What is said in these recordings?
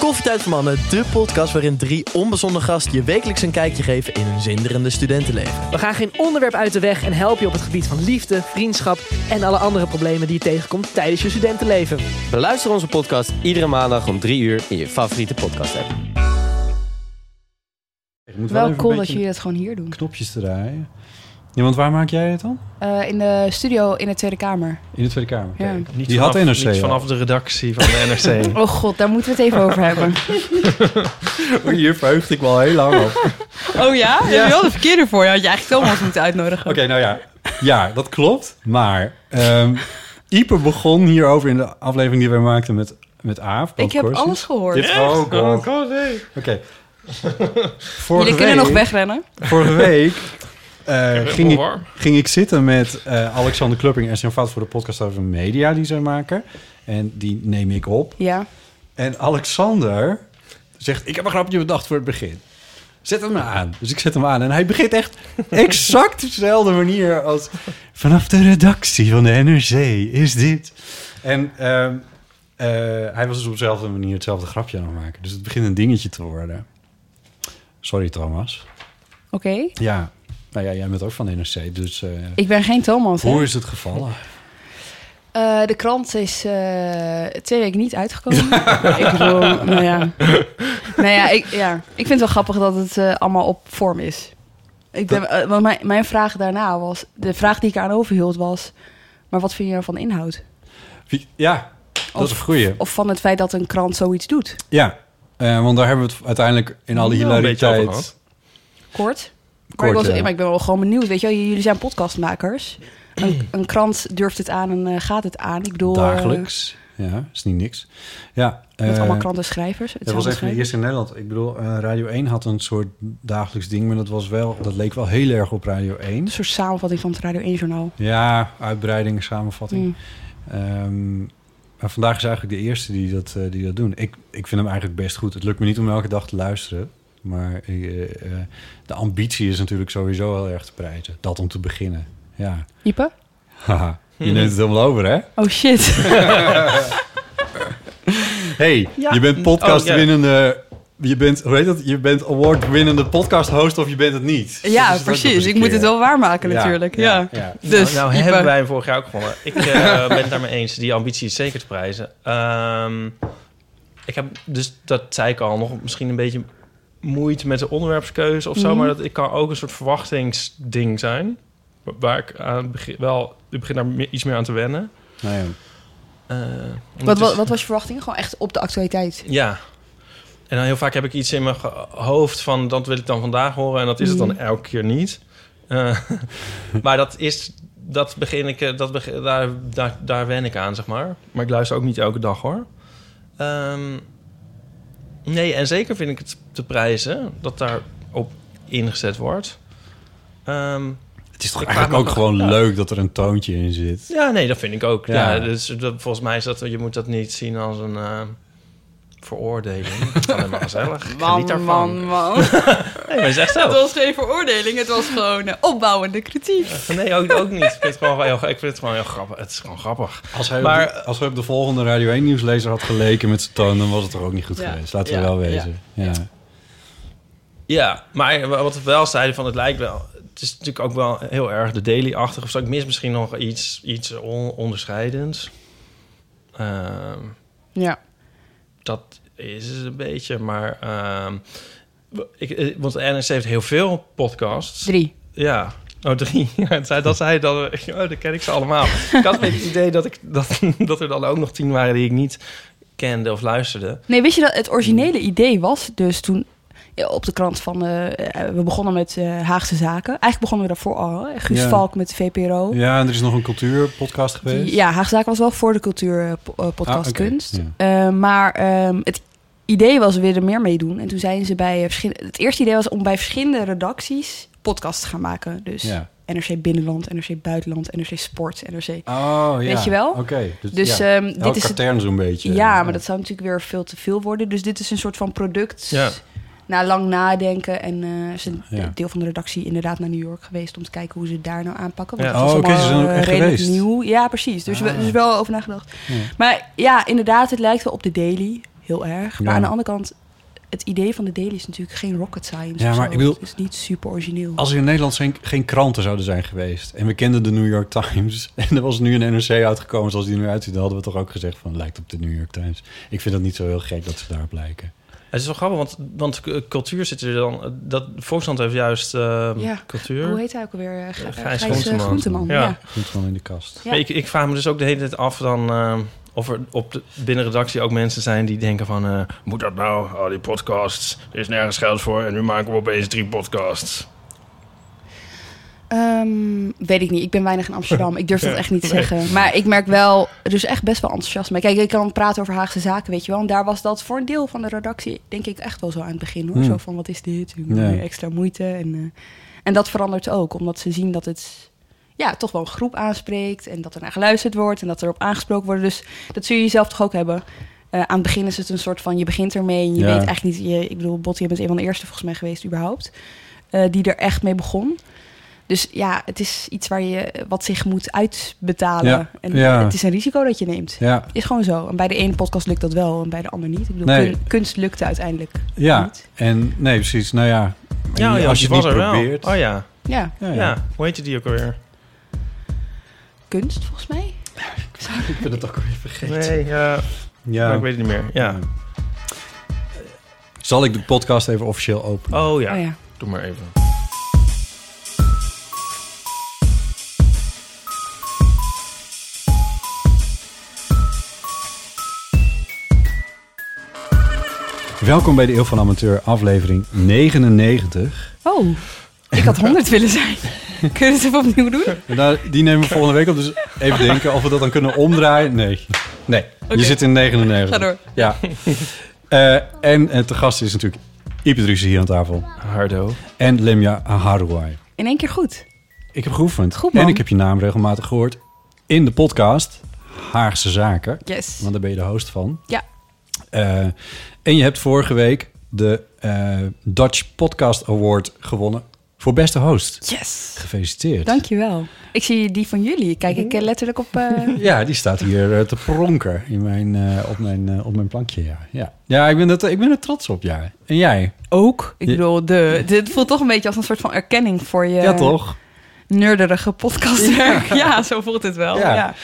Koffietijd voor Mannen, de podcast waarin drie onbezonnen gasten je wekelijks een kijkje geven in hun zinderende studentenleven. We gaan geen onderwerp uit de weg en helpen je op het gebied van liefde, vriendschap en alle andere problemen die je tegenkomt tijdens je studentenleven. Beluister onze podcast iedere maandag om 3 uur in je favoriete podcast app. Ik moet Wel cool dat jullie het gewoon hier doen. knopjes draaien. Ja, want waar maak jij het dan? Eh, in de studio in de Tweede Kamer. In de Tweede Kamer. Ja. Niet Die had NRC niet al. vanaf de redactie van de NRC. Oh god, daar moeten we het even over hebben. Hier verheugde ik wel heel lang op. Oh ja? Je wel de verkeerde voor? Je had je eigenlijk Thomas moeten uitnodigen. Oké, nou ja. Ja, dat klopt. Maar ehm Ipe begon hierover in de aflevering die wij maakten met, met Aaf. Ik heb alles gehoord. Dit, oh god. nee. Oké. Vorige Jullie kunnen nog wegrennen. Vorige week eh, ging, ik, ging ik zitten met eh, Alexander Klupping en zijn vat voor de podcast over media die zij maken. En die neem ik op. Ja. En Alexander zegt, ik heb een grapje bedacht voor het begin. Zet hem aan. Dus ik zet hem aan. En hij begint echt exact dezelfde manier als... Vanaf de redactie van de NRC is dit. En ehm, eh, hij was dus op dezelfde manier hetzelfde grapje aan het maken. Dus het begint een dingetje te worden. Sorry, Thomas. Oké. Ja, nou ja, jij bent ook van de NRC, dus... eh, Ik ben geen Thomas. hè? hoe is het gevallen? Eh, de krant is eh, twee weken niet uitgekomen. ik bedoel, nou ja. Nou ja, ik, ja, ik vind het wel grappig dat het allemaal op vorm is. Ik ben, want mijn, mijn vraag daarna was... De vraag die ik aan overhield was... Maar wat vind je van de inhoud? Wie- Ja, dat is een goeie. Of van het feit dat een krant zoiets doet? Ja, eh, want daar hebben we het uiteindelijk in alle een beetje over hilariteit... Kort. Maar, ik, was, maar ik ben wel gewoon benieuwd. Weet je, jullie zijn podcastmakers. Een, een krant durft het aan en eh, gaat het aan. Ik bedoel, eh, Dagelijks. Ja, is niet niks. Ja, met eh, allemaal krantenschrijvers. Dat was echt de eerste in Nederland. Ik bedoel, Radio 1 had een soort dagelijks ding, maar dat was wel, dat leek wel heel erg op Radio 1. Een soort samenvatting van het Radio 1-journaal. Ja, uitbreiding, samenvatting. Mm. Ehm, maar vandaag is eigenlijk de eerste die dat, die dat doen. Ik, ik vind hem eigenlijk best goed. Het lukt me niet om elke dag te luisteren. Maar eh, eh, de ambitie is natuurlijk sowieso heel erg te prijzen. Dat om te beginnen. Ja. Ipe? Haha, je neemt het helemaal over, hè? Oh shit. hey, Ja. je bent Oh, ja. winnende... Je bent, hoe heet dat? Je bent award-winnende podcast host of je bent het niet. Ja, het precies. Ik moet het wel waarmaken Ja, natuurlijk. ja, Ja, ja. Dus, nou, nou Ipe. hebben wij hem vorig jaar ook gewonnen. Ik eh, ben het daarmee eens. Die ambitie is zeker te prijzen. Ehm, ik heb dus, dat zei ik al, nog misschien een beetje moeite met de onderwerpskeuze of zo. Mhm. Maar dat ik kan ook een soort verwachtingsding zijn. wa- Waar ik aan het begin wel... Ik begin daar me- iets meer aan te wennen. Nou ja. Eh, Wat, wat, wat was je verwachting? Gewoon echt op de actualiteit. Ja. En dan heel vaak heb ik iets in mijn hoofd van... dat wil ik dan vandaag horen en dat is het dan Mhm. elke keer niet. Eh, maar dat is... Dat begin ik... eh, Dat begin, daar, daar, daar wen ik aan, zeg maar. Maar ik luister ook niet elke dag, hoor. Ehm, nee, en zeker vind ik het te prijzen... dat daar op ingezet wordt. Ehm, Het is toch eigenlijk ook gewoon ja. leuk dat er een toontje in zit. ja, nee, dat vind ik ook. Ja. Ja. dus dat, volgens mij is dat... Je moet dat niet zien als een... eh, veroordeling. Het maar gezellig. Ik geniet daarvan. man, man. Nee, maar echt zo. Het was geen veroordeling, het was gewoon eh, opbouwende kritiek. Nee, ook, ook niet. Ik vind het gewoon wel heel, ik vind het gewoon heel grappig. Het is gewoon grappig. Als hij, Maar- op, de, als hij op de volgende Radio 1 nieuwslezer had geleken met zijn toon... dan was het toch ook niet goed Ja. geweest. Laten we Ja, wel wezen. Ja. Ja, maar wat we wel zeiden van het lijkt wel... Het is natuurlijk ook wel heel erg de daily-achtig of zo. Ik mis misschien nog iets, iets on- onderscheidends. Ehm, Ja. Dat is het een beetje, maar... ehm, ik, eh, want de NRC heeft heel veel podcasts. Drie. Ja. Oh, drie. Ja, dat zei, dat zei dan... Oh, dat ken ik ze allemaal. ik had het idee dat, ik, dat, dat er dan ook nog tien waren die ik niet kende of luisterde. Nee, weet je dat het originele idee was dus toen op de krant van... eh, eh, we begonnen met eh, Haagse Zaken. Eigenlijk begonnen we daarvoor al. Hè? Guus Ja. Valk met de VPRO. ja, en er is nog een cultuurpodcast geweest. Ja, Haagse Zaken was wel voor de cultuurpodcast Ah, kunst. Ja. maar ehm, het idee was we willen meer meedoen. En toen zijn ze bij... eh, verschillende- het eerste idee was om bij verschillende redacties podcasts te gaan maken. Dus Ja. NRC Binnenland, NRC Buitenland, NRC Sport, NRC... Oh, ja. Weet je wel? Oké. Dus, Dus, ja. ehm, dit Elk is het- zo'n beetje. Ja, maar dat zou natuurlijk weer veel te veel worden. Dus dit is een soort van product. Ja. Na lang nadenken. En eh is een Ja. deel van de redactie inderdaad naar New York geweest... om te kijken hoe ze het daar nou aanpakken. Ja. Want het was Oh, oké, allemaal, ze zijn ook eh, echt redelijk geweest. nieuw. Ja, precies. Dus Ah. er is wel over nagedacht. Ja. Maar ja, inderdaad, het lijkt wel op de Daily. Heel erg. Maar Ja. aan de andere kant... Het idee van de Daily is natuurlijk geen rocket science. Ja, of maar zo. ik bedoel- Het is niet super origineel. Als er in Nederland geen, geen kranten zouden zijn geweest... en we kenden de New York Times... en er was nu een NRC uitgekomen zoals die er nu uitziet... dan hadden we toch ook gezegd van... lijkt op de New York Times. Ik vind dat niet zo heel gek dat ze daarop lijken. Het is wel grappig, want, want cultuur zit er dan... Dat, Volkskrant heeft juist eh, Ja. cultuur. Hoe heet hij ook alweer? Gijs Gijs, Groenteman. Groenteman. Ja. Ja. Goed gewoon in de kast. Ja. Ik, ik vraag me dus ook de hele tijd af dan... eh, of er op de binnenredactie ook mensen zijn die denken van... eh, moet dat nou? Al die podcasts, er is nergens geld voor... en nu maken we opeens drie podcasts. Ehm, weet ik niet. Ik ben weinig in Amsterdam. Ik durf dat echt niet te zeggen. Maar ik merk wel, er is echt best wel enthousiasme. Kijk, ik kan praten over Haagse zaken, weet je wel. En daar was dat voor een deel van de redactie, denk ik, echt wel zo aan het begin. hoor. Hmm. Zo van, wat is dit? Ja. Extra moeite. En, eh, en dat verandert ook, omdat ze zien dat het ja, toch wel een groep aanspreekt. En dat er naar geluisterd wordt en dat er op aangesproken wordt. Dus dat zul je jezelf toch ook hebben. Eh, aan het begin is het een soort van, je begint ermee en je Ja. weet eigenlijk niet... Je, ik bedoel, Botti, je bent een van de eerste volgens mij geweest überhaupt. eh, die er echt mee begon. Dus ja, het is iets waar je wat zich moet uitbetalen. Ja, En ja. het is een risico dat je neemt. Ja, Is gewoon zo. En bij de ene podcast lukt dat wel en bij de ander niet. Ik bedoel, Nee. kunst lukte uiteindelijk ja. niet. en nee, precies. Nou ja, Ja, als je het niet er wel. probeert... Oh ja. Ja, Ja, ja. ja. hoe heette die ook alweer? kunst volgens mij. Ik ben het ook alweer vergeten. Nee, ja, Ja. maar ik weet het niet meer. Ja. Zal ik de podcast even officieel openen? Oh ja, Oh ja. doe maar even. Welkom bij de Eeuw van Amateur, aflevering 99. Oh, ik had 100 willen zijn. Kun je het even opnieuw doen? En daar- die nemen we volgende week op, dus even denken of we dat dan kunnen omdraaien. Nee, nee. Oké. je zit in 99. Ga door. Ja. Eh, en eh, te gast is natuurlijk Ipe Driessen hier aan tafel. Hardo. En Lemja Harouai. In één keer goed. Ik heb geoefend. Goed, man. en ik heb je naam regelmatig gehoord in de podcast Haagse Zaken. Yes. Want daar ben je de host van. Ja. Eh, en je hebt vorige week de eh, Dutch Podcast Award gewonnen voor beste host. Yes. Gefeliciteerd. Dankjewel. Ik zie die van jullie. Kijk ik eh, letterlijk op... eh, Ja, die staat hier te pronken in mijn, op, mijn, op mijn plankje. Ja, ja. ja ik, ben het, ik ben er trots op. Ja. En jij? ook. Ik bedoel, de, dit voelt toch een beetje als een soort van erkenning voor je... ja, toch? nerderige podcastwerk. Ja. zo voelt het wel. Ja. Ja.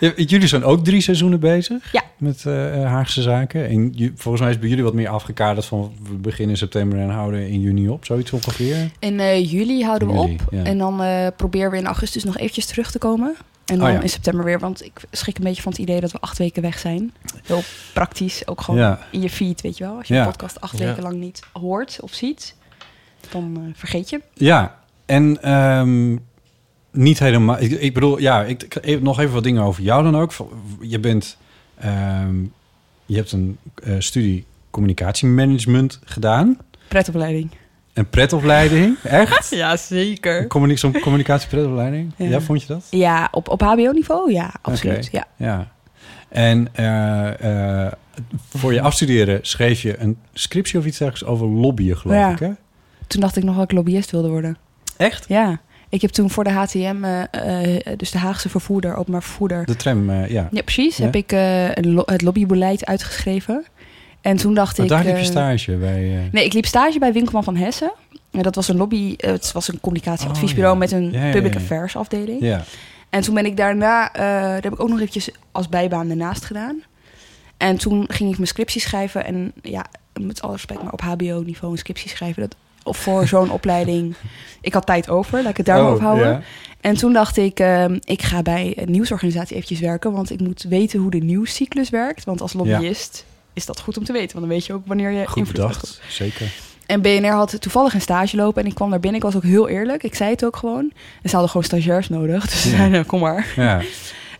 Ja, Jullie zijn ook drie seizoenen bezig Ja. met eh, Haagse Zaken. En volgens mij is bij jullie wat meer afgekaderd van we beginnen in september en houden in juni op. Zoiets ongeveer. In eh, juli houden we Juli, op. ja. En dan eh, proberen we in augustus nog eventjes terug te komen. En dan Oh ja. in september weer. Want ik schrik een beetje van het idee dat we acht weken weg zijn. Heel praktisch. Ook gewoon Ja. in je feed, weet je wel. Als je Ja. een podcast acht Ja. weken lang niet hoort of ziet. Dan vergeet je. Ja, en ehm, niet helemaal. Ik, ik bedoel, ja, ik, ik- even, nog even wat dingen over jou dan ook. Je bent, ehm, je hebt een eh, studie communicatiemanagement gedaan. Pretopleiding. Een pretopleiding, echt? Ja, zeker. Communi- Zo'n communicatiepretopleiding? Ja. Ja. vond je dat? Ja, op, op hbo-niveau? Ja, absoluut. Ja. Ja. En eh, eh, voor je afstuderen schreef je een scriptie of iets dergelijks over lobbyen, geloof Ja. ik, hè? Toen dacht ik nog dat ik lobbyist wilde worden. Echt? Ja. Ik heb toen voor de HTM, eh, eh, dus de Haagse vervoerder, openbaar vervoerder... De tram, eh, ja. Ja, precies. Ja. Heb ik lo- het lobbybeleid uitgeschreven. En toen dacht Maar ik... daar liep je stage bij... Nee, ik liep stage bij Winkelman van Hessen. En dat was een lobby... het was een communicatieadviesbureau Oh, ja. met een Ja, public affairs afdeling. ja. En toen ben ik daarna... daar heb ik ook nog eventjes als bijbaan ernaast gedaan. En toen ging ik mijn scriptie schrijven. En ja, met alle respect, maar op hbo-niveau een scriptie schrijven... Dat, of voor zo'n opleiding... Ik had tijd over, laat ik het daar maar Oh, houden. En toen dacht ik, ehm, ik ga bij een nieuwsorganisatie eventjes werken. Want ik moet weten hoe de nieuwscyclus werkt. Want als lobbyist is dat goed om te weten. Want dan weet je ook wanneer je Goed invloed bedacht, zeker. En BNR had toevallig een stage lopen. En ik kwam daar binnen. Ik was ook heel eerlijk. Ik zei het ook gewoon. En ze hadden gewoon stagiairs nodig. Dus ze Ja. zeiden, kom maar. Ja.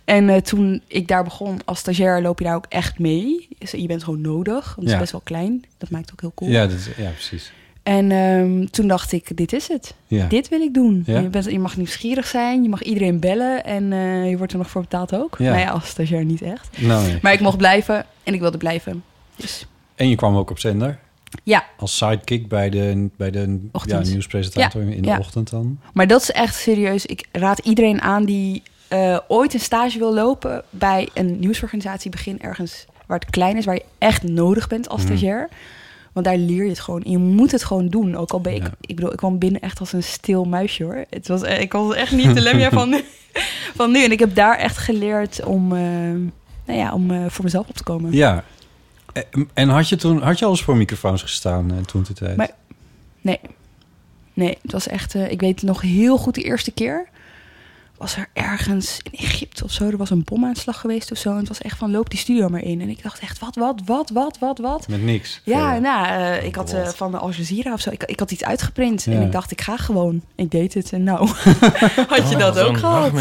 En eh, toen ik daar begon als stagiair, loop je daar ook echt mee. Dus je bent gewoon nodig, want het is best wel klein. Dat maakt het ook heel cool. Ja, dat, is- ja precies. En ehm, toen dacht ik, dit is het. Ja. Dit wil ik doen. Ja. Je, bent, je mag nieuwsgierig zijn, je mag iedereen bellen en eh, je wordt er nog voor betaald ook. Ja. Nou ja, als stagiair niet echt. Nou, nee. Maar ik mocht blijven en ik wilde blijven. Dus En je kwam ook op zender? Ja. Als sidekick bij de, bij de ja, nieuwspresentator in de ochtend dan? Maar dat is echt serieus. Ik raad iedereen aan die eh, ooit een stage wil lopen bij een nieuwsorganisatie. Begin ergens waar het klein is, waar je echt nodig bent als Mhm. stagiair. Want daar leer je het gewoon. En je moet het gewoon doen. Ook al ben ik, ik bedoel, ik kwam binnen echt als een stil muisje hoor. Het was, eh, ik was echt niet de Lemja van nu, van nu. En ik heb daar echt geleerd om, eh, nou ja, om eh, voor mezelf op te komen. Ja. En- had je toen had je al eens voor microfoons gestaan toen de tijd? Maar- Nee. Nee, het was echt... ik weet nog heel goed de eerste keer... was er ergens in Egypte of zo... er was een bomaanslag geweest of zo... en het was echt van, loop die studio maar in. En ik dacht echt, wat, wat, wat, wat, wat, wat? Met niks. Ja, nou, eh, ik had eh, van de Al Jazeera of zo... Ik, ik had iets uitgeprint Ja. en ik dacht, ik ga gewoon. Ik deed het en nou... had je Oh, dat ook gehad?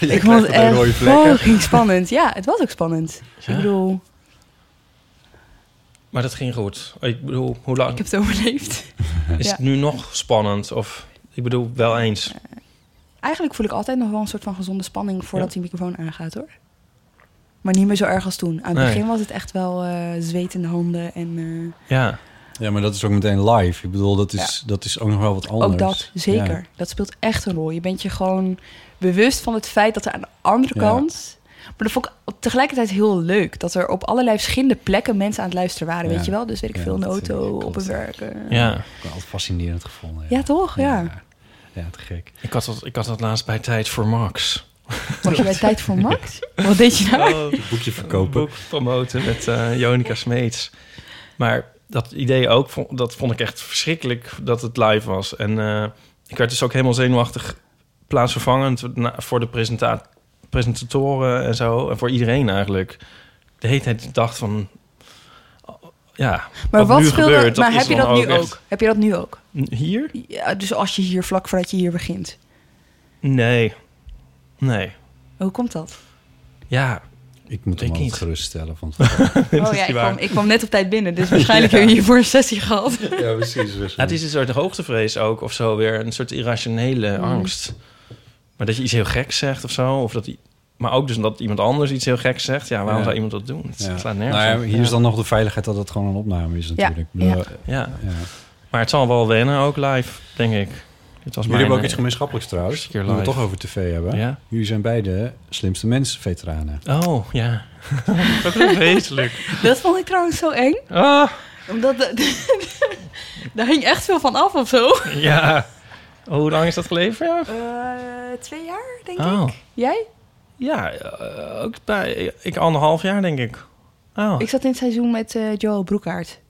ik vond het echt vlekken. fucking spannend. Ja, het was ook spannend. Ja. Ik bedoel, Maar dat ging goed. Ik bedoel, hoe lang ik heb het overleefd. is Ja. het nu nog spannend? Of ik bedoel, wel eens. Eigenlijk voel ik altijd nog wel een soort van gezonde spanning voordat Ja. die microfoon aangaat hoor. Maar niet meer zo erg als toen. Aan het Nee. begin was het echt wel eh zweet in de handen en eh, Ja. Ja, maar dat is ook meteen live. Ik bedoel, dat is, dat is ook nog wel wat anders. ook dat, zeker. Ja. Dat speelt echt een rol. Je bent je gewoon bewust van het feit dat er aan de andere Ja. kant... Maar dat vond ik tegelijkertijd heel leuk. Dat er op allerlei verschillende plekken mensen aan het luisteren waren, Ja. weet je wel? Dus weet ik Ja, veel, in de auto, op het werk. eh. Ja. Ik heb altijd fascinerend gevonden. Ja, toch? Ja. Ja, te gek. Ik had dat, ik had dat laatst bij Tijd voor Max. Was je bij Tijd voor Max? Wat deed je daar? Oh, boekje verkopen. Een boek promoten met eh Jonica Smeets. Maar dat idee ook, vond- dat vond ik echt verschrikkelijk dat het live was. En eh, ik werd dus ook helemaal zenuwachtig plaatsvervangend voor de presenta presentatoren en zo. En voor iedereen eigenlijk. De hele tijd dacht van... Ja, Maar wat gebeurt, maar heb je dat nu echt- ook? Heb je dat nu ook? Hier? Ja, dus als je hier, vlak voordat je hier begint. Nee. Nee. Hoe komt dat? Ja. Ik moet hem Ik altijd niet. geruststellen. Van Oh ja, ik kwam, ik kwam net op tijd binnen, dus waarschijnlijk heb je hiervoor een sessie gehad. Ja, precies. Ja, het is een soort hoogtevrees ook, of zo weer. Een soort irrationele Mm. angst. Maar dat je iets heel geks zegt of zo. Of dat, i- maar ook dus dat iemand anders iets heel geks zegt. Ja, waarom Ja. zou iemand dat doen? Het Ja. slaat nergens Nou ja, hier is dan nog de veiligheid dat het gewoon een opname is natuurlijk. Bedoel, ja. eh, Ja. Maar het zal wel wennen ook live, denk ik. Dit was Jullie mijn, hebben ook eh, iets gemeenschappelijks trouwens. Nu we het toch over tv hebben. Ja. Jullie zijn beide slimste mens veteranen. Oh, ja. dat is vreselijk. Dat vond ik trouwens zo eng. Ah, Omdat de- daar hing echt veel van af of zo. ja. Oh, hoe lang is dat geleden? Eh, twee jaar, denk Oh. ik. Jij? Ja, eh, ook bij... Ik anderhalf jaar, denk ik. Oh, Ik zat in het seizoen met eh Joel Broekaert.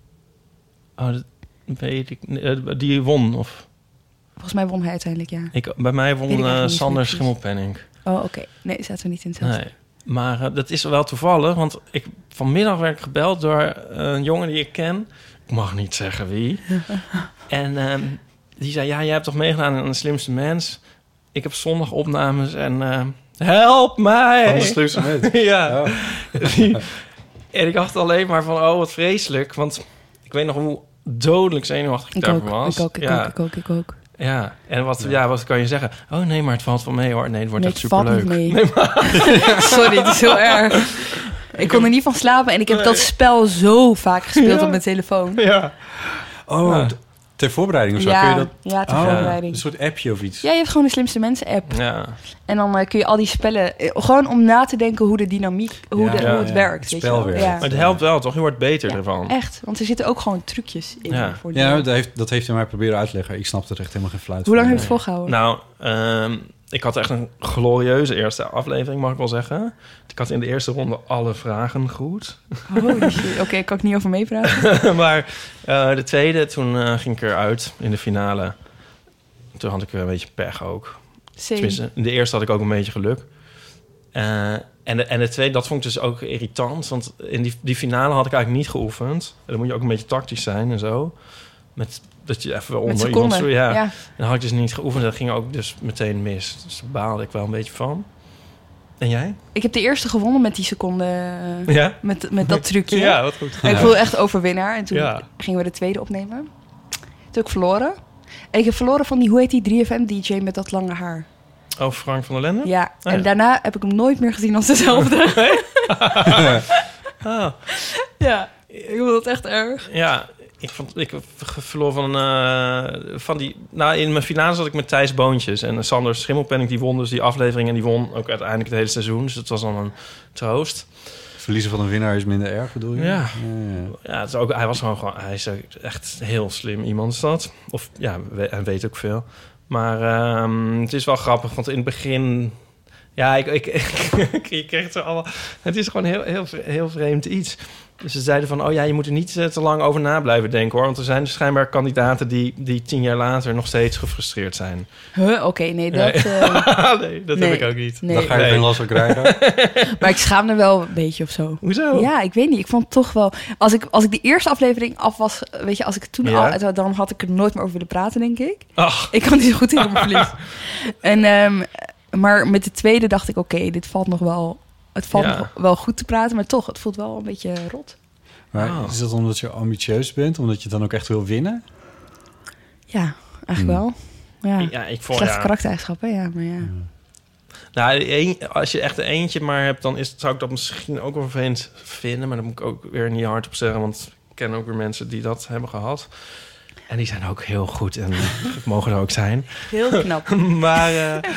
oh dat weet ik... eh, Die won, of... Volgens mij won hij uiteindelijk, ja. Ik, bij mij won niet Sander. Schimmelpenning. Oh, oké. Nee, zaten we niet in hetzelfde. Nee. Maar dat is wel toevallig, want ik, vanmiddag werd ik gebeld door een jongen die ik ken. Ik mag niet zeggen wie. en ehm, die zei, ja, jij hebt toch meegedaan aan de slimste mens? Ik heb zondag opnames en ehm, help mij! Van de mens? ja. En ik dacht alleen maar van, oh, wat vreselijk. Want ik weet nog hoe dodelijk zenuwachtig ik, Ik daarvoor was. ik ook, ik ja. ook, ik ook, ik ook. Ja, en wat, ja. wat kan je zeggen? Oh nee, maar het valt wel mee hoor. Nee, het wordt Nee, echt het valt superleuk. niet mee. Sorry, het is heel erg. Ik kon er niet van slapen en ik heb dat spel zo vaak gespeeld Ja. op mijn telefoon. Ja. Oh, Ja. Ter voorbereiding of zo? Ja, kun je dat... ja, ter Oh, voorbereiding. Een soort appje of iets? Ja, je hebt gewoon de slimste mensen app. Ja. En dan eh, kun je al die spellen... eh, gewoon om na te denken hoe de dynamiek... Hoe, Ja, de, ja, hoe het ja. werkt. Het spel. Ja. Maar het helpt wel, toch? Je wordt beter Ja, ervan. Echt, want er zitten ook gewoon trucjes in. Ja. Voor die- Ja, dat heeft, dat heeft hij mij proberen uit te leggen. Ik snapte er echt helemaal geen fluit Hoe lang je het volgehouden? Nou, ehm, ik had echt een glorieuze eerste aflevering, mag ik wel zeggen. Ik had in de eerste ronde alle vragen goed. Shit. Oké, ik kan ik niet over meepraten. maar eh, de tweede, toen eh, ging ik eruit in de finale. Toen had ik een beetje pech ook. Tenminste, in de eerste had ik ook een beetje geluk. Eh, en, de, en de tweede, dat vond ik dus ook irritant. Want in die, die finale had ik eigenlijk niet geoefend. En dan moet je ook een beetje tactisch zijn en zo. Met, dat je even onder iemand... Zo, ja. ja. En had ik dus niet geoefend. Dat ging ook dus meteen mis. Dus daar baalde ik wel een beetje van. En jij? Ik heb de eerste gewonnen met die seconde. eh, Ja? Met, met dat trucje. Ja, wat goed. En ik voelde echt overwinnaar. En toen Ja. gingen we de tweede opnemen. Toen heb ik verloren. En ik heb verloren van die, hoe heet die 3FM-DJ met dat lange haar? Oh, Frank van der Lende? Ja, Oh, en ja. daarna heb ik hem nooit meer gezien als dezelfde. Ah, ja, ik vond dat echt erg. ja, ik, vond, ik verloor van, eh, van die... Nou, in mijn finale zat ik met Thijs Boontjes. En Sander Schimmelpenning, die won dus die aflevering. En die won ook uiteindelijk het hele seizoen. Dus dat was dan een troost. Verliezen van een winnaar is minder erg, bedoel je? Ja. ja. Ja, het is ook, hij was gewoon, gewoon... Hij is echt heel slim iemand, is dat. Of ja, hij weet ook veel. Maar ehm, het is wel grappig, want in het begin... Ja, ik, ik, kreeg het er allemaal... Het is gewoon heel, heel, heel vreemd iets. Dus ze zeiden van, oh ja, je moet er niet eh, te lang over na blijven denken, hoor. Want er zijn dus schijnbaar kandidaten die, die tien jaar later nog steeds gefrustreerd zijn. Huh, oké, nee, dat... Nee. eh, nee, dat nee, heb ik ook niet. nee. Dan ga je geen last van krijgen. maar ik schaam er wel een beetje of zo. Hoezo? Ja, ik weet niet. Ik vond toch wel... Als ik, als ik die eerste aflevering af was... Weet je, als ik het toen Ja. al... Dan had ik er nooit meer over willen praten, denk ik. Ach, Ik kan niet zo goed tegen mijn verlies. En, ehm, maar met de tweede dacht ik... Oké, dit valt nog wel... Het valt Ja. wel goed te praten, maar toch, het voelt wel een beetje rot. Maar Oh. is dat omdat je ambitieus bent? Omdat je dan ook echt wil winnen? Ja, eigenlijk wel. Ja. ja, ik vond... Slechte Ja, karaktereigenschappen, ja, maar ja. Nou, een- als je echt er eentje maar hebt, dan is, zou ik dat misschien ook wel vervelend vinden. Maar dat moet ik ook weer niet hard op zeggen, want ik ken ook weer mensen die dat hebben gehad. En die zijn ook heel goed en mogen er ook zijn. Heel knap. maar eh,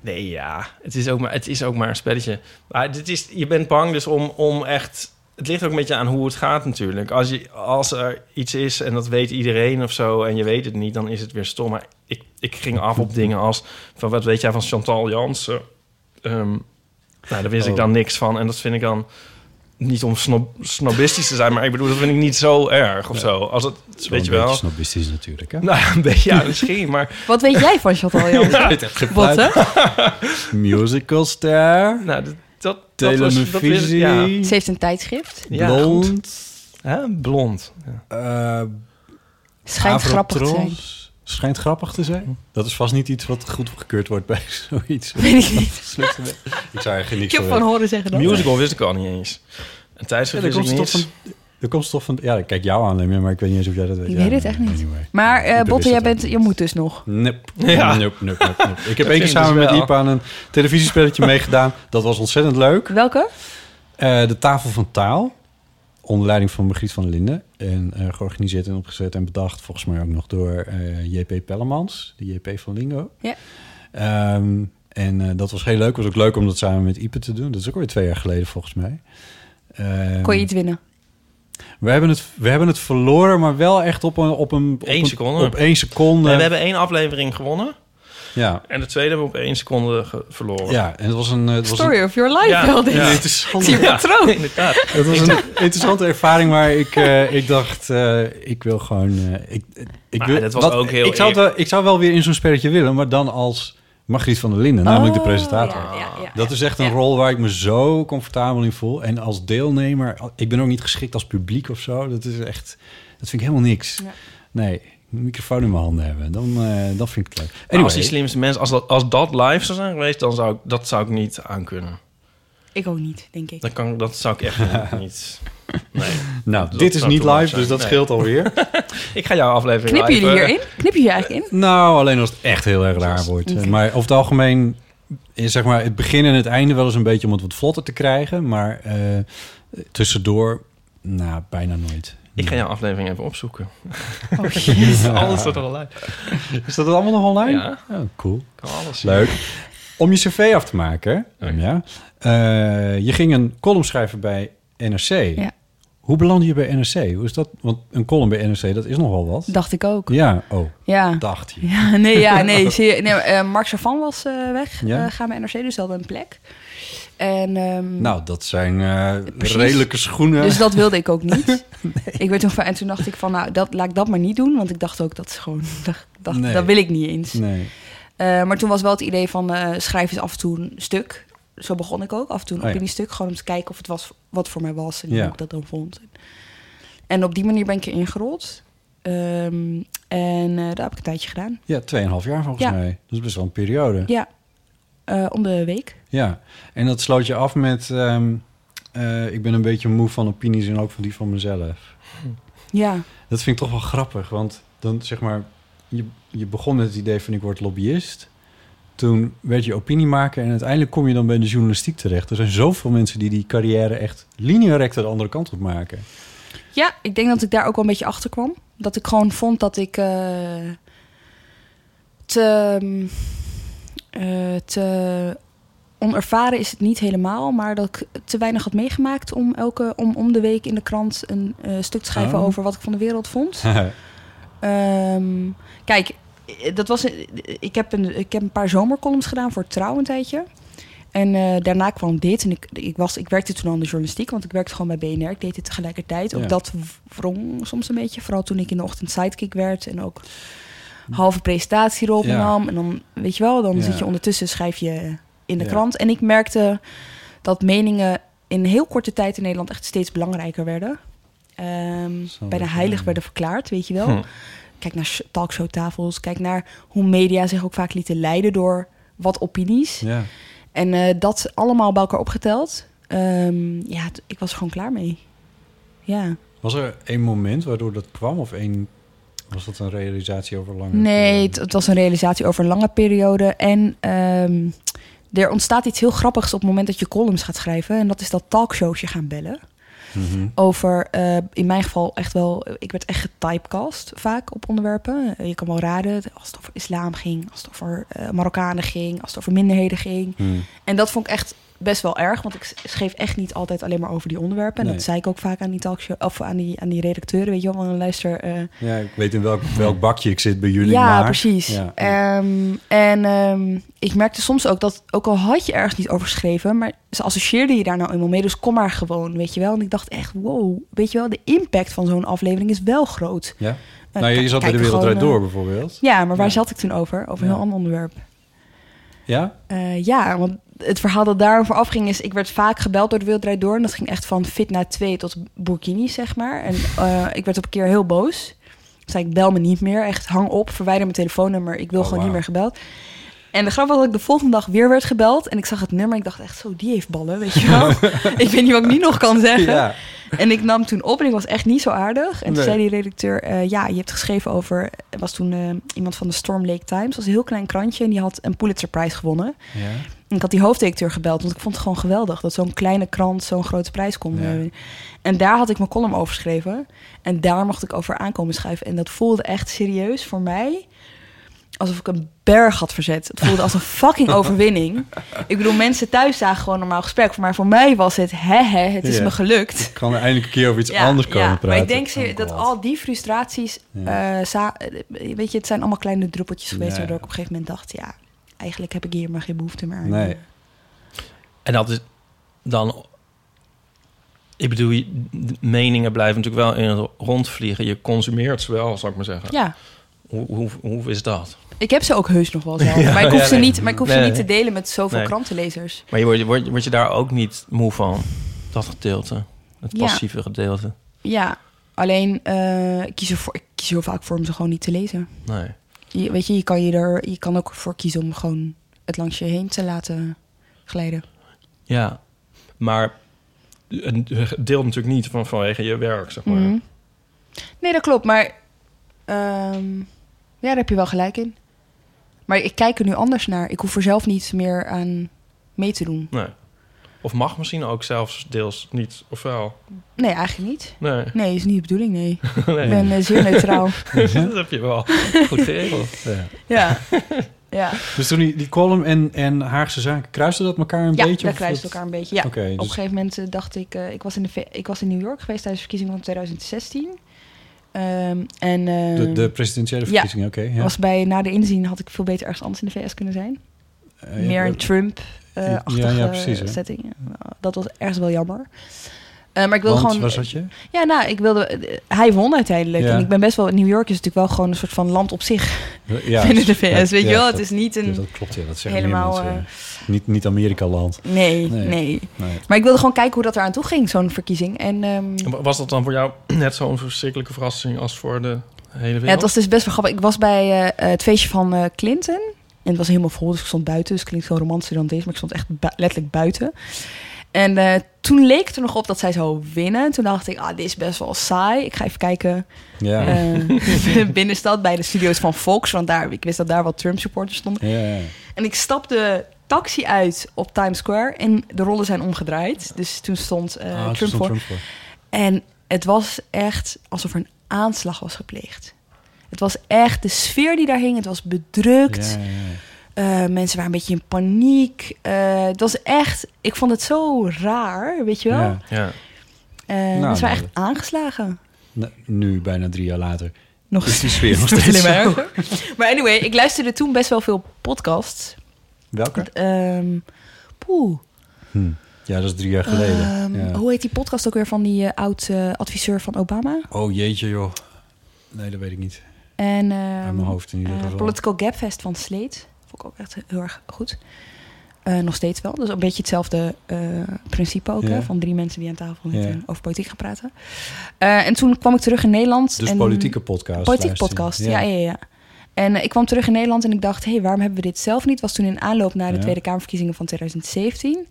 nee, ja, het is, ook maar, het is ook maar een spelletje. Maar dit is, je bent bang dus om, om echt... Het ligt ook een beetje aan hoe het gaat natuurlijk. Als, je, als er iets is en dat weet iedereen of zo... en je weet het niet, dan is het weer stom. Maar ik, ik ging af op dingen als... van wat weet jij van Chantal Jansen? Ehm, nou, daar wist ik Oh. dan niks van. En dat vind ik dan niet om snob, snobistisch te zijn... maar ik bedoel, dat vind ik niet zo erg of zo. Als het, Het is weet je wel... snobistisch natuurlijk, hè? Nou, ja, een beetje, ja, misschien, maar... Wat weet jij van Chantal Jansen? Ik weet echt geen Wat, hè? Musicalster, Nou, dat, dat, dat was- dat ik, televisie, ja. Ze heeft een tijdschrift. Ja, blond, Hè? Blond. Ja. eh, Schijnt grappig te zijn. Schijnt grappig te zijn. Dat is vast niet iets wat goed gekeurd wordt bij zoiets. Weet ik niet. Ik zou eigenlijk Ik niks heb van horen zeggen dat. Musical wist ik al niet eens. Een Ja, tijdschrift daar wist ik komt niet stof eens. van... Er komt stof van... Ja, ik kijk jou aan, maar ik weet niet eens of jij dat weet. Ik Ja, weet het echt niet. anyway. Maar eh Ik Botte, jij bent, je moet dus nog. Nep. Ja. Nep, nep, nep, nep. Ik heb één keer samen dus met. Iep aan een televisiespelletje meegedaan. Dat was ontzettend leuk. Welke? Eh, de Tafel van Taal. Onder leiding van Margriet van Linden. En eh, georganiseerd en opgezet en bedacht volgens mij ook nog door eh, JP Pellemans. De JP van Lingo. Ja. Ehm, en eh, dat was heel leuk. Het was ook leuk om dat samen met Ipe te doen. Dat is ook alweer twee jaar geleden volgens mij. Ehm, Kon je iets winnen? we, hebben het, we hebben het verloren, maar wel echt op een... Op een op Eén een- seconde. Op één seconde. Nee, we hebben één aflevering gewonnen. Ja, En de tweede hebben we op één seconde verloren. ja, en het was een... eh, Het was een, Story of your life Ja, wel dit. ja. interessante, is je patroon. inderdaad. het was een interessante ervaring, maar ik, eh, ik dacht, eh, ik wil gewoon... eh, ik, ik, Maar wil, dat was ook heel ik, zou het wel, ik zou wel weer in zo'n spelletje willen, maar dan als Margriet van der Linden, namelijk de Oh, presentator. ja, ja, ja. Dat is echt een Ja. rol waar ik me zo comfortabel in voel. En als deelnemer, ik ben ook niet geschikt als publiek of zo. Dat is echt, dat vind ik helemaal niks. Ja. Nee, een microfoon in mijn handen hebben, dan, eh, dan vind ik het leuk. Maar Anyway, als die slimste mensen, als dat, als dat live zou zijn geweest, dan zou ik dat zou ik niet aankunnen. Ik ook niet, denk ik. Dat, kan, dat zou ik echt niet. Nee. nou, dat dit is niet live, zijn. dus dat Nee. scheelt alweer. Ik ga jouw aflevering Knippen jullie live, eh, hierin? Knippen jullie eigenlijk in? nou, alleen als het echt heel erg raar wordt. Maar over het algemeen is zeg maar het begin en het einde wel eens een beetje om het wat vlotter te krijgen. Maar eh, tussendoor, nou, bijna nooit. Ik ga jouw aflevering even opzoeken. Oh shit. Alles staat er al uit. Is dat allemaal nog online? Ja. Oh, cool. Kan alles zien. Leuk. Om je cv af te maken, ja, eh, je ging een column schrijven bij NRC. Ja. Hoe belandde je bij NRC? Hoe is dat? Want een column bij NRC, dat is nogal wat. Dacht ik ook. Ja, oh, Ja. dacht je. Ja, nee, ja, nee. Zie je, nee eh, Mark Savan was eh, weg. Ja. eh gaan bij NRC, dus hadden een plek. En, ehm, Nou, dat zijn eh, redelijke schoenen. Dus dat wilde ik ook niet. Ik werd toen van, en toen dacht ik van, nou, dat, laat ik dat maar niet doen. Want ik dacht ook, dat is gewoon, dat, dat, Nee. dat wil ik niet eens. Nee. Eh, maar toen was wel het idee van, eh, schrijf eens af en toe een stuk. Zo begon ik ook, af en toe een Oh ja. opiniestuk. Gewoon om te kijken of het was wat voor mij was en Ja. hoe ik dat dan vond. En op die manier ben ik erin gerold. Ehm, en daar heb ik een tijdje gedaan. Ja, 2,5 jaar volgens Ja. mij. Dat is best wel een periode. Ja, eh, om de week. Ja, en dat sloot je af met... ehm, eh, ik ben een beetje moe van opinies en ook van die van mezelf. Ja. Dat vind ik toch wel grappig, want dan zeg maar... Je, je begon met het idee van ik word lobbyist. Toen werd je opiniemaker en uiteindelijk kom je dan bij de journalistiek terecht. Er zijn zoveel mensen die die carrière echt lineair de andere kant op maken. Ja, ik denk dat ik daar ook wel een beetje achter kwam. Dat ik gewoon vond dat ik eh, te, mm, eh, te onervaren is het niet helemaal, maar dat ik te weinig had meegemaakt om elke om, om de week in de krant een eh, stuk te schrijven Oh. over wat ik van de wereld vond. Ehm, kijk, eh, dat was, ik, heb een, ik heb een paar zomercolumns gedaan voor Trouw een tijdje. En daarna kwam dit. En ik, ik, was, ik werkte toen al in de journalistiek, want ik werkte gewoon bij BNR. Ik deed dit tegelijkertijd. Ook Ja. dat wrong soms een beetje. Vooral toen ik in de ochtend sidekick werd. En ook halve presentatie erop Ja. nam. En dan, weet je wel, dan zit je ondertussen, schrijf je in de krant. En ik merkte dat meningen in heel korte tijd in Nederland echt steeds belangrijker werden. Ehm bijna heilig werden verklaard, weet je wel. Hm. Kijk naar sh- talkshowtafels. Kijk naar hoe media zich ook vaak lieten leiden door wat opinies. Ja. En eh, dat allemaal bij elkaar opgeteld. Ehm, ja, ik was er gewoon klaar mee. Ja. Was er één moment waardoor dat kwam? Of één, was dat een realisatie over lange Nee, het, het was een realisatie over een lange periode. En ehm, er ontstaat iets heel grappigs op het moment dat je columns gaat schrijven. En dat is dat talkshows je gaan bellen. Mhm. Over, eh, in mijn geval echt wel... Ik werd echt getypecast vaak op onderwerpen. Je kan wel raden, als het over islam ging... als het over eh, Marokkanen ging, als het over minderheden ging. Hmm. En dat vond ik echt best wel erg, want ik schreef echt niet altijd alleen maar over die onderwerpen. En Nee. dat zei ik ook vaak aan die talkshow of aan die, aan die redacteuren, weet je wel, van luister. eh, Ja, ik weet in welk, welk bakje ik zit bij jullie. ja, maar- precies. Ja. Ehm, en ehm, ik merkte soms ook dat, ook al had je ergens niet over geschreven, maar ze associeerden je daar nou eenmaal mee, dus kom maar gewoon, weet je wel. En ik dacht echt, wow, weet je wel, de impact van zo'n aflevering is wel groot. Ja? Eh, nou, je zat bij de Wereld gewoon, Draait Door eh, bijvoorbeeld. Ja, maar waar Ja. zat ik toen over? Over een Ja. heel ander onderwerp. Ja? Eh, ja, want het verhaal dat daarover afging is... ik werd vaak gebeld door de Draait Door... en dat ging echt van fit naar twee tot burkini, zeg maar. En eh, ik werd op een keer heel boos. Toen zei ik, bel me niet meer. Echt, hang op, verwijder mijn telefoonnummer. Ik wil Oh, gewoon niet meer gebeld. En de grap was dat ik de volgende dag weer werd gebeld... en ik zag het nummer ik dacht echt zo, die heeft ballen, weet je wel. ik weet niet wat ik nu nog kan zeggen. Ja. En ik nam toen op en ik was echt niet zo aardig. En toen zei die redacteur, eh, ja, je hebt geschreven over... Er was toen eh, iemand van de Storm Lake Times. Was een heel klein krantje en die had een Pulitzerprijs gewonnen. Ja. En ik had die hoofddirecteur gebeld, want ik vond het gewoon geweldig... dat zo'n kleine krant zo'n grote prijs kon Ja. En daar had ik mijn column over geschreven. En daar mocht ik over aankomen schrijven. En dat voelde echt serieus voor mij... alsof ik een berg had verzet. Het voelde als een fucking overwinning. Ik bedoel, mensen thuis zagen gewoon normaal gesprek. Maar voor mij was het, hè, hè, het is Ja. me gelukt. Ik kan er eindelijk een keer over iets anders komen praten. Maar ik denk ze- Oh, dat God. al die frustraties, Ja. eh, eh, weet je, het zijn allemaal kleine druppeltjes geweest, Ja. waardoor ik op een gegeven moment dacht, ja, eigenlijk heb ik hier maar geen behoefte meer aan. Nee. En dat is dan... Ik bedoel, meningen blijven natuurlijk wel in het rondvliegen. Je consumeert ze wel, zou ik maar zeggen. Ja, Hoe, hoe, hoe is dat? ik heb ze ook heus nog wel zelf, Ja, maar ik hoef ja, ze nee. niet, maar ik hoef Nee, ze nee. niet te delen met zoveel krantenlezers. Maar je wordt, word, word je daar ook niet moe van? Dat gedeelte. Het Ja. passieve gedeelte. Ja, alleen eh, ik, kies ervoor, ik kies heel vaak voor om ze gewoon niet te lezen. Nee. Je, weet je, je kan, je, er, je kan ook voor kiezen om gewoon het langs je heen te laten glijden. Ja. Maar een deelt natuurlijk niet van, vanwege je werk, zeg maar. Mhm. Nee, dat klopt. Maar ehm, ja, daar heb je wel gelijk in. Maar ik kijk er nu anders naar. Ik hoef er zelf niet meer aan mee te doen. Nee. Of mag misschien ook zelfs deels niet, of wel? Nee, eigenlijk niet. Nee. Nee, is niet de bedoeling, nee. Nee. Ik ben eh, zeer neutraal. dat heb je wel goed geregeld. Ja. ja. ja. Dus toen die, die column en, en Haagse Zaken, kruisten dat elkaar een Ja, beetje? dat of kruist wat? elkaar een beetje. Ja. Oké, Op een dus- gegeven moment eh, dacht ik... eh, ik, was in de ik was in New York geweest tijdens de verkiezingen van 2016. Ehm, en, De, ehm, de presidentiële ja. verkiezingen, oké. ja. was bij, na de inzien had ik veel beter ergens anders in de VS kunnen zijn. Eh, Meer een eh, Trump-achtige Ja, precies, hè. setting. Nou, Dat was ergens wel jammer. Eh, maar ik Want, gewoon... waar zat je? Ja, nou, ik wilde... eh, hij won uiteindelijk. Ja. En ik ben best wel... New York is natuurlijk wel gewoon een soort van land op zich. Ja, binnen de VS, ja, weet je wel? dat- het is niet een... dat klopt, ja. Dat zeggen helemaal, mensen. Niet, niet Amerika-land. Nee, Nee. nee, Nee. Maar ik wilde gewoon kijken hoe dat eraan toe ging, zo'n verkiezing. En ehm, Was dat dan voor jou net zo'n verschrikkelijke verrassing als voor de hele wereld? ja, het was dus best wel grappig. Ik was bij eh, het feestje van eh, Clinton. En het was helemaal vol, dus ik stond buiten. Dus het klinkt zo romantisch dan deze, maar ik stond echt bu- letterlijk buiten. En eh, toen leek het er nog op dat zij zou winnen. Toen dacht ik, ah, dit is best wel saai. Ik ga even kijken Ja. binnenstad bij de studio's van Fox. Want daar, ik wist dat daar wat Trump supporters stonden. Ja, ja. En ik stapte taxi uit op Times Square en de rollen zijn omgedraaid. Dus toen stond Ah, toen Trump, stond voor. Trump voor. En het was echt alsof er een aanslag was gepleegd. Het was echt de sfeer die daar hing. Het was bedrukt. Ja, ja, ja. Eh, mensen waren een beetje in paniek. Eh, het was echt... Ik vond het zo raar, weet je wel? Ja. Ja. Eh, Nou, mensen waren nou, echt aangeslagen. Nou, Nu, bijna drie jaar later. Nog is die sfeer nog steeds. Maar anyway, ik luisterde toen best wel veel podcasts. Welke? Poeh. Hm. Ja, dat is drie jaar geleden. Ehm, ja. Hoe heet die podcast ook weer van die eh, oud-adviseur van Obama? Oh jeetje joh. Nee, dat weet ik niet. En ehm, Uit mijn hoofd in ieder eh, geval. Political Gapfest van Slate. Vond ik ook echt heel erg goed. Eh, nog steeds wel. Dus een beetje hetzelfde eh, principe ook. Ja. Hè, van drie mensen die aan tafel zitten Ja. over politiek gaan praten. Eh, en toen kwam ik terug in Nederland. Dus en, politieke podcast Politieke podcast, ja, ja, ja. En eh, ik kwam terug in Nederland en ik dacht... hé, hey, waarom hebben we dit zelf niet? was toen in aanloop naar de Ja. Tweede Kamerverkiezingen van 2017.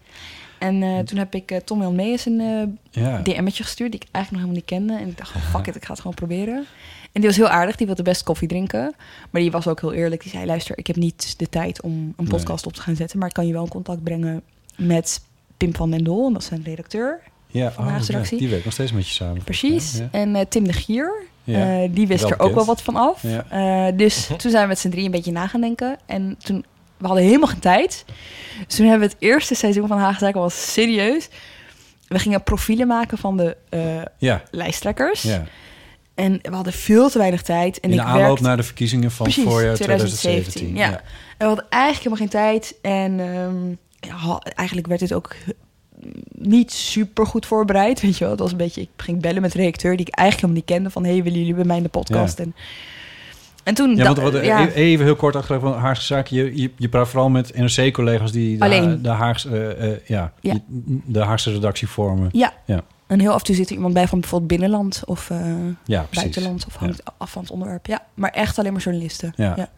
En eh, toen heb ik eh, Tom Jan Meijers een Ja. DM'tje gestuurd... die ik eigenlijk nog helemaal niet kende. En ik dacht, fuck it, ik ga het gewoon proberen. En die was heel aardig, die wilde best koffie drinken. Maar die was ook heel eerlijk. Die zei, luister, ik heb niet de tijd om een podcast op te gaan zetten... maar ik kan je wel in contact brengen met Pim van den Dol. En dat is een redacteur. Ja, van de oh, ja, die werkt nog steeds met je samen. Precies. Ja. En Tim de Gier, Ja. eh, die wist er ook wel wat van af. Ja. Eh, dus toen zijn we met z'n drie een beetje na gaan denken. En toen, we hadden helemaal geen tijd. Dus toen hebben we het eerste seizoen van Haagse Zaken was serieus. We gingen profielen maken van de eh, Ja. lijsttrekkers. Ja. En we hadden veel te weinig tijd. En In de ik aanloop werkte- naar de verkiezingen van Precies, voorjaar 2017. 2017. Ja. En we hadden eigenlijk helemaal geen tijd. En ehm, eigenlijk werd het ook niet super goed voorbereid. Weet je wel, het was een beetje. Ik ging bellen met de redacteur die ik eigenlijk helemaal niet kende. Van hey, willen jullie bij mij in de podcast? Ja. En, en toen. Ja, want wat, ja. e- even heel kort achteraf van Haagse Zaken. Je, je, je praat vooral met NRC-collega's die de, Alleen. de, Haagse, eh, eh, ja, Ja. die- de Haagse redactie vormen. Ja. ja. En heel af en toe zit er iemand bij van bijvoorbeeld binnenland of eh, Ja, precies. buitenland. Of hangt af van het onderwerp. Ja, maar echt alleen maar journalisten. Ja. ja.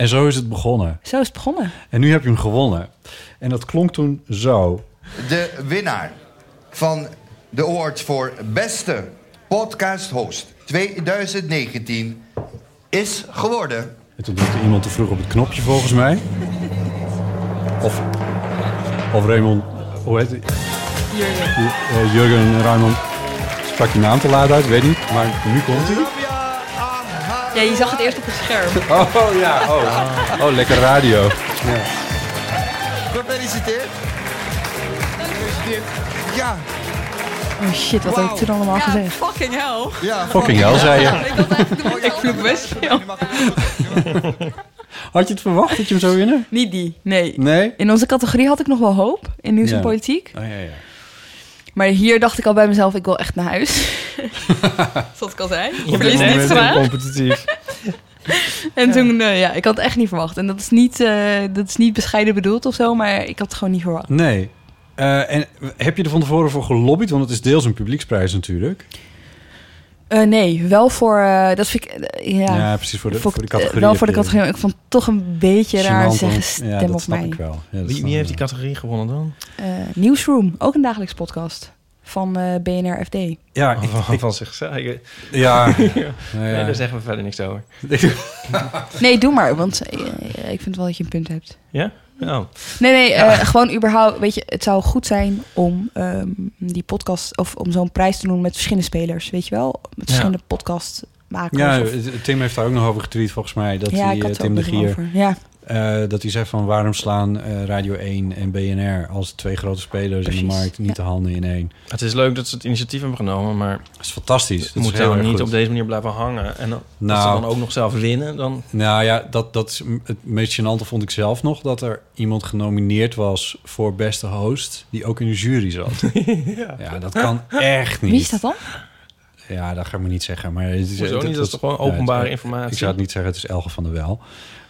En zo is het begonnen. Zo is het begonnen. En nu heb je hem gewonnen. En dat klonk toen zo. De winnaar van de award voor beste podcast host 2019 is geworden. En toen drukte iemand te vroeg op het knopje volgens mij. Of, of Raymond, hoe heet hij? Jurgen. Eh, Jurgen Raymond sprak je naam te laat uit, weet niet. Maar nu komt hij. Ja, je zag het eerst op het scherm. Oh ja, oh. Oh, lekker radio. Ja. Gefeliciteerd. Ja. Oh shit, wat heb ik toen allemaal gezegd? Fucking hell. Ja, Fucking hell, zei je. Ik, had eigenlijk- ik vloek best veel. Had je het verwacht dat je hem zou winnen? Niet die, nee. Nee? In onze categorie had ik nog wel hoop. In nieuws en politiek. Oh ja, ja. Maar hier dacht ik al bij mezelf, ik wil echt naar huis. Zoals ik al zei. Je bent niet competitief. En toen, eh, ja, ik had het echt niet verwacht. En dat is niet, eh, dat is niet bescheiden bedoeld of zo, maar ik had het gewoon niet verwacht. Nee. Eh, en heb je er van tevoren voor gelobbyd? Want het is deels een publieksprijs natuurlijk. Eh, nee, wel voor, eh, dat vind ik, eh, ja. Ja, precies, voor de- voor de categorie Wel voor de categorie, ik vond het toch een beetje raar zeggen, stem ja, dat op snap mij. ik wel. Ja, dat Wie, wie heeft die categorie gewonnen dan? Eh, Newsroom, ook een dagelijks podcast van eh, BNR FD. Ja, ik, Van, ik- van zichzelf. Ja. ja. Ja. Nee, daar zeggen we verder niks over. Nee, doe maar, want ik vind wel dat je een punt hebt. Ja? Nee, nee, Ja. eh, gewoon überhaupt, weet je, het zou goed zijn om ehm, die podcast of om zo'n prijs te doen met verschillende spelers, weet je wel? Met verschillende Ja, of- Tim heeft daar ook nog over getweet volgens mij. Dat Ja, hij, ik had eh, het Tim de Gier, over. Ja. eh, dat hij zegt van waarom slaan eh, Radio 1 en BNR als twee grote spelers in de markt niet de handen in één. Het is leuk dat ze het initiatief hebben genomen, maar... Dat is fantastisch. Het moet heel niet goed. op deze manier blijven hangen. En dan, als ze Nou. dan ook nog zelf winnen, dan... Nou ja, dat, dat is het meest gênante vond ik zelf nog. Dat er iemand genomineerd was voor beste host... die ook in de jury zat. ja. dat kan echt niet. Wie is dat dan? Ja, dat ga ik me niet zeggen. Maar het is, niet? Dat is toch gewoon ja, openbare Ik informatie? zou het niet zeggen, het is Elge van der Wel.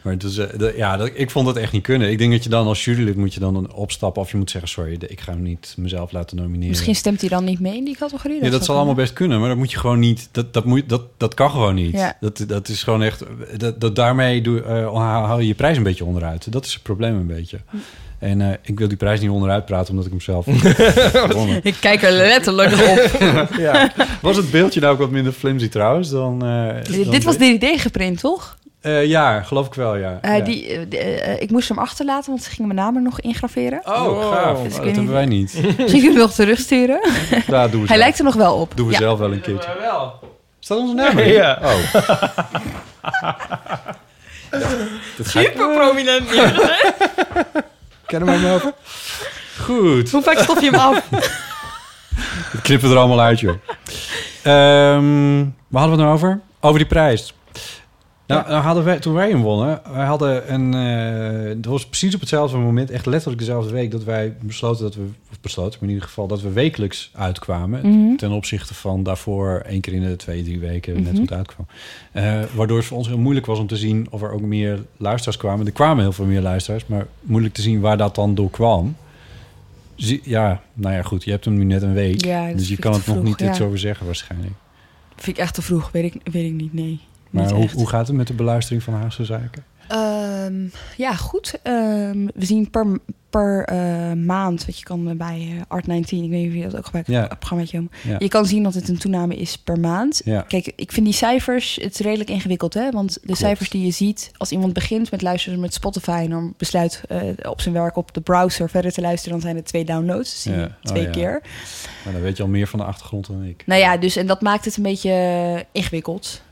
Maar het is, eh, de- ja, dat, ik vond het echt niet kunnen. Ik denk dat je dan als jurylid moet je dan opstappen... of je moet zeggen, sorry, de- ik ga hem niet mezelf laten nomineren. Misschien stemt hij dan niet mee in die categorie. Ja, dat zal zou allemaal best kunnen, maar dat moet je gewoon niet. Dat, dat, moet, dat, dat kan gewoon niet. Ja. Dat, dat is gewoon echt. Dat, dat daarmee doe, eh, haal je je prijs een beetje onderuit. Dat is het probleem een beetje. En eh, ik wil die prijs niet onderuit praten omdat ik hem zelf gewonnen. Ik kijk er letterlijk op. ja. Was het beeldje nou ook wat minder flimsy trouwens dan. eh, kunnen. dan Dit was DDD geprint, toch? Eh, ja, geloof ik wel, ja. Eh, ja. die, ik moest hem achterlaten, want ze gingen mijn naam er nog ingraveren. Oh, gaaf. Dus Oh, dat hebben wij niet. Misschien kun je hem nog terugsturen. Ja, doen we Hij zelf. lijkt er nog wel op. Doen we Ja. zelf wel een keertje. wel. Staat onze naam erin? Ja. Oh. Dat. Super prominent neergezet. Ken hem over. Goed. Hoe vaak stof je hem af? Dat knippen we er allemaal uit, joh. Ehm waar hadden we het nou over? Over die prijs. Nou, hadden wij, toen wij hem wonnen, wij hadden een... eh het was precies op hetzelfde moment, echt letterlijk dezelfde week... dat wij besloten dat we... Of besloten, maar in ieder geval dat we wekelijks uitkwamen. Mhm. Ten opzichte van daarvoor één keer in de twee, drie weken net hoe het uitkwam. Eh, waardoor het voor ons heel moeilijk was om te zien of er ook meer luisteraars kwamen. Er kwamen heel veel meer luisteraars, maar moeilijk te zien waar dat dan door kwam. Ja, nou ja, goed. Je hebt hem nu net een week. Ja, dus je kan het nog vroeg, niet ja. over zeggen waarschijnlijk. Vind ik echt te vroeg, weet ik, weet ik niet, nee. Maar hoe, hoe gaat het met de beluistering van Haagse Zaken? Ehm, ja, goed. Ehm, we zien per, per eh, maand, wat je kan eh, bij eh, Art19, ik weet niet of je dat ook gebruikt, Ja. het programmaatje. Ja. Je kan zien dat het een toename is per maand. Ja. Kijk, ik vind die cijfers, het is redelijk ingewikkeld, hè? Want de cijfers die je ziet, als iemand begint met luisteren met Spotify en dan besluit eh, op zijn werk op de browser verder te luisteren, dan zijn het twee downloads. Dus je Ja. Oh, twee ja. keer. Maar dan weet je al meer van de achtergrond dan ik. Nou ja, dus en dat maakt het een beetje ingewikkeld.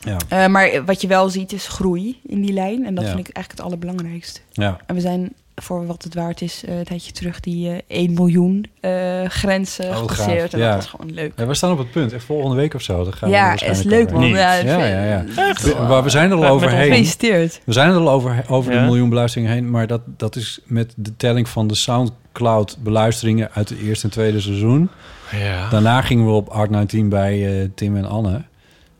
Ja. Eh, maar wat je wel ziet is groei in die lijn. En dat Ja. vind ik eigenlijk het allerbelangrijkste. Ja. En we zijn, voor wat het waard is, eh, een tijdje terug die eh 1 miljoen eh grens eh, Oh, gepasseerd. En Ja. dat was gewoon leuk. Ja, we staan op het punt. Echt volgende week of zo. Dan gaan we Ja, er is leuk, man. Ja, ja, ja, ja. echt. We, maar we zijn er al overheen. gefeliciteerd. We zijn er al over, over Ja. de miljoen beluisteringen heen. Maar dat, dat is met de telling van de Soundcloud beluisteringen uit het eerste en tweede seizoen. Ja. Daarna gingen we op Art 19 bij eh, Tim en Anne.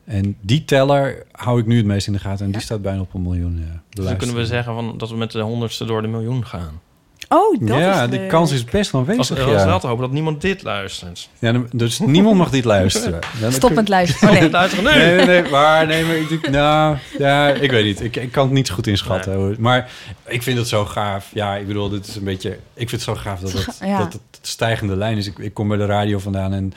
En die teller hou ik nu het meest in de gaten. En die staat bijna op een miljoen. Ja, Dus dan kunnen we zeggen van, dat we met de honderdste door de miljoen gaan. Oh, dat ja, is die leuk. kans is best wel Als, aanwezig. als ja. wel te hopen dat niemand dit luistert. Ja, dus niemand mag dit luisteren. Dan Stop met luisteren. Oh, nee. Luisteren nu! Nee, nee, nee, maar, nee, maar ik nou, ja, ik weet niet. Ik, ik kan het niet zo goed inschatten. hoor. Maar ik vind het zo gaaf. Ja, ik bedoel, dit is een beetje... Ik vind het zo gaaf dat het, Ja. dat het stijgende lijn is. Ik, ik kom bij de radio vandaan en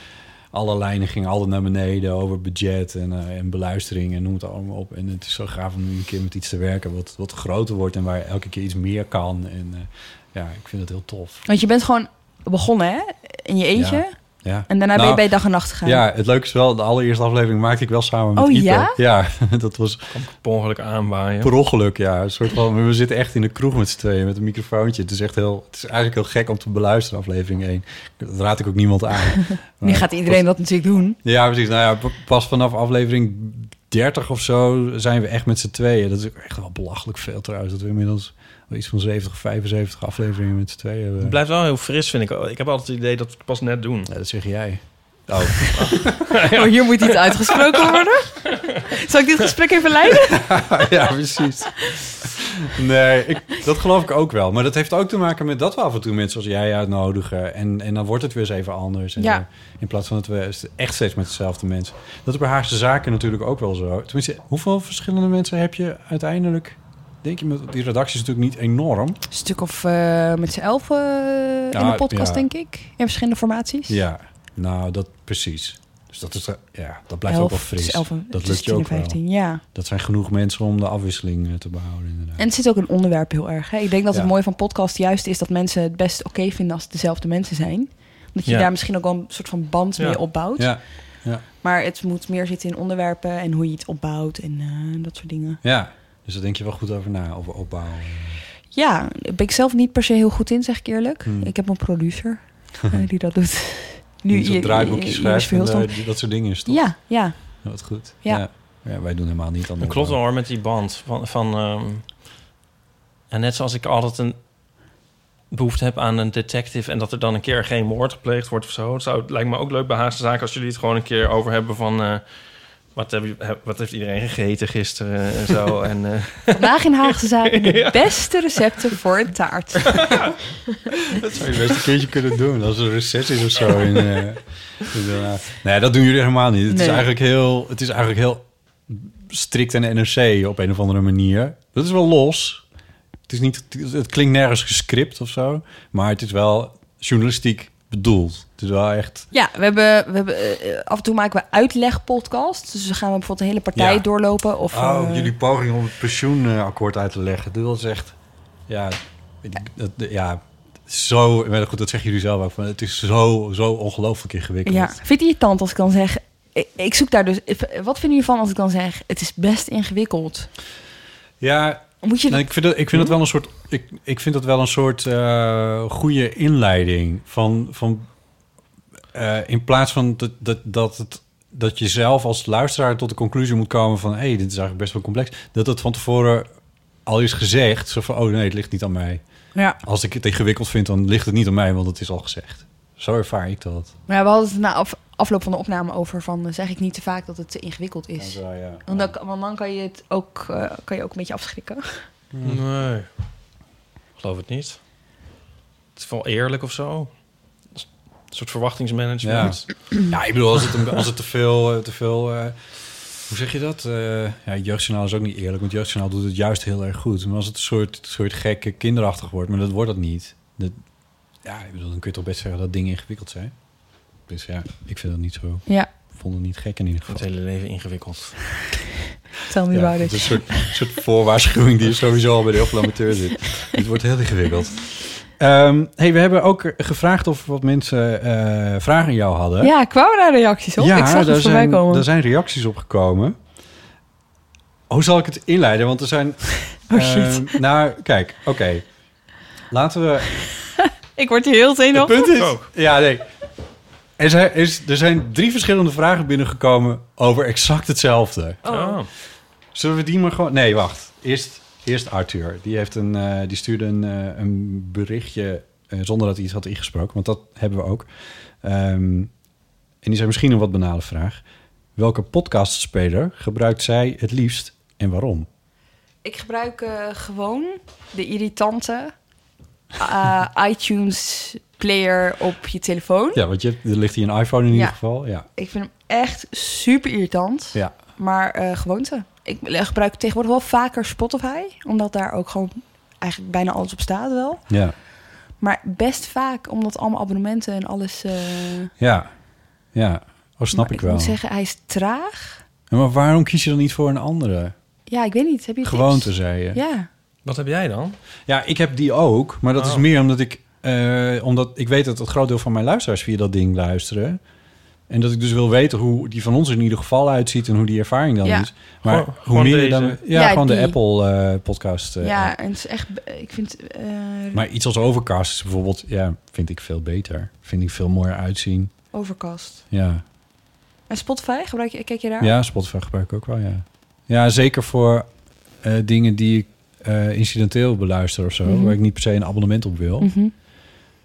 alle lijnen gingen altijd naar beneden over budget en, eh, en beluistering en noem het allemaal op. En het is zo gaaf om nu een keer met iets te werken wat, wat groter wordt en waar elke keer iets meer kan. En eh, ja, ik vind het heel tof. Want je bent gewoon begonnen, hè? In je eentje. Ja, ja. En daarna ben Nou, je bij dag en nacht gegaan. Ja, het leuke is wel, de allereerste aflevering maakte ik wel samen met Oh, Ipe. ja? Ja, dat was Per ongeluk aanwaaien. per ongeluk, ja. Een soort van, we zitten echt in de kroeg met z'n tweeën met een microfoontje. Het is echt heel, het is eigenlijk heel gek om te beluisteren, aflevering 1. Dat raad ik ook niemand aan. Nu Maar- gaat iedereen dat natuurlijk doen. Ja, precies. Nou ja, pas vanaf aflevering 30 of zo zijn we echt met z'n tweeën. Dat is ook echt wel belachelijk veel trouwens. Dat we inmiddels iets van 70, 75 afleveringen met z'n tweeën hebben. Het blijft wel heel fris, vind ik. Ik heb altijd het idee dat we het pas net doen. Ja, dat zeg jij. Oh. Oh, hier moet iets uitgesproken worden. Zal ik dit gesprek even leiden? ja, precies. Nee, ik, dat geloof ik ook wel. Maar dat heeft ook te maken met dat we af en toe mensen zoals jij uitnodigen. En, en dan wordt het weer eens even anders. En Ja. in plaats van dat we echt steeds met dezelfde mensen. Dat is bij Haagse Zaken natuurlijk ook wel zo. Tenminste, hoeveel verschillende mensen heb je uiteindelijk? Denk je, met die redactie is natuurlijk niet enorm. Een stuk of eh, met z'n elf eh, in de podcast, ja. denk ik. In verschillende formaties. Ja, nou, dat precies. Dus dat, is, ja, dat blijft ook wel fris. dus elf, dat lukt je 10 en ook wel. 15, ja. Dat zijn genoeg mensen om de afwisseling eh, te behouden, inderdaad. En het zit ook een onderwerp heel erg. Hè? Ik denk dat het mooie van podcast juist is dat mensen het best oké vinden als het dezelfde mensen zijn. Omdat je Ja. daar misschien ook wel een soort van band Ja. mee opbouwt. Ja, ja. Maar het moet meer zitten in onderwerpen en hoe je het opbouwt en eh, dat soort dingen. ja, dus daar denk je wel goed over na, over opbouwen. Ja, daar ben ik zelf niet per se heel goed in, zeg ik eerlijk. Hmm. Ik heb een producer eh, die dat doet. Nu zo'n i- draaiboekje i- schrijft en daar- dat soort dingen is toch? Ja, ja. Wat goed. Ja. Ja. Ja, wij doen helemaal niet aan Dat klopt wel hoor, met die band. Van, van, ehm, en net zoals ik altijd een... behoefte heb aan een detective... en dat er dan een keer geen moord gepleegd wordt of zo. Het, zou, het lijkt me ook leuk bij Haagse Zaken... als jullie het gewoon een keer over hebben van... eh, wat, heb je, wat heeft iedereen gegeten gisteren en zo. en, eh, Vandaag in Haagse Zaken de Ja. beste recepten voor een taart. Dat zou je best een keertje kunnen doen. Als er een recess is of zo. In, eh, Haag. nee, dat doen jullie helemaal niet. Het, is eigenlijk heel, het is eigenlijk heel strikt en NRC op een of andere manier. Dat is wel los. Het, is niet, het klinkt nergens gescript of zo. Maar het is wel journalistiek bedoeld. Het is wel echt... Ja, we hebben, we hebben eh, af en toe maken we uitlegpodcasts. Dus dan gaan we bijvoorbeeld een hele partij Ja. doorlopen. Of, oh, eh, jullie poging om het pensioenakkoord uit te leggen. Dat is echt... Ja, dat, ja zo... Maar goed, dat zeggen jullie zelf ook. Van, het is zo, zo ongelooflijk ingewikkeld. Ja, vind je het irritant als ik dan zeg... Ik, ik zoek daar dus... Wat vinden jullie van als ik dan zeg... Het is best ingewikkeld. Ja, Moet je nou, ik vind dat, ik vind dat wel een soort, ik, ik vind dat wel een soort eh, goede inleiding van, van eh, in plaats van dat, dat, dat, het, dat je zelf als luisteraar tot de conclusie moet komen van, hé, hey, dit is eigenlijk best wel complex, dat het van tevoren al is gezegd, zo van, oh nee, het ligt niet aan mij. Ja. Als ik het ingewikkeld vind, dan ligt het niet aan mij, want het is al gezegd. Zo ervaar ik dat. Maar ja, we hadden het na af, afloop van de opname over van... eh, zeg ik niet te vaak dat het te ingewikkeld is. Ja, ja. Want, dan, want dan kan je het ook, eh, kan je ook een beetje afschrikken. Nee, geloof het niet. Het is wel eerlijk of zo. Een soort verwachtingsmanagement. Ja. ja, ik bedoel, als het, als het te veel... eh, Te veel eh, hoe zeg je dat? Eh ja, jeugdjournaal is ook niet eerlijk, want jeugdjournaal doet het juist heel erg goed. Maar als het een soort, soort gekke kinderachtig wordt, maar dat wordt het niet. Dat, ja, ik bedoel, dan kun je toch best zeggen dat dingen ingewikkeld zijn. Dus ja, ik vind dat niet zo. Ja. Ik vond het niet gek in ieder geval. Het hele leven ingewikkeld. Tell me Ja, about het it. is een soort, soort voorwaarschuwing die sowieso al bij de heel veel amateur zit. Het wordt heel ingewikkeld. Ehm, hey, we hebben ook gevraagd of wat mensen eh, vragen aan jou hadden. Ja, kwamen daar reacties op? Ja, ik zag daar het voorbij zijn, komen. daar zijn reacties op gekomen. Hoe zal ik het inleiden? Want er zijn... Oh, shit. ehm, nou, kijk, oké. Laten we... Ik word hier heel Het zenuwachtig. punt is... Ja, nee. Er zijn, is, er zijn drie verschillende vragen binnengekomen over exact hetzelfde. Oh. Zullen we die maar gewoon... Nee, wacht. Eerst, eerst Arthur. Die, heeft een, eh, die stuurde een, eh, een berichtje eh, zonder dat hij iets had ingesproken. Want dat hebben we ook. Ehm, en die zei misschien een wat banale vraag. Welke podcastspeler gebruikt zij het liefst en waarom? Ik gebruik gewoon de irritante iTunes player op je telefoon. Ja, want je, er ligt hier een iPhone in ieder geval. Ja. Ik vind hem echt super irritant. Ja. Maar gewoonte. Ik gebruik tegenwoordig wel vaker Spotify. Omdat daar ook gewoon eigenlijk bijna alles op staat wel. Ja. Maar best vaak, omdat allemaal abonnementen en alles... eh, Ja. Ja. Oh, snap maar ik wel. moet zeggen, hij is traag. Ja, Maar waarom kies je dan niet voor een andere? Ja, ik weet niet. Heb je tips? Gewoonte, zei je. Ja. Wat heb jij dan? Ja, ik heb die ook. Maar dat is Oh. meer omdat ik... eh, omdat ik weet dat het groot deel van mijn luisteraars via dat ding luisteren. En dat ik dus wil weten hoe die van ons in ieder geval uitziet... en hoe die ervaring dan Ja. is. Maar Gewoon- hoe meer dan... Ja, Ja, gewoon de die. Apple-podcast. ja, en het is echt... Ik vind... eh, Maar iets als Overcast is bijvoorbeeld... Ja, vind ik veel beter. Vind ik veel mooier uitzien. Overcast. Ja. En Spotify, gebruik je, kijk je daar? Ja, Spotify gebruik ik ook wel, ja. Ja, zeker voor eh, dingen die ik eh, incidenteel beluister of zo... Mhm. waar ik niet per se een abonnement op wil. Mhm.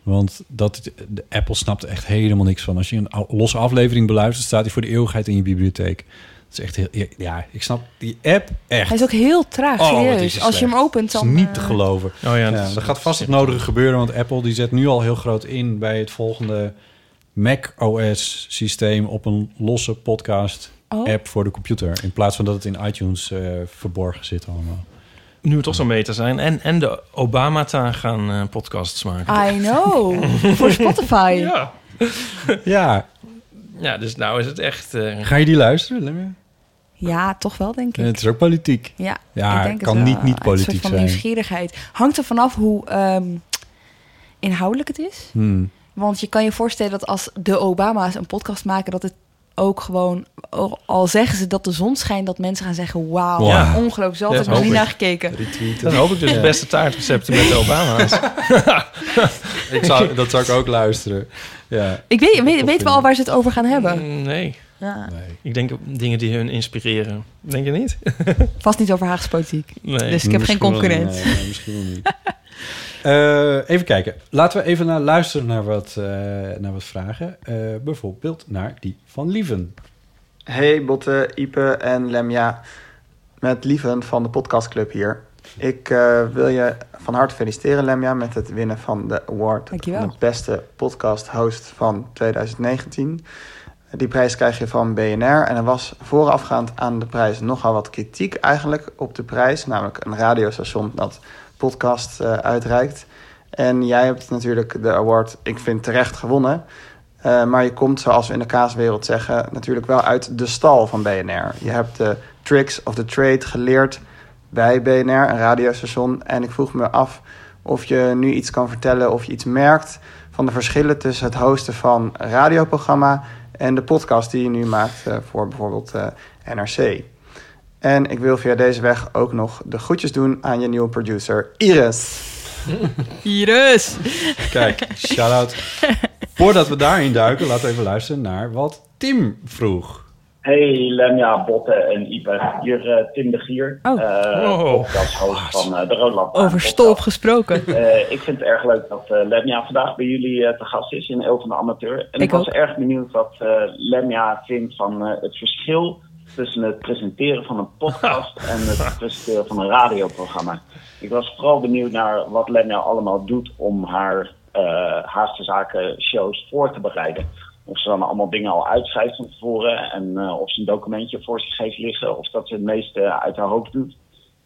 Want dat, de Apple snapt er echt helemaal niks van. Als je een losse aflevering beluistert... staat die voor de eeuwigheid in je bibliotheek. Dat is echt heel... Ja, ik snap die app echt. Hij is ook heel traag, Oh, serieus. hij Als je hem opent, Dat dan... is niet eh, te geloven. Oh ja, Ja, dat er gaat vast het nodige gebeuren, want Apple die zet nu al heel groot in bij het volgende Mac OS systeem op een losse podcast Oh. app voor de computer. In plaats van dat het in iTunes eh, verborgen zit allemaal. Nu we toch zo meta zijn. En, en de Obama-ta gaan eh, podcasts maken. I know. Voor Spotify. Ja. Ja, Ja, dus nou is het echt... eh, ga je die luisteren? Ja, toch wel, denk ik. Het is ook politiek. Ja, Ja, ik denk kan het niet niet Een politiek soort van zijn. nieuwsgierigheid. Hangt er vanaf hoe ehm, inhoudelijk het is. Hmm. Want je kan je voorstellen dat als de Obama's een podcast maken... dat het ook gewoon... Al zeggen ze dat de zon schijnt... dat mensen gaan zeggen... wauw, Ja. ongelooflijk. Zo had Ja, ik nog niet naar gekeken. Retweeten. dan hoop ik dus Ja. de beste taartrecepten met de Obama's. Ik zou, dat zou ik ook luisteren. Ja. Ik weet, weet, weten we al waar ze het over gaan hebben? Mm, Nee, Ja. Nee. ik denk op dingen die hun inspireren. Denk je niet? Vast niet over Haagse politiek. Nee. Dus ik heb geen Misschien concurrent. nee, misschien wel niet. Eh, even kijken. Laten we even naar luisteren naar wat, eh, naar wat vragen. Eh, bijvoorbeeld naar die van Lieven. Hey Botte, Ipe en Lemja. Met Lieven van de podcastclub hier. Ik eh, wil je van harte feliciteren Lemja met het winnen van de award Dankjewel. van de beste podcast host van 2019. Die prijs krijg je van BNR en er was voorafgaand aan de prijs nogal wat kritiek eigenlijk op de prijs. Namelijk een radiostation dat podcast eh, uitreikt. En jij hebt natuurlijk de award, ik vind terecht gewonnen. Eh, maar je komt, zoals we in de kaaswereld zeggen, natuurlijk wel uit de stal van BNR. Je hebt de tricks of the trade geleerd bij BNR, een radiostation. En ik vroeg me af of je nu iets kan vertellen of je iets merkt van de verschillen tussen het hosten van een radioprogramma en de podcast die je nu maakt eh, voor bijvoorbeeld NRC. En ik wil via deze weg ook nog de groetjes doen aan je nieuwe producer Iris. Iris! Kijk, shout-out. Voordat we daarin duiken, laten we even luisteren naar wat Tim vroeg. Hey Lemja, Botte en Ipe. Hier eh, Tim de Gier, Oh. eh Wow. podcasthost van eh, de Roland. Over stolp gesproken. Eh, ik vind het erg leuk dat eh, Lemja vandaag bij jullie eh, te gast is in Eeuw van de Amateur. En ik, Ik was ook. erg benieuwd wat eh, Lemja vindt van eh, het verschil tussen het presenteren van een podcast en het presenteren van een radioprogramma. Ik was vooral benieuwd naar wat Lemja allemaal doet om haar Haagse Zaken shows voor te bereiden. Of ze dan allemaal dingen al uitschrijft van tevoren en eh, of ze een documentje voor zich heeft liggen of dat ze het meeste uit haar hoofd doet.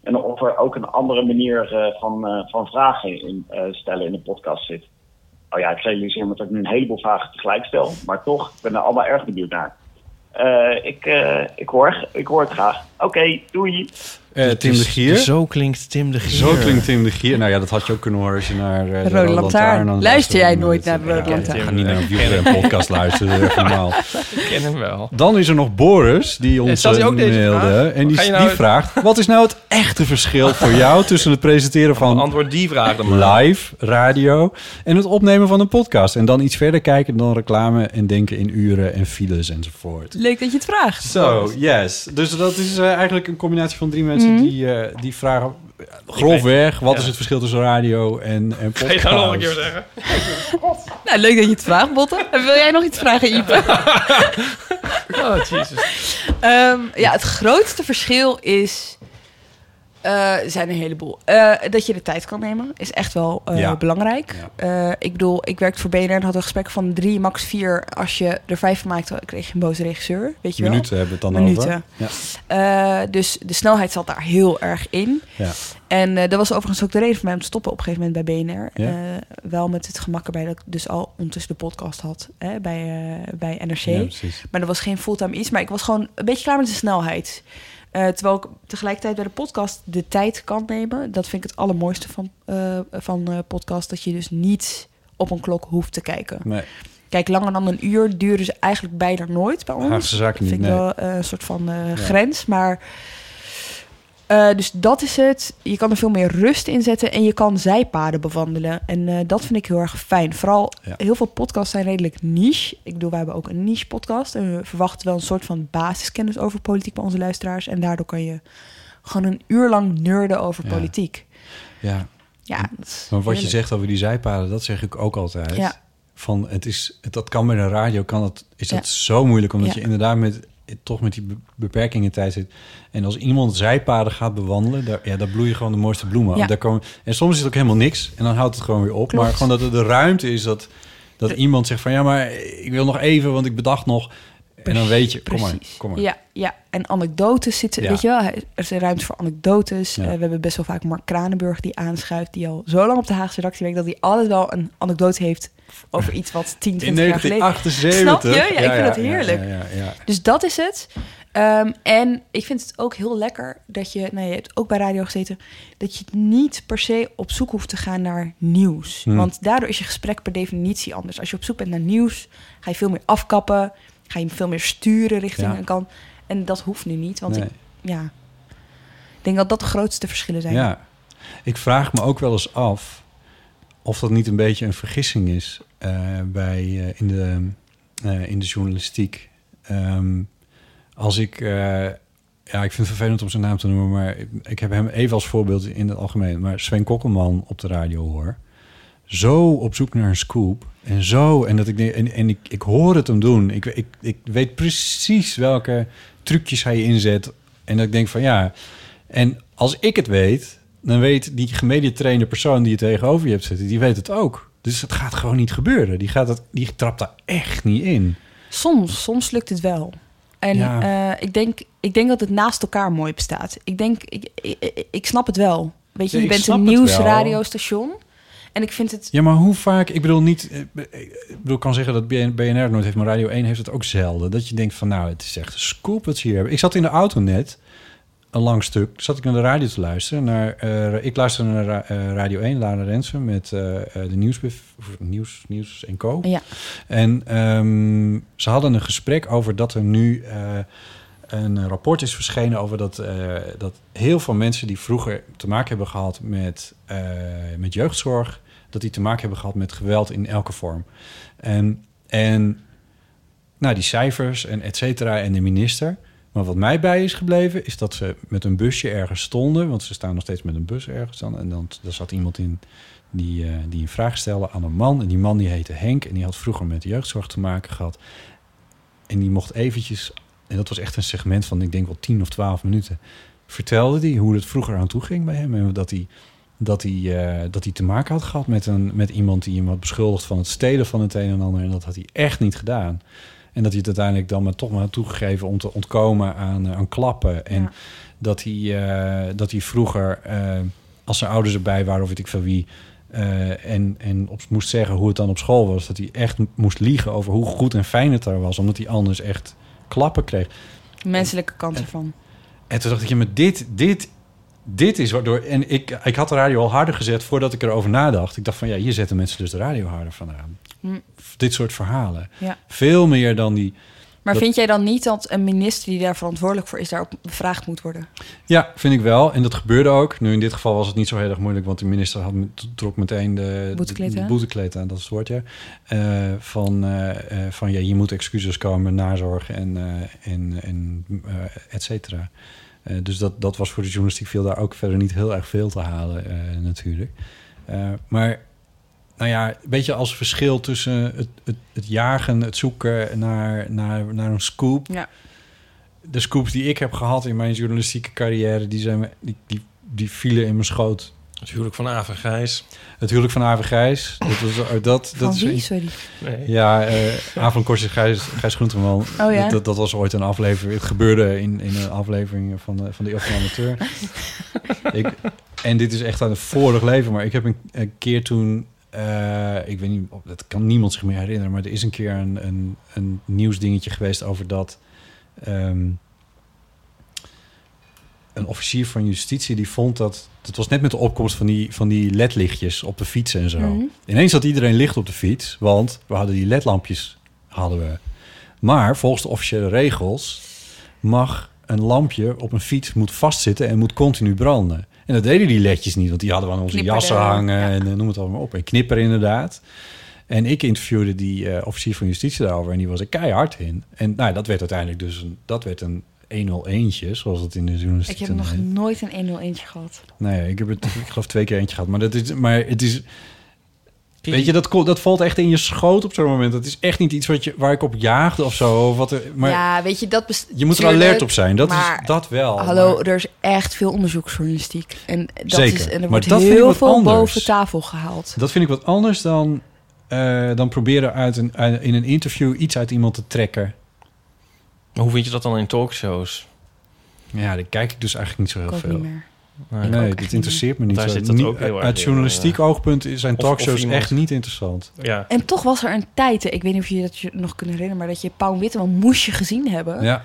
En of er ook een andere manier eh, van, van vragen in, stellen in de podcast zit. Oh ja, ik realiseer me dat ik nu een heleboel vragen tegelijk stel. Maar toch, ik ben er allemaal erg benieuwd naar. Eh, ik, eh, ik, hoor, ik hoor het graag. Oké, doei. Eh, Tim de Gier. Zo klinkt Tim de Gier. Zo klinkt Tim de Gier. Nou ja, dat had je ook kunnen horen als je naar eh, de Rode Lantaarn. dan Luister jij luisterde. nooit naar de Rode Ja, Lantaarn? Ik ga niet naar een podcast luisteren, echt normaal. Ik ken hem wel. Dan is er nog Boris, die ons stelt hij ook eh, deze mailde. vraag? En die, nou- die vraagt, wat is nou het echte verschil voor jou... tussen het presenteren van Antwoord die vraag dan maar. live radio... en het opnemen van een podcast? En dan iets verder kijken dan reclame en denken in uren en files enzovoort. Leuk dat je het vraagt. Zo, yes. Dus dat is eh, eigenlijk een combinatie van drie mensen Mhm. die, eh, die vragen... grofweg, wat ja. is het verschil tussen radio en, en Ga podcast? je nou nog een keer zeggen? Nou, leuk dat je het vraagt, Botte. En wil jij nog iets vragen, Ipe? Oh, jezus. Ehm, ja, het grootste verschil is... eh, er zijn een heleboel. Eh, dat je de tijd kan nemen is echt wel eh, Ja. belangrijk. Ik bedoel, ik werkte voor BNR en had een gesprek van drie, max vier. Als je er vijf van maakte, kreeg je een boze regisseur. Weet je wel? Minuten hebben we het dan Minuten. over. Ja. Dus de snelheid zat daar heel erg in. Ja. En dat was overigens ook de reden voor mij om te stoppen op een gegeven moment bij BNR. Wel met het gemak erbij dat ik dus al ondertussen de podcast had hè, bij, bij NRC. Maar dat was geen fulltime iets. Maar ik was gewoon een beetje klaar met de snelheid. Eh, terwijl ik tegelijkertijd bij de podcast de tijd kan nemen. Dat vind ik het allermooiste van, eh van eh, podcast. Dat je dus niet op een klok hoeft te kijken. Nee. Kijk, langer dan een uur duren ze eigenlijk bijna nooit bij ons. Haagse zaken Dat vind niet, ik nee. wel een soort van grens. Maar eh, dus dat is het. Je kan er veel meer rust in zetten en je kan zijpaden bewandelen. En eh, dat vind ik heel erg fijn. Vooral Ja. heel veel podcasts zijn redelijk niche. Ik bedoel, wij hebben ook een niche podcast. En we verwachten wel een soort van basiskennis over politiek bij onze luisteraars. En daardoor kan je gewoon een uur lang nerden over Ja. politiek. Ja. Ja, dat Maar wat je zegt over die zijpaden, dat zeg ik ook altijd. Ja. Van het is, het, dat kan bij een radio, kan het, is dat zo moeilijk, omdat je inderdaad met, toch met die be- beperkingen in tijd zit. En als iemand zijpaden gaat bewandelen, daar, ja, daar bloeien gewoon de mooiste bloemen. Ja. Daar komen, en soms is het ook helemaal niks en dan houdt het gewoon weer op. Klopt. Maar gewoon dat er de ruimte is dat, dat iemand zegt van ja, maar ik wil nog even, want ik bedacht nog. En dan weet je, kom maar, kom maar. Ja, ja, en anekdotes zitten, Ja. weet je wel. Er is ruimte voor anekdotes. Ja. Eh, we hebben best wel vaak Mark Kranenburg die aanschuift... die al zo lang op de Haagse redactie werkt... dat hij altijd wel een anekdote heeft over iets wat 10, 20 In jaar geleden... 1978. Snap je? Ja, ik vind dat heerlijk. Ja, ja, ja. Dus dat is het. Ehm, en ik vind het ook heel lekker dat je, nou je hebt ook bij radio gezeten, dat je niet per se op zoek hoeft te gaan naar nieuws. Hmm. Want daardoor is je gesprek per definitie anders. Als je op zoek bent naar nieuws, ga je veel meer afkappen, ga je veel meer sturen richting Ja. een kant. En dat hoeft nu niet, want Nee. ik, ja, ik denk dat dat de grootste verschillen zijn. Ja, ik vraag me ook wel eens af of dat niet een beetje een vergissing is eh, bij, eh, in, de, eh, in de journalistiek. Ehm, als ik, ja, ik vind het vervelend om zijn naam te noemen, maar ik, ik heb hem even als voorbeeld in het algemeen. Maar Sven Kokkelman op de radio hoor. Zo op zoek naar een scoop. En zo, en, dat ik, en, en ik, ik hoor het hem doen. Ik, ik, ik weet precies welke trucjes hij inzet. En dat ik denk van ja. En als ik het weet, dan weet die gemediatrainde persoon die je tegenover je hebt zitten, die weet het ook. Dus het gaat gewoon niet gebeuren. Die, gaat het, die trapt daar echt niet in. Soms, soms lukt het wel. En Ja. eh, ik, denk, ik denk dat het naast elkaar mooi bestaat. Ik denk, ik, ik, snap het wel. Weet je, Ja, je bent een nieuwsradiostation. En ik vind het... Ja, maar hoe vaak... Ik bedoel niet... eh, Ik bedoel, ik kan zeggen dat BN BNR nooit heeft, maar Radio 1 heeft het ook zelden. Dat je denkt van, nou, het is echt een scoop wat ze hier hebben. Ik zat in de auto net, een lang stuk, zat ik naar de radio te luisteren. Naar, eh, ik luisterde naar Ra- eh, Radio 1, Lara Rensen, met eh, eh, de nieuwsbef, of nieuws, nieuws en co. Ja. En ehm, ze hadden een gesprek over dat er nu eh, een rapport is verschenen over dat, eh, dat heel veel mensen die vroeger te maken hebben gehad met, eh, met jeugdzorg, dat die te maken hebben gehad met geweld in elke vorm. En, en nou, die cijfers en et cetera en de minister. Maar wat mij bij is gebleven, is dat ze met een busje ergens stonden. Want ze staan nog steeds met een bus ergens dan. En dan daar zat iemand in die, eh, die een vraag stelde aan een man. En die man die heette Henk. En die had vroeger met jeugdzorg te maken gehad. En die mocht eventjes, en dat was echt een segment van, ik denk wel 10 of 12 minuten. Vertelde hij hoe het vroeger aan toe ging bij hem. En dat hij, dat hij, eh, dat hij te maken had gehad met, een, met iemand die hem had beschuldigd van het stelen van het een en ander. En dat had hij echt niet gedaan. En dat hij het uiteindelijk dan maar toch maar had toegegeven om te ontkomen aan, eh, aan klappen. En dat, hij, eh, dat hij vroeger, als zijn ouders erbij waren of weet ik veel wie... en, en op, moest zeggen hoe het dan op school was... dat hij echt moest liegen over hoe goed en fijn het daar was... omdat hij anders echt klappen kreeg. Menselijke kant ervan. En toen dacht ik, ja, maar dit, dit, dit is waardoor... En ik, ik had de radio al harder gezet voordat ik erover nadacht. Ik dacht van, ja, hier zetten mensen dus de radio harder van aan. Hm. Dit soort verhalen. Ja. Veel meer dan die... Maar dat- vind jij dan niet dat een minister die daar verantwoordelijk voor is... daarop bevraagd moet worden? Ja, vind ik wel. En dat gebeurde ook. Nu in dit geval was het niet zo heel erg moeilijk... want de minister had, trok meteen de Boetekleed aan. Dat is het woord, ja. Eh, van, eh, van ja, je moet excuses komen, nazorg en, eh, en, en et cetera. Dus dat, dat was voor de journalistiek viel daar ook verder niet heel erg veel te halen natuurlijk. Maar nou ja, een beetje als verschil tussen het, het, het jagen, het zoeken naar, naar, naar een scoop. Ja. De scoops die ik heb gehad in mijn journalistieke carrière, die, zijn, me- die, die, die vielen in mijn schoot. Het huwelijk van Aven Gijs. Het huwelijk van Aven Gijs. Dat was, eh, dat, Van dat is wie? een- Sorry. Nee. Ja, eh Avan Kortje Gijs, Gijs Groenteman. Oh ja? dat, dat was ooit een aflevering. Het gebeurde in, in een aflevering van de, van de Eeuw van Amateur. ik, en dit is echt aan het vorig leven. Maar ik heb een, een keer toen... eh, ik weet niet, dat kan niemand zich meer herinneren... maar er is een keer een, een, een nieuwsdingetje geweest over dat... ehm, een officier van justitie die vond dat... Het was net met de opkomst van die, van die ledlichtjes op de fietsen en zo. Mhm. Ineens had iedereen licht op de fiets, want we hadden die ledlampjes. Hadden we. Maar volgens de officiële regels mag een lampje op een fiets moet vastzitten en moet continu branden. En dat deden die ledjes niet, want die hadden we aan onze jassen hangen en eh, noem het allemaal op. En knipper inderdaad. En ik interviewde die eh, officier van justitie daarover en die was er keihard in. En nou, dat werd uiteindelijk dus een, dat werd een 101'tje, zoals het in de journalistiek Ik heb nog heet. nooit een 101 gehad. Nee, ik heb het, ik geloof twee keer eentje gehad. Maar, dat is, maar het is... Weet je, dat, dat valt echt in je schoot op zo'n moment. Dat is echt niet iets wat je, waar ik op jaagde of zo. Of wat er, maar ja, weet je, dat... best- je moet er tuurlijk, alert op zijn. Dat, maar- is, dat wel. Hallo, maar- er is echt veel onderzoeksjournalistiek. En, dat Zeker, Is, en er maar wordt dat vind ik heel veel anders. boven tafel gehaald. Dat vind ik wat anders dan, eh, dan proberen uit een, in een interview iets uit iemand te trekken. Maar hoe vind je dat dan in talkshows? Ja, daar kijk ik dus eigenlijk niet zo heel Ik veel. niet meer. Nee. Nee, dit interesseert me niet. Daar zo. zit dat Niet- ook heel erg uit in, journalistiek eh. oogpunt zijn Of- talkshows of iemand- echt niet interessant. Ja. En toch was er een tijd, ik weet niet of je dat je nog kunt herinneren, maar dat je Pauw Witteman moest je gezien hebben Ja,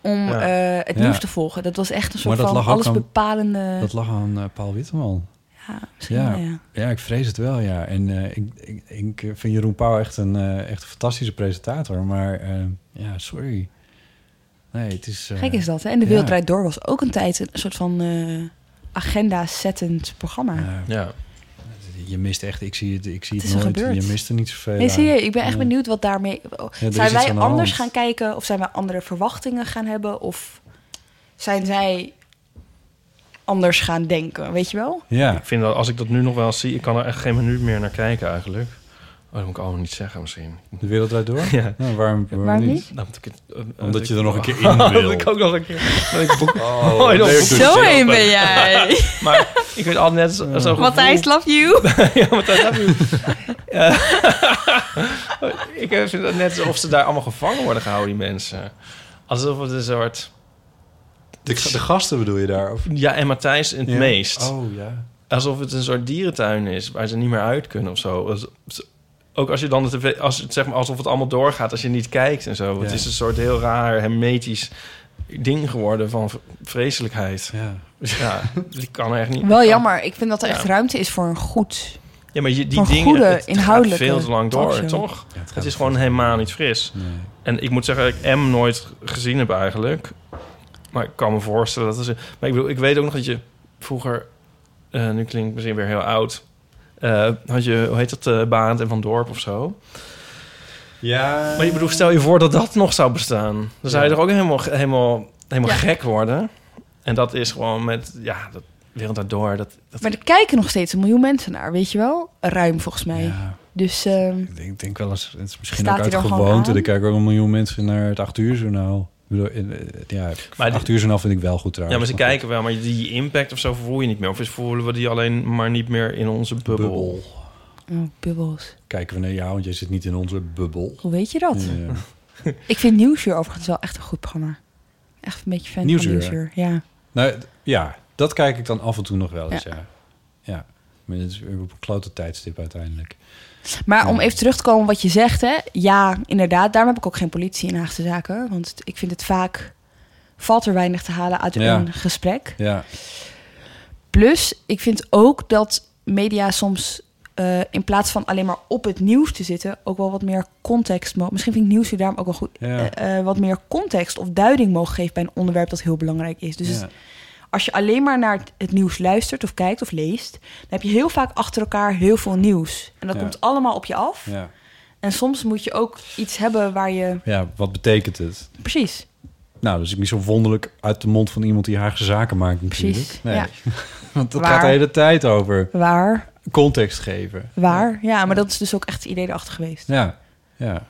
om Ja. eh, het Ja. nieuws te volgen. Dat was echt een soort van alles aan- bepalende... dat lag aan eh, Paul Witteman. ja, misschien Ja. wel, ja. Ja, ik vrees het wel, ja. En eh, ik, ik, ik vind Jeroen Pauw echt een, eh, echt een fantastische presentator. Maar eh, ja, sorry. Nee, het is... eh, Gek is dat, hè? En De ja. Wereld Draait Door was ook een tijd een soort van agenda-settend programma. Ja, Ja. je mist echt, ik zie het, ik zie Het het, nooit. gebeurd. Je mist er niet zoveel Nee, zie je, ik ben echt Ja. benieuwd wat daarmee... is zijn wij anders hand. gaan kijken of zijn wij andere verwachtingen gaan hebben? Of zijn zij anders gaan denken, weet je wel? Ja. Ik vind dat als ik dat nu nog wel zie, ik kan er echt geen minuut meer naar kijken eigenlijk. Oh, dat moet ik allemaal niet zeggen misschien. De wereld draait door? Ja. Nou, waarom, waarom, Waarom niet? niet? Nou, omdat ik het, eh, Omdat je er nog een keer in wil. dat ik ook nog een keer... ik boek, Oh, leuk. boek- Zo heen ben jij. Maar ik weet altijd net zo, zo Matthijs, love you. ja, Matthijs, love you. Ja. ik vind het net alsof ze daar allemaal gevangen worden gehouden, die mensen. Alsof het een soort... De, de gasten bedoel je daar? Of? Ja, en Matthijs in het Ja. meest. Oh, ja. Alsof het een soort dierentuin is waar ze niet meer uit kunnen of zo. Ook als je dan de tv, als, het, zeg maar, alsof het allemaal doorgaat als je niet kijkt en zo. Het is een soort heel raar hermetisch ding geworden van vreselijkheid. Ja. Dus ja, die kan er echt niet. Wel jammer. Ik vind dat er echt ruimte is voor een goed... Ja, maar je, die dingen, goede, het, het veel te lang door, talkshow. toch? Ja, het het is gewoon helemaal niet fris. Nee. En ik moet zeggen dat ik M nooit gezien heb eigenlijk. Maar ik kan me voorstellen dat het... Maar ik bedoel, ik weet ook nog dat je vroeger... eh, nu klinkt het misschien weer heel oud... eh, had je, hoe heet dat, eh Baand en Van Dorp of zo. Ja. Maar ik bedoel, stel je voor dat dat nog zou bestaan. Dan zou je toch ook helemaal, helemaal, helemaal Ja. gek worden. En dat is gewoon met... Ja, dat wereld daardoor. Dat, dat, Maar er kijken nog steeds een miljoen mensen naar, weet je wel? Ruim volgens mij. Ja. Dus ehm, Ik denk, denk wel eens, het is misschien ook uit er gewoonte. Er kijken ook een miljoen mensen naar het 8 uur journaal. Bedoel, in, eh, Ja, Maar 8 uur journaal vind ik wel goed ja, trouwens. maar ze kijken wel. Maar die impact of zo voel je niet meer. Of is- voelen we die alleen maar niet meer in onze bubbel? Bubbel. oh, bubbels. Kijken we naar jou, want jij zit niet in onze bubbel. Hoe weet je dat? Ja. Ik vind Nieuwsuur overigens wel echt een goed programma. Echt een beetje fan Nieuwsuur? van Nieuwsuur. Ja. Nou, ja, dat kijk ik dan af en toe nog wel eens, Ja. ja. Ja, maar het is weer op een klote tijdstip uiteindelijk. Maar om even terug te komen op wat je zegt, hè? Ja, inderdaad. Daarom heb ik ook geen politie in Haagse zaken. Want ik vind het vaak... valt er weinig te halen uit Ja. een gesprek. Ja, Plus, ik vind ook dat media soms... eh, in plaats van alleen maar op het nieuws te zitten... ook wel wat meer context... Misschien vind ik nieuws hier daarom ook wel goed... Ja. eh, eh, wat meer context of duiding mogen geven... bij een onderwerp dat heel belangrijk is. Dus ja. Als je alleen maar naar het- het nieuws luistert of kijkt of leest... dan heb je heel vaak achter elkaar heel veel nieuws. En dat Ja. komt allemaal op je af. ja. En soms moet je ook iets hebben waar je... ja, wat betekent het? Precies. Nou, dat is niet zo wonderlijk uit de mond van iemand die Haagse zaken maakt natuurlijk. Precies, Nee. ja. Want dat Waar? gaat de hele tijd over Waar, context geven. waar. Ja, maar dat is dus ook echt het idee erachter geweest. Ja, ja.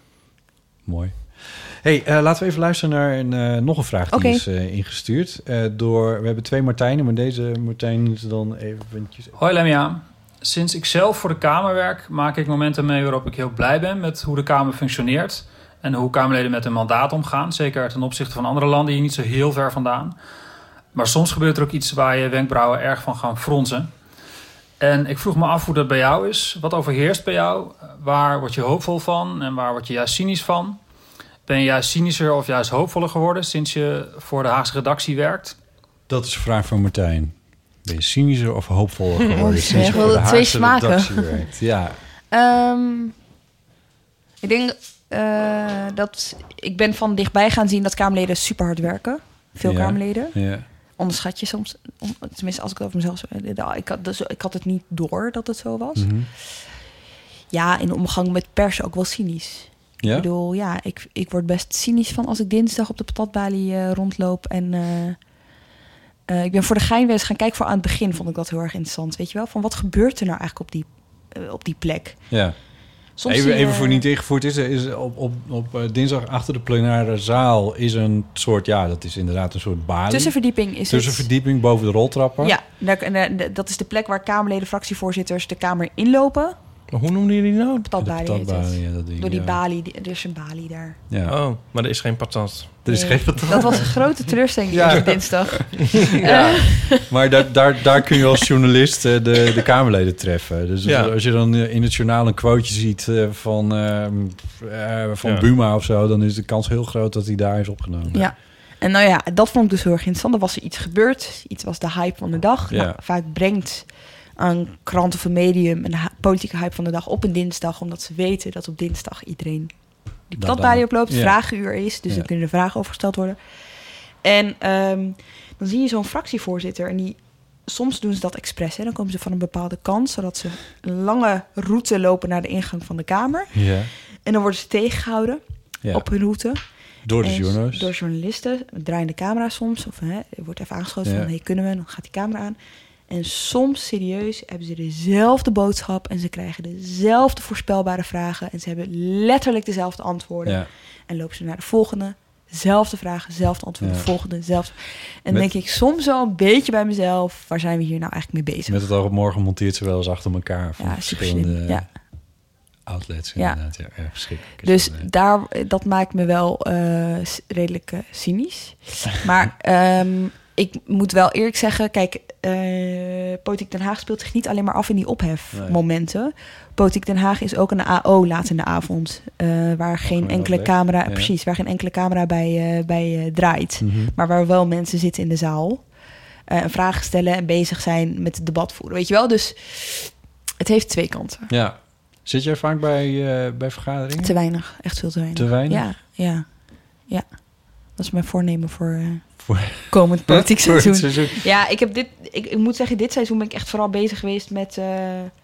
Mooi. Hey, eh, laten we even luisteren naar een, eh, nog een vraag die is eh, ingestuurd. eh, door, we hebben twee Martijnen, maar deze Martijn is dan eventjes... Hoi Lemja. Sinds ik zelf voor de Kamer werk, maak ik momenten mee waarop ik heel blij ben met hoe de Kamer functioneert. En hoe Kamerleden met hun mandaat omgaan. Zeker ten opzichte van andere landen hier niet zo heel ver vandaan. Maar soms gebeurt er ook iets waar je wenkbrauwen erg van gaan fronsen. En ik vroeg me af hoe dat bij jou is. Wat overheerst bij jou? Waar word je hoopvol van en waar word je juist cynisch van? Ben je juist cynischer of juist hoopvoller geworden sinds je voor de Haagse redactie werkt? Dat is een vraag van Martijn. Ben je cynischer of hoopvoller geworden? Sinds je voor de twee Haagse smaken. redactie werkt? Ja, Ehm, ik denk eh, dat... Ik ben van dichtbij gaan zien dat Kamerleden super hard werken. Veel Ja, Kamerleden. ja. Onderschat je soms... om- tenminste, als ik het over mezelf... eh, Ik had, dus, ik had het niet door dat het zo was. Mhm. Ja, in de omgang met pers ook wel cynisch. Ja? Ik bedoel, ja, ik, ik word best cynisch van als ik dinsdag op de patatbalie eh, rondloop. En eh, eh, ik ben voor de gein eens gaan kijken. Voor aan het begin vond ik dat heel erg interessant. Weet je wel? Van wat gebeurt er nou eigenlijk op die, op die plek? Ja. Soms even, je- even voor niet ingevoerd is, is op, op, op dinsdag achter de plenaire zaal is een soort, ja, dat is inderdaad een soort balie. Tussenverdieping is het. Tussenverdieping boven de roltrappen. Ja, dat is de plek waar Kamerleden, fractievoorzitters de Kamer inlopen. Maar hoe noemden jullie die nou? Het. patatbalie, ja, dat ding, Door die ja. die- er is een balie daar. Ja. Oh, maar er is geen patat. Er is Nee, geen patat. Dat was een grote teleurstelling Ja. dinsdag. Ja. Maar daar, daar, daar kun je als journalist eh, de, de Kamerleden treffen. Dus Ja. als je dan in het journaal een quoteje ziet eh, van, ehm, eh, van Ja. Buma of zo... dan is de kans heel groot dat hij daar is opgenomen. Ja. En nou ja, dat vond ik dus heel erg interessant. Er was er iets gebeurd. Iets was de hype van de dag. Ja. Nou, vaak brengt een krant of een medium een politieke hype van de dag op een dinsdag. Omdat ze weten dat op dinsdag iedereen die dan- oploopt. ja. Vragenuur is. Dus Ja. dan kunnen er vragen over gesteld worden. En ehm, dan zie je zo'n fractievoorzitter. En die, soms doen ze dat expres. Hè. Dan komen ze van een bepaalde kant. Zodat ze een lange route lopen naar de ingang van de Kamer. Ja. En dan worden ze tegengehouden Ja. op hun route. Door de En journo's. Door journalisten. We draaien de camera soms. Of hè, er wordt even aangeschoten Ja. van, hey, kunnen we? Dan gaat die camera aan. En soms, serieus, hebben ze dezelfde boodschap... en ze krijgen dezelfde voorspelbare vragen... en ze hebben letterlijk dezelfde antwoorden. Ja. En lopen ze naar de volgende... Zelfde vragen, zelfde antwoorden, Ja. volgende, zelfde. En Met- denk ik soms wel een beetje bij mezelf... waar zijn we hier nou eigenlijk mee bezig? Met het oog op morgen monteert ze wel eens achter elkaar van Ja, verschillende ja. outlets. Ja. Inderdaad. Ja. Ja, verschrikkelijk. Dus daar, dat maakt me wel eh, redelijk eh, cynisch. Maar ehm, ik moet wel eerlijk zeggen, kijk, eh Politiek Den Haag speelt zich niet alleen maar af in die ophefmomenten. Politiek Den Haag is ook een AO laat in de avond, eh, waar geen enkele camera, Ja. precies, waar geen enkele camera bij, eh, bij draait, Mhm. maar waar wel mensen zitten in de zaal. en vragen stellen en bezig zijn met het debat voeren. Weet je wel? Dus het heeft twee kanten. Ja. Zit jij vaak bij, bij vergaderingen? Te weinig, echt veel te weinig. Te weinig? Ja, ja, ja. Dat is mijn voornemen voor, eh, Voor- komend politiek seizoen. seizoen. Ja, ik, heb dit, ik, ik moet zeggen, dit seizoen ben ik echt vooral bezig geweest met eh,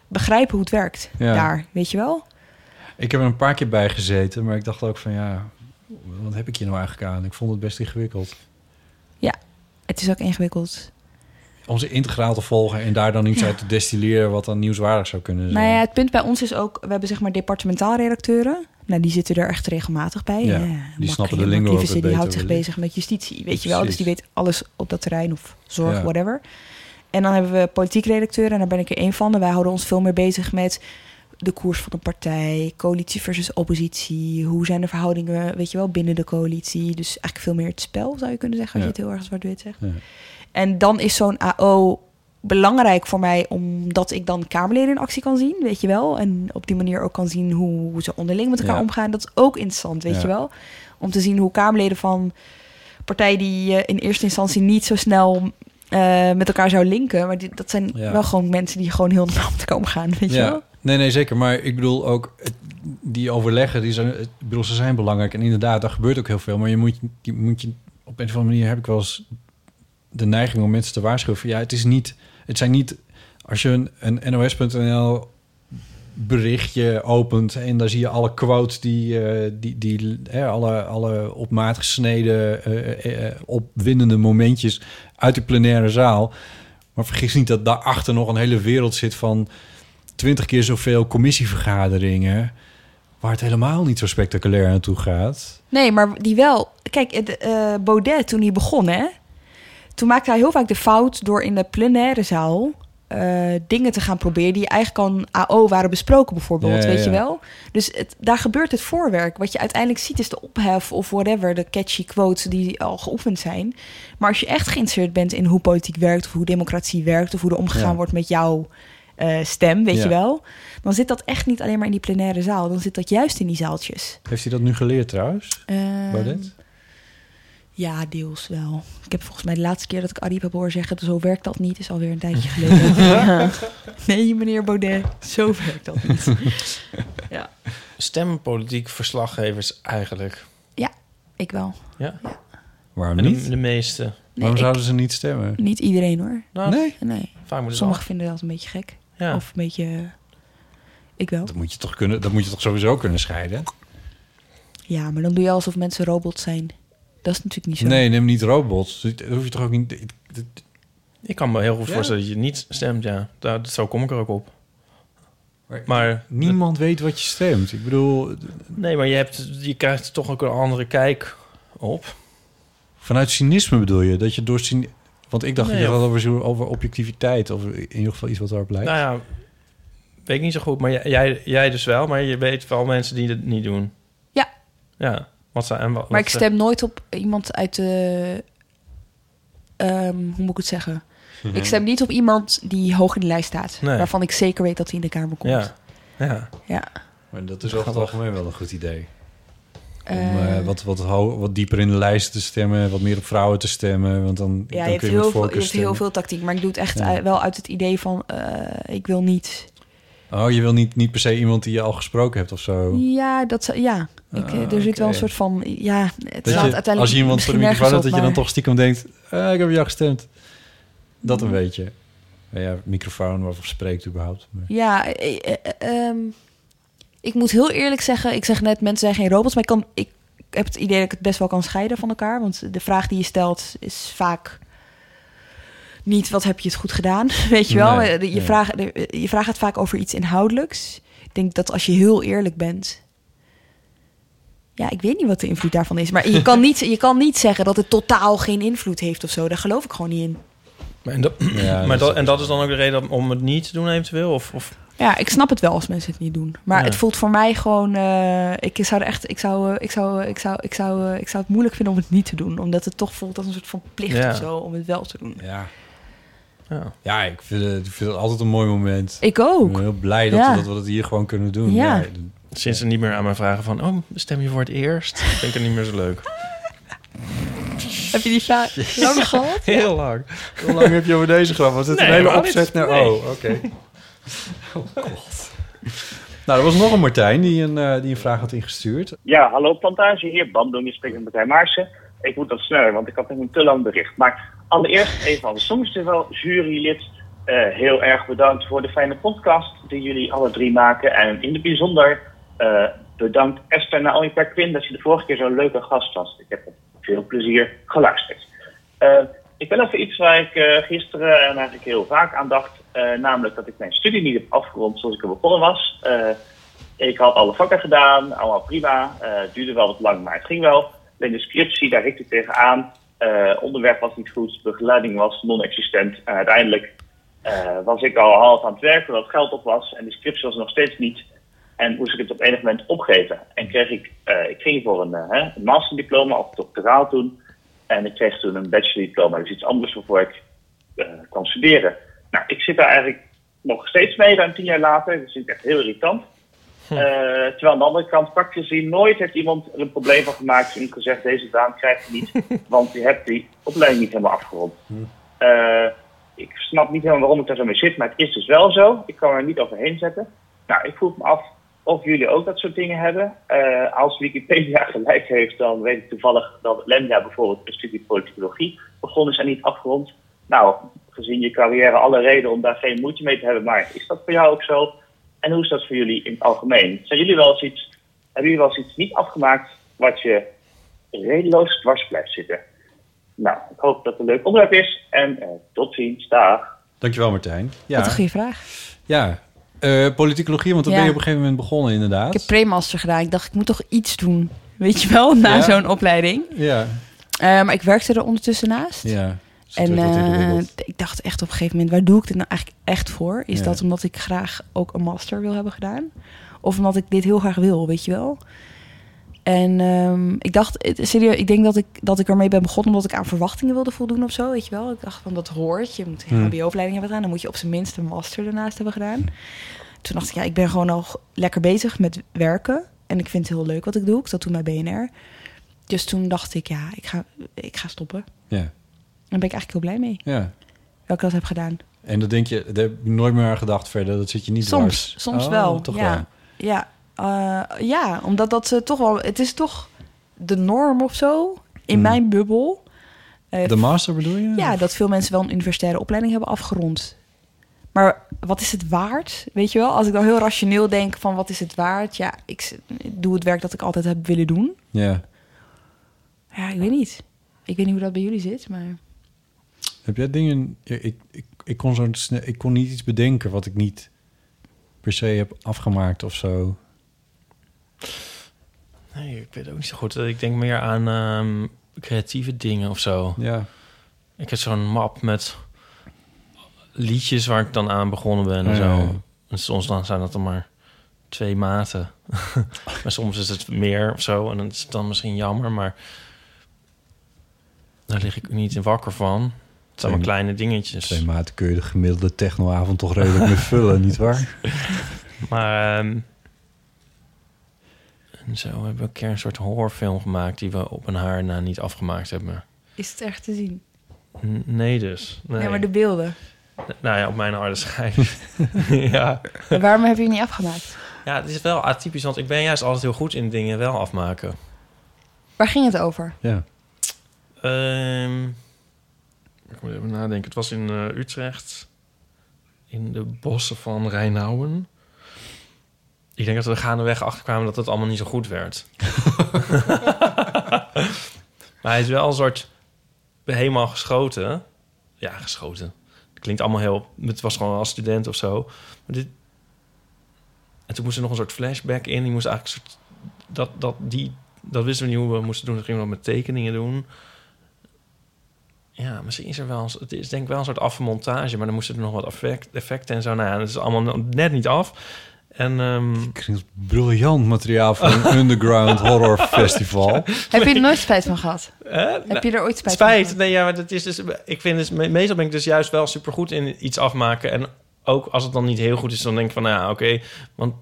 begrijpen hoe het werkt Ja. daar. Weet je wel? Ik heb er een paar keer bij gezeten, maar ik dacht ook van ja, wat heb ik hier nou eigenlijk aan? Ik vond het best ingewikkeld. Ja, het is ook ingewikkeld. Om ze integraal te volgen en daar dan iets Ja. uit te destilleren wat dan nieuwswaardig zou kunnen zijn. Nou ja, het punt bij ons is ook, we hebben zeg maar departementaal redacteuren. Nou, die zitten er echt regelmatig bij. Ja, Eh, die Mark- snappen de lingo ook die houdt zich bezig met justitie, weet je wel. Dus die weet alles op dat terrein of zorg, Ja. whatever. En dan hebben we politiek redacteuren en daar ben ik er één van. En wij houden ons veel meer bezig met de koers van een partij, coalitie versus oppositie. Hoe zijn de verhoudingen, weet je wel, binnen de coalitie. Dus eigenlijk veel meer het spel, zou je kunnen zeggen, als je het heel erg zwart-wit zegt. En dan is zo'n AO belangrijk voor mij, omdat ik dan Kamerleden in actie kan zien, weet je wel. En op die manier ook kan zien hoe, ze onderling met elkaar Ja. omgaan. Dat is ook interessant, weet Ja. je wel. Om te zien hoe Kamerleden van partijen die je in eerste instantie niet zo snel eh, met elkaar zou linken. Maar die, dat zijn Ja. wel gewoon mensen die gewoon heel normaal met elkaar omgaan, weet je wel. Nee, nee, zeker. Maar ik bedoel ook, die overleggen, die zijn, ik bedoel, ze zijn belangrijk. En inderdaad, daar gebeurt ook heel veel. Maar je moet, je moet je, op een of andere manier heb ik wel eens de neiging om mensen te waarschuwen. Ja, het is niet, het zijn niet, als je een, een NOS.nl berichtje opent en daar zie je alle quotes die, eh, die, die hè, alle, alle op maat gesneden, eh, opwindende momentjes uit de plenaire zaal. Maar vergis niet dat daarachter nog een hele wereld zit van twintig keer zoveel commissievergaderingen. Waar het helemaal niet zo spectaculair aan toe gaat. Nee, maar die wel. Kijk, Baudet, toen hij begon, hè, toen maakte hij heel vaak de fout door in de plenaire zaal eh, dingen te gaan proberen die eigenlijk al AO waren besproken, bijvoorbeeld. Ja, ja, weet je wel? Dus het, daar gebeurt het voorwerk. Wat je uiteindelijk ziet is de ophef of whatever, de catchy quotes die al geoefend zijn. Maar als je echt geïnteresseerd bent in hoe politiek werkt, of hoe democratie werkt, of hoe er omgegaan Ja. wordt met jouw eh, stem, weet je wel, dan zit dat echt niet alleen maar in die plenaire zaal. Dan zit dat juist in die zaaltjes. Heeft hij dat nu geleerd trouwens? Baudet? Ja, deels wel. Ik heb volgens mij de laatste keer dat ik Ariep heb horen zeggen... zo werkt dat niet, is alweer een tijdje geleden. Ja. Nee, meneer Baudet, zo werkt dat niet. ja. Stempolitiek verslaggevers eigenlijk. ja, ik wel. Ja. Waarom de- niet? De, meeste. Waarom ik- zouden ze niet stemmen? Niet iedereen hoor. Nou, Nee? Nee. Vaak moet het Sommigen vinden dat een beetje gek. Ja. Of een beetje... Ik wel. Dat moet je toch, kunnen, dat moet je toch sowieso kunnen scheiden? Ja, maar dan doe je alsof mensen robots zijn. Dat is natuurlijk niet zo. Nee, neem niet robots. Dat hoef je toch ook niet... Ik kan me heel goed Ja? voorstellen dat je niet stemt, ja. Daar, zo kom ik er ook op. Maar, Maar niemand weet wat je stemt. Ik bedoel, nee, maar je, hebt, je krijgt toch ook een andere kijk op. vanuit cynisme bedoel je? Dat je door cyni- Want ik dacht Nee, je had over, over objectiviteit. Of in ieder geval iets wat daarop lijkt. Nou ja, weet ik niet zo goed. Maar jij- jij, jij dus wel. Maar je weet wel mensen die het niet doen. Ja. Ja. Wat zijn, en wat, Maar ik stem nooit op iemand uit de... ehm, hoe moet ik het zeggen? Ik stem niet op iemand die hoog in de lijst staat. Nee. Waarvan ik zeker weet dat hij in de Kamer komt. Ja. Ja. Ja. Maar dat is over het algemeen wel een goed idee. Om Eh, eh, wat, wat, ho- wat dieper in de lijst te stemmen, wat meer op vrouwen te stemmen. Want dan, ja, dan je hebt, kun je heel veel, je hebt heel veel tactiek. Maar ik doe het echt Ja. uit- wel uit het idee van... eh, ik wil niet... Oh, je wil niet, niet per se iemand die je al gesproken hebt of zo. Ja, dat, ja. Ik, eh, Ah, er zit wel een soort van... Ja, het je, uiteindelijk als je iemand voor de microfoon dat je dan toch stiekem denkt... ah, ik heb jou gestemd. Dat een beetje. Ja, microfoon waarvoor spreekt überhaupt. Maar- Ja, eh, eh, eh, ehm, ik moet heel eerlijk zeggen... Ik zeg net, mensen zijn geen robots. Maar ik kan, ik heb het idee dat ik het best wel kan scheiden van elkaar. Want de vraag die je stelt is vaak niet wat heb je het goed gedaan, weet je wel. Nee, je, nee. vraagt, je vraagt het vaak over iets inhoudelijks. Ik denk dat als je heel eerlijk bent... Ja, ik weet niet wat de invloed daarvan is. Maar je kan niet, je kan niet zeggen dat het totaal geen invloed heeft of zo. Daar geloof ik gewoon niet in. Maar en, dat, Ja, maar dat en dat is dan ook de reden om het niet te doen eventueel? Of, of... Ja, ik snap het wel als mensen het niet doen. Maar Ja. het voelt voor mij gewoon. eh, ik zou er echt. Ik zou, eh, ik zou, ik zou, ik zou, eh, ik zou het moeilijk vinden om het niet te doen, omdat het toch voelt als een soort van plicht Ja. of zo om het wel te doen. Ja. Ja, ja ik, vind het, ik vind het altijd een mooi moment. Ik ook. Ik ben heel blij dat, Ja. we, dat we dat hier gewoon kunnen doen. Ja. Sinds ze niet meer aan mij vragen van... oh, stem je voor het eerst? Vind ik het niet meer zo leuk. Heb je die vraag lang gehad? Heel lang. Hoe lang heb je over deze grap? Was het Nee, een hele helemaal opzet niet. naar... Nee. Oh, oké. Oh, god. Nou, er was nog een Martijn die een, eh, die een vraag had ingestuurd. Ja, hallo Plantage, hier Bandung, je spreekt met Martijn Maarsen. Ik moet dat sneller, want ik had nog een te lang bericht. Maar allereerst even als Songfestival jurylid eh heel erg bedankt voor de fijne podcast die jullie alle drie maken. En in het bijzonder eh, bedankt Esther Naomi Perquin dat je de vorige keer zo'n leuke gast was. Ik heb veel plezier geluisterd. Eh, ik wil even iets waar ik eh, gisteren en eigenlijk heel vaak aan dacht. namelijk dat ik mijn studie niet heb afgerond zoals ik er begonnen was. Ik had alle vakken gedaan, allemaal prima. Het duurde wel wat lang, maar het ging wel. Alleen de scriptie, daar richt ik tegenaan. Onderwerp was niet goed, begeleiding was non-existent. En uiteindelijk was ik al half aan het werken, dat geld op was. En de scriptie was nog steeds niet. En moest ik het op enig moment opgeven. En kreeg ik, eh, ik ging voor een, hè, een masterdiploma of doctoraal toen. En ik kreeg toen een bachelordiploma, dus iets anders waarvoor ik kan studeren. Nou, ik zit daar eigenlijk nog steeds mee, ruim tien jaar later. Dat vind ik echt heel irritant. Eh, terwijl aan de andere kant, praktisch gezien, nooit heeft iemand er een probleem van gemaakt en gezegd: deze baan krijg je niet, want je hebt die opleiding niet helemaal afgerond. Eh, ik snap niet helemaal waarom ik daar zo mee zit, maar het is dus wel zo. Ik kan er niet overheen zetten. Nou, ik vroeg me af of jullie ook dat soort dingen hebben. Eh, als Wikipedia gelijk heeft, dan weet ik toevallig dat Lemja bijvoorbeeld een studie politicologie begonnen is en niet afgerond. Nou, gezien je carrière alle reden om daar geen moeite mee te hebben, maar is dat voor jou ook zo? En hoe is dat voor jullie in het algemeen? Zijn jullie wel eens iets, hebben jullie wel eens iets niet afgemaakt wat je redeloos dwars blijft zitten? Nou, ik hoop dat het een leuk onderwerp is en eh, tot ziens, dag. Dankjewel Martijn. Ja. Wat een goede vraag. Ja, Eh politicologie, want dan Ja. ben je op een gegeven moment begonnen inderdaad. Ik heb pre-master gedaan. Ik dacht, ik moet toch iets doen. Weet je wel, na Ja. zo'n opleiding. Ja, Eh, maar ik werkte er ondertussen naast. ja. En eh, ik dacht echt op een gegeven moment, waar doe ik dit nou eigenlijk echt voor? Is Ja. dat omdat ik graag ook een master wil hebben gedaan? Of omdat ik dit heel graag wil, weet je wel? En ehm, ik dacht, serieus, ik denk dat ik, dat ik ermee ben begonnen omdat ik aan verwachtingen wilde voldoen of zo, weet je wel? Ik dacht van, dat hoort, je moet een Hmm. hbo-opleiding hebben gedaan, dan moet je op zijn minst een master ernaast hebben gedaan. Toen dacht ik, ja, ik ben gewoon al lekker bezig met werken. En ik vind het heel leuk wat ik doe. Ik zat toen bij BNR. Dus toen dacht ik, ja, ik ga, ik ga stoppen. Ja. Daar ben ik eigenlijk heel blij mee. Ja. Dat ik dat heb gedaan. En dat denk je, daar heb je nooit meer aan gedacht verder. Dat zit je niet Soms, dwars. soms Oh, wel. Toch ja. wel. Ja, eh, ja, omdat dat eh, toch wel... Het is toch de norm of zo in Hmm. mijn bubbel. Eh, De master bedoel je? Ja, dat veel mensen wel een universitaire opleiding hebben afgerond. Maar wat is het waard? Weet je wel, als ik dan heel rationeel denk van wat is het waard? Ja, ik doe het werk dat ik altijd heb willen doen. Ja. Ja, ik weet niet. Ik weet niet hoe dat bij jullie zit, maar... Heb jij dingen... ik, ik, ik, kon zo snel, ik kon niet iets bedenken wat ik niet per se heb afgemaakt of zo. Nee, ik weet het ook niet zo goed. Ik denk meer aan ehm, creatieve dingen of zo. Ja. Ik heb zo'n map met liedjes waar ik dan aan begonnen ben en Ja, zo. ja. En soms dan zijn dat dan maar twee maten. maar soms is het meer of zo. En dan is het dan misschien jammer, maar daar lig ik niet in wakker van. Het zijn maar kleine dingetjes. Twee maten kun je de gemiddelde technoavond toch redelijk mee vullen, niet waar? Maar ehm, zo hebben we een keer een soort horrorfilm gemaakt die we op een haar na niet afgemaakt hebben. Is het echt te zien? N- nee dus. Nee. Nee, maar de beelden. Nou ja, op mijn harde schijf. ja. En waarom heb je het niet afgemaakt? ja, het is wel atypisch, want ik ben juist altijd heel goed in dingen wel afmaken. Waar ging het over? Ja. Ehm, ik moet even nadenken. Het was in eh, Utrecht. In de bossen van Rijnauwen. Ik denk dat we er gaandeweg achterkwamen dat het allemaal niet zo goed werd. Maar hij is wel een soort helemaal geschoten. Ja, geschoten. Het klinkt allemaal heel... Het was gewoon als student of zo. Maar dit... En toen moest er nog een soort flashback in. Die moest eigenlijk een soort... Dat, dat, die, dat wisten we niet hoe we moesten doen. Dan gingen we dat met tekeningen doen. Ja, misschien is er wel... een- Het is denk ik wel een soort afmontage. Maar dan moesten er nog wat effect, effecten en zo. Nou ja, dat is allemaal net niet af. En... ehm, Briljant materiaal voor een underground horror festival. Heb je er nooit spijt van gehad? Heb je er ooit spijt van Spijt? gehad? Nee, ja, maar dat is dus... Ik vind dus... me- Meestal ben ik dus juist wel supergoed in iets afmaken. En ook als het dan niet heel goed is, dan denk ik van... Nou ja, oké, want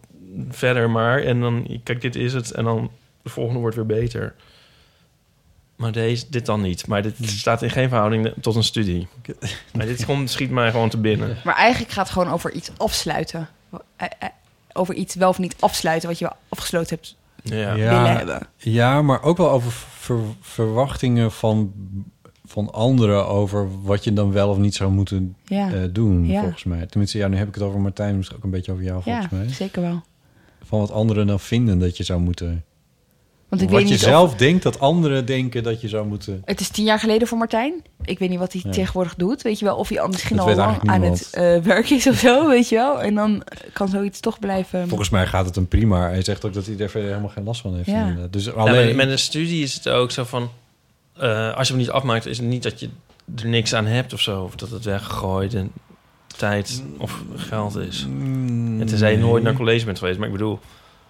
verder maar. En dan... Kijk, dit is het. En dan de volgende wordt weer beter. Maar deze, dit dan niet. Maar dit staat in geen verhouding tot een studie. Maar dit komt, schiet mij gewoon te binnen. Maar eigenlijk gaat het gewoon over iets afsluiten. Over iets wel of niet afsluiten wat je afgesloten hebt Ja. willen hebben. Ja, maar ook wel over ver- verwachtingen van, van anderen over wat je dan wel of niet zou moeten Ja. eh, doen, Ja. volgens mij. Tenminste, ja, nu heb ik het over Martijn, misschien ook een beetje over jou, volgens Ja, mij. zeker wel. Van wat anderen dan vinden dat je zou moeten... Want ik wat weet je niet zelf of- denkt dat anderen denken dat je zou moeten... Het is tien jaar geleden voor Martijn. Ik weet niet wat hij Ja. tegenwoordig doet. Weet je wel, of hij al misschien Dat al lang aan het eh, werk is of zo, weet je wel. En dan kan zoiets toch blijven. Volgens mij gaat het hem prima. Hij zegt ook dat hij er verder helemaal geen last van heeft. Ja. Dus Ja, alleen... met, met een studie is het ook zo van... eh, als je hem niet afmaakt, is het niet dat je er niks aan hebt of zo. Of dat het weggegooid en tijd of geld is. en tenzij je nooit naar college bent geweest. Maar ik bedoel...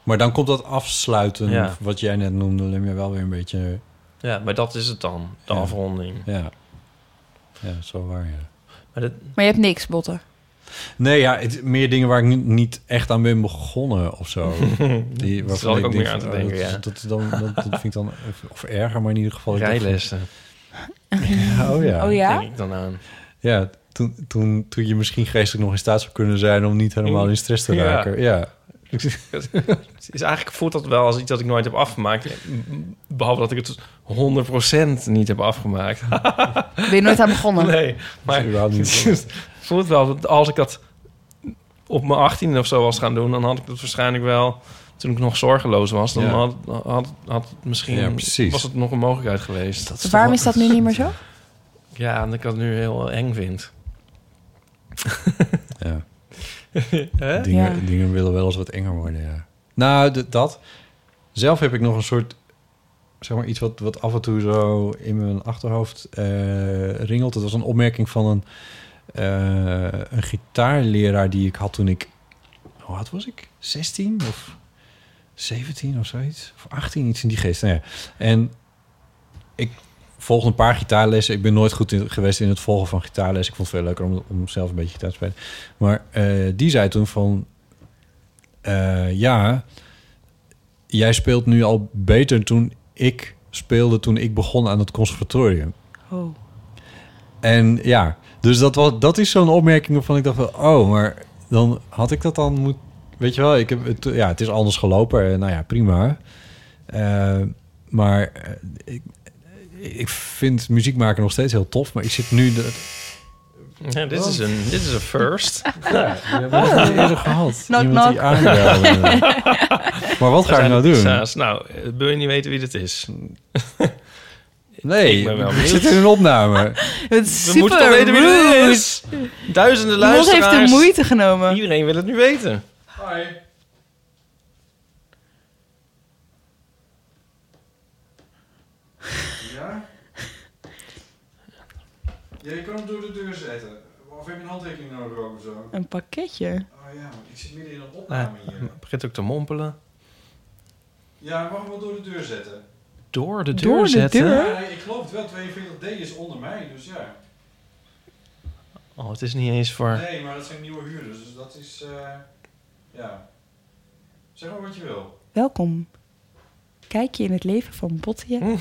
Maar dan komt dat afsluiten, Ja. wat jij net noemde, je wel weer een beetje... Ja, maar dat is het dan. De Ja. afronding. Ja. Ja, zo waar, ja. Maar dat, Maar je hebt niks, Botten. Nee, ja, het, meer dingen waar ik niet, niet echt aan ben begonnen of zo. Die, waarvan zal ik ook denk meer aan te oh, denken, dat, ja. Dat, dan, dat, dat vind ik dan... Of erger, maar in ieder geval... Rijlessen. Ja, oh ja. Oh ja? Denk ik dan aan. Ja, toen, toen, toen je misschien geestelijk nog in staat zou kunnen zijn... om niet helemaal in stress te Ja. raken. Ja. Het is eigenlijk voelt dat wel als iets dat ik nooit heb afgemaakt. Behalve dat ik het 100% niet heb afgemaakt. Ben je nooit aan begonnen? Nee, maar het voelt wel dat als ik dat op mijn 18 of zo was gaan doen, dan had ik dat waarschijnlijk wel toen ik nog zorgeloos was. Dan Ja. had, had, had misschien Ja, precies. was het nog een mogelijkheid geweest. Waarom is dat nu niet meer zo? Ja, omdat ik dat nu heel eng vind. Ja. Hè? Dingen, Ja. dingen willen wel eens wat enger worden, ja. Nou, dat. Zelf heb ik nog een soort... Zeg maar iets wat, wat af en toe zo in mijn achterhoofd eh, ringelt. Het was een opmerking van een, eh, een gitaarleraar die ik had toen ik... Hoe oud was ik? 16 of 17 of zoiets? Of 18, iets in die geest. Nou ja. En ik volgde een paar gitaarlessen. Ik ben nooit goed in, geweest in het volgen van gitaarles. Ik vond het veel leuker om, om zelf een beetje gitaar te spelen. Maar eh, die zei toen van... eh, ja, jij speelt nu al beter toen ik speelde... toen ik begon aan het conservatorium. Oh. En ja, dus dat, was, dat is zo'n opmerking waarvan ik dacht van... oh, maar dan had ik dat dan moet... Weet je wel, ik heb het, ja, het is anders gelopen. en Nou ja, prima. Eh, maar ik, ik vind muziek maken nog steeds heel tof. Maar ik zit nu... De, Ja, dit, is een, dit is een first. Ja, die hebben we nog niet eerder gehad. Knock, die knock. aanbelde. maar wat ga ik nou doen? Pizza's. Nou, wil je niet weten wie dit is? Nee, Ik zit in een opname. Het is We moeten toch weten wie dit rude. is? Duizenden luisteraars. heeft de moeite genomen. Iedereen wil het nu weten. Hi. Ja, je kan hem door de deur zetten. Of heb je een handtekening nodig ook of zo? Een pakketje. Oh ja, ik zit midden in een Ah, opname hier. het begint ook te mompelen. Ja, mag hem wel door de deur zetten. Door de deur Door de zetten. deur? Ja, ik geloof het wel. 42D is onder mij, dus ja. Oh, het is niet eens voor... Nee, maar dat zijn nieuwe huurders, dus dat is... eh, ja. Zeg maar wat je wil. Welkom. Kijk je in het leven van Bottje.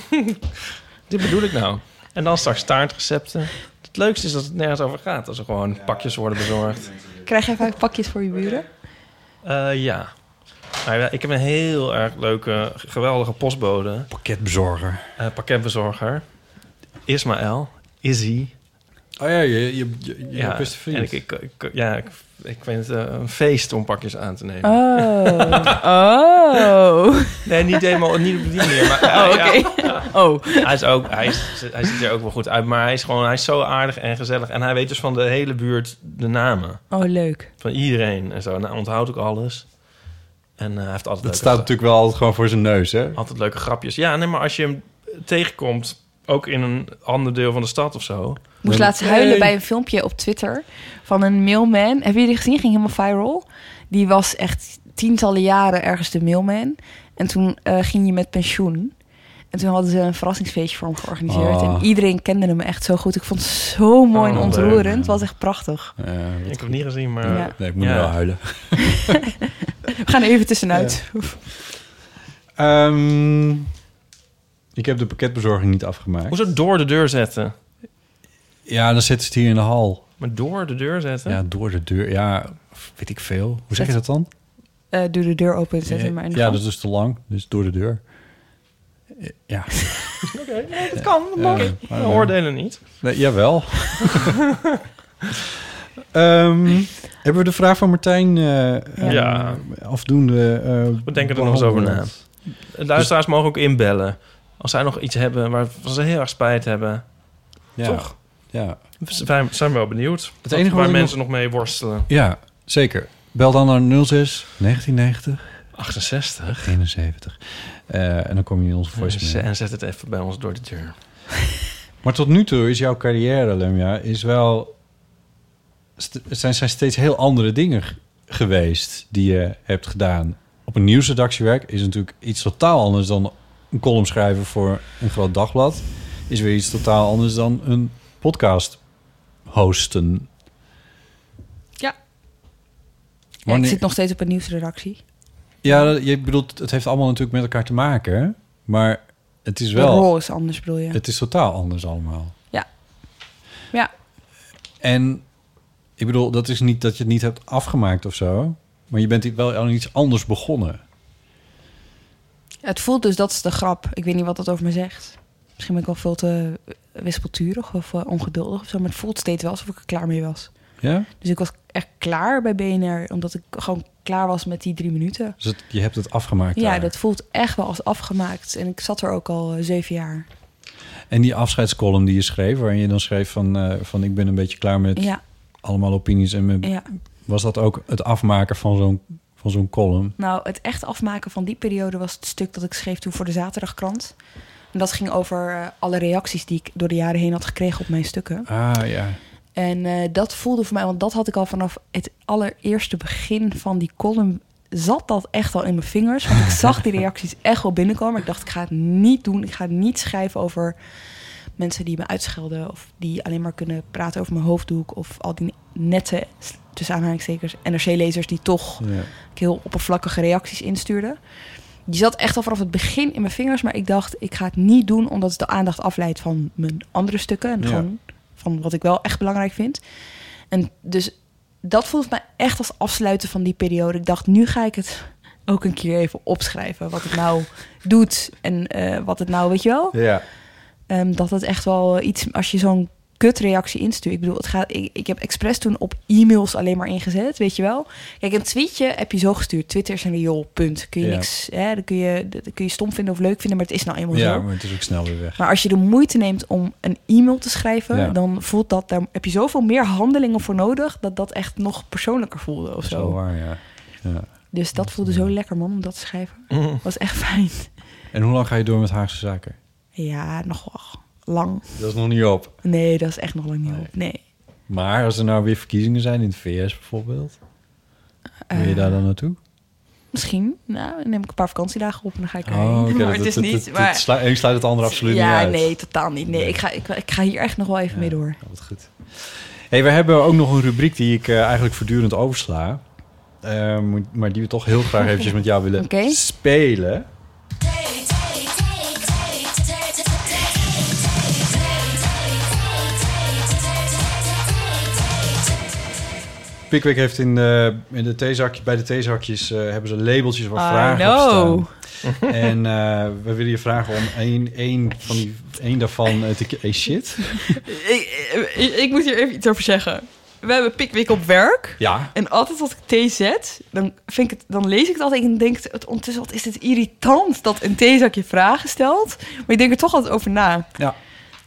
Dit bedoel ik nou. En dan straks taartrecepten. Het leukste is dat het nergens over gaat. Als er gewoon pakjes worden bezorgd. Krijg jij vaak pakjes voor je buren? Eh, ja. Nou ja, ik heb een heel erg leuke, geweldige postbode. Pakketbezorger. Eh, pakketbezorger. Ismaël. Izzy. Oh ja, je, je, je, je ja, beste vriend. En ik, ik, ik- ja, ik, ik vind het eh, een feest om pakjes aan te nemen. Oh. Oh. Nee, niet helemaal niet op die manier. Maar, Oh, oké. ja. Oh. Hij, is ook, hij, is, hij ziet er ook wel goed uit. Maar hij is gewoon hij is zo aardig en gezellig. En hij weet dus van de hele buurt de namen. Oh, leuk. Van iedereen en zo. En hij onthoudt ook alles. En eh, hij heeft altijd Dat staat natuurlijk wel altijd gewoon voor zijn neus, hè? Altijd leuke grapjes. Ja, nee, maar als je hem tegenkomt, ook in een ander deel van de stad of zo. Ik moest laatst huilen bij een filmpje op Twitter van een mailman. Hebben jullie die gezien? Ging helemaal viral. Die was echt tientallen jaren ergens de mailman. En toen eh, ging je met pensioen. En toen hadden ze een verrassingsfeestje voor hem georganiseerd. Oh. En iedereen kende hem echt zo goed. Ik vond het zo mooi en Oh, ontroerend. Het was echt prachtig. ik heb het niet gezien, maar... Ja. Nee, ik moet Ja. wel huilen. We gaan er even tussenuit. Ehm, ik heb de pakketbezorging niet afgemaakt. Hoezo door de deur zetten? Ja, dan zitten ze het hier in de hal. Maar door de deur zetten? Ja, door de deur. Ja, weet ik veel. Hoe zeg je dat dan? Eh, doe de deur open en zet hem maar in de ja, gang. dat is dus te lang. Dus door de deur. Eh, Ja. Oké, nee, dat kan. Dat mag. Ja, We maar, oordelen niet. Nee, jawel. Ehm, hebben we de vraag van Martijn eh, Ja. eh, afdoende eh, We denken er nog eens over na. behandeld? Luisteraars mogen ook inbellen. Als zij nog iets hebben waarvan ze heel erg spijt hebben. Ja. Toch? Ja. Wij zijn wel benieuwd. Het enige waar mensen nog mee worstelen. Ja, zeker. Bel dan naar 06 1990 68 71. Eh, en dan kom je in onze voicemail. En zet het even bij ons door de deur. Maar tot nu toe is jouw carrière, Lemja, is wel... zijn, zijn steeds heel andere dingen geweest die je hebt gedaan. Op een nieuwsredactiewerk is natuurlijk iets totaal anders dan een column schrijven voor een groot dagblad. Is weer iets totaal anders dan een podcast hosten. Ja. Ja, ik Wanneer- zit nog steeds op een nieuwsredactie. Ja, je bedoelt, het heeft allemaal natuurlijk met elkaar te maken. hè? Maar het is De wel... rol is anders, bedoel je? Het is totaal anders allemaal. Ja. Ja. En ik bedoel, dat is niet dat je het niet hebt afgemaakt of zo. Maar je bent wel aan iets anders begonnen. Het voelt dus, dat is de grap. Ik weet niet wat dat over me zegt. Misschien ben ik wel veel te wispelturig of eh, ongeduldig of zo. Maar het voelt steeds wel alsof ik er klaar mee was. Ja? Dus ik was echt klaar bij BNR. Omdat ik gewoon klaar was met die drie minuten. Dus het- je hebt het afgemaakt Ja, daar. dat voelt echt wel als afgemaakt. En ik zat er ook al eh, zeven jaar. En die afscheidscolumn die je schreef, waarin je dan schreef van, eh, van ik ben een beetje klaar met Ja. allemaal opinies. En met, Ja. Was dat ook het afmaken van zo'n, van zo'n column? Nou, het echt afmaken van die periode was het stuk dat ik schreef toen voor de Zaterdagkrant. En dat ging over eh, alle reacties die ik door de jaren heen had gekregen op mijn stukken. Ah, ja. En eh, dat voelde voor mij, want dat had ik al vanaf het allereerste begin van die column. Zat dat echt al in mijn vingers? Want ik zag die reacties echt wel binnenkomen. Ik dacht, ik ga het niet doen. Ik ga niet schrijven over mensen die me uitschelden. Of die alleen maar kunnen praten over mijn hoofddoek. Of al die nette, tussen aanhalingstekens, NRC-lezers die toch Ja. heel oppervlakkige reacties instuurden. Die zat echt al vanaf het begin in mijn vingers. Maar ik dacht, ik ga het niet doen omdat het de aandacht afleidt van mijn andere stukken. En Ja. gewoon van wat ik wel echt belangrijk vind. En dus dat voelde mij echt als afsluiten van die periode. Ik dacht, nu ga ik het ook een keer even opschrijven. Wat het nou doet en eh, wat het nou, weet je wel? Ja. Ehm, dat het echt wel iets, als je zo'n kutreactie instuurt. Ik bedoel, het gaat, ik, ik heb expres toen op e-mails alleen maar ingezet, weet je wel. Kijk, een tweetje heb je zo gestuurd. Twitter is een riool, punt. Kun je Ja. niks, hè, dan kun je, dat kun je stom vinden of leuk vinden, maar het is nou eenmaal Ja, zo. maar het is ook snel weer weg. Maar als je de moeite neemt om een e-mail te schrijven, Ja. dan voelt dat, daar heb je zoveel meer handelingen voor nodig, dat dat echt nog persoonlijker voelde of Dat is zo. wel waar, ja. ja. Dus dat voelde zo lekker, man, om dat te schrijven. Mhm. Was echt fijn. En hoe lang ga je door met Haagse Zaken? Ja, nog wel lang. Dat is nog niet op. Nee, dat is echt nog lang niet op. Nee. Maar als er nou weer verkiezingen zijn in de VS bijvoorbeeld, wil je Eh, daar dan naartoe? Misschien. Nou, dan neem ik een paar vakantiedagen op en dan ga ik erheen. Oh, oké, maar dat- het is dat- niet... dat- maar... sluit- sluit het andere absoluut ja, niet uit. nee, totaal niet. Nee, Ik, ga, ik, ik ga hier echt nog wel even mee door. Wat goed. Hey, we hebben ook nog een rubriek die ik eh, eigenlijk voortdurend oversla. Eh, maar- die we toch heel graag eventjes met jou willen spelen. Pickwick heeft in, de in de theezakjes, bij de theezakjes eh, hebben ze labeltjes waar vragen op staan. en eh, we willen je vragen om één, één, van die, één daarvan eh, te... Hey, shit. ik, ik, ik moet hier even iets over zeggen. We hebben Pickwick op werk. Ja. En altijd als ik thee zet, dan, vind ik het, dan lees ik het altijd en denk het ondertussen... wat is het irritant dat een theezakje vragen stelt. Maar ik denk er toch altijd over na. Ja.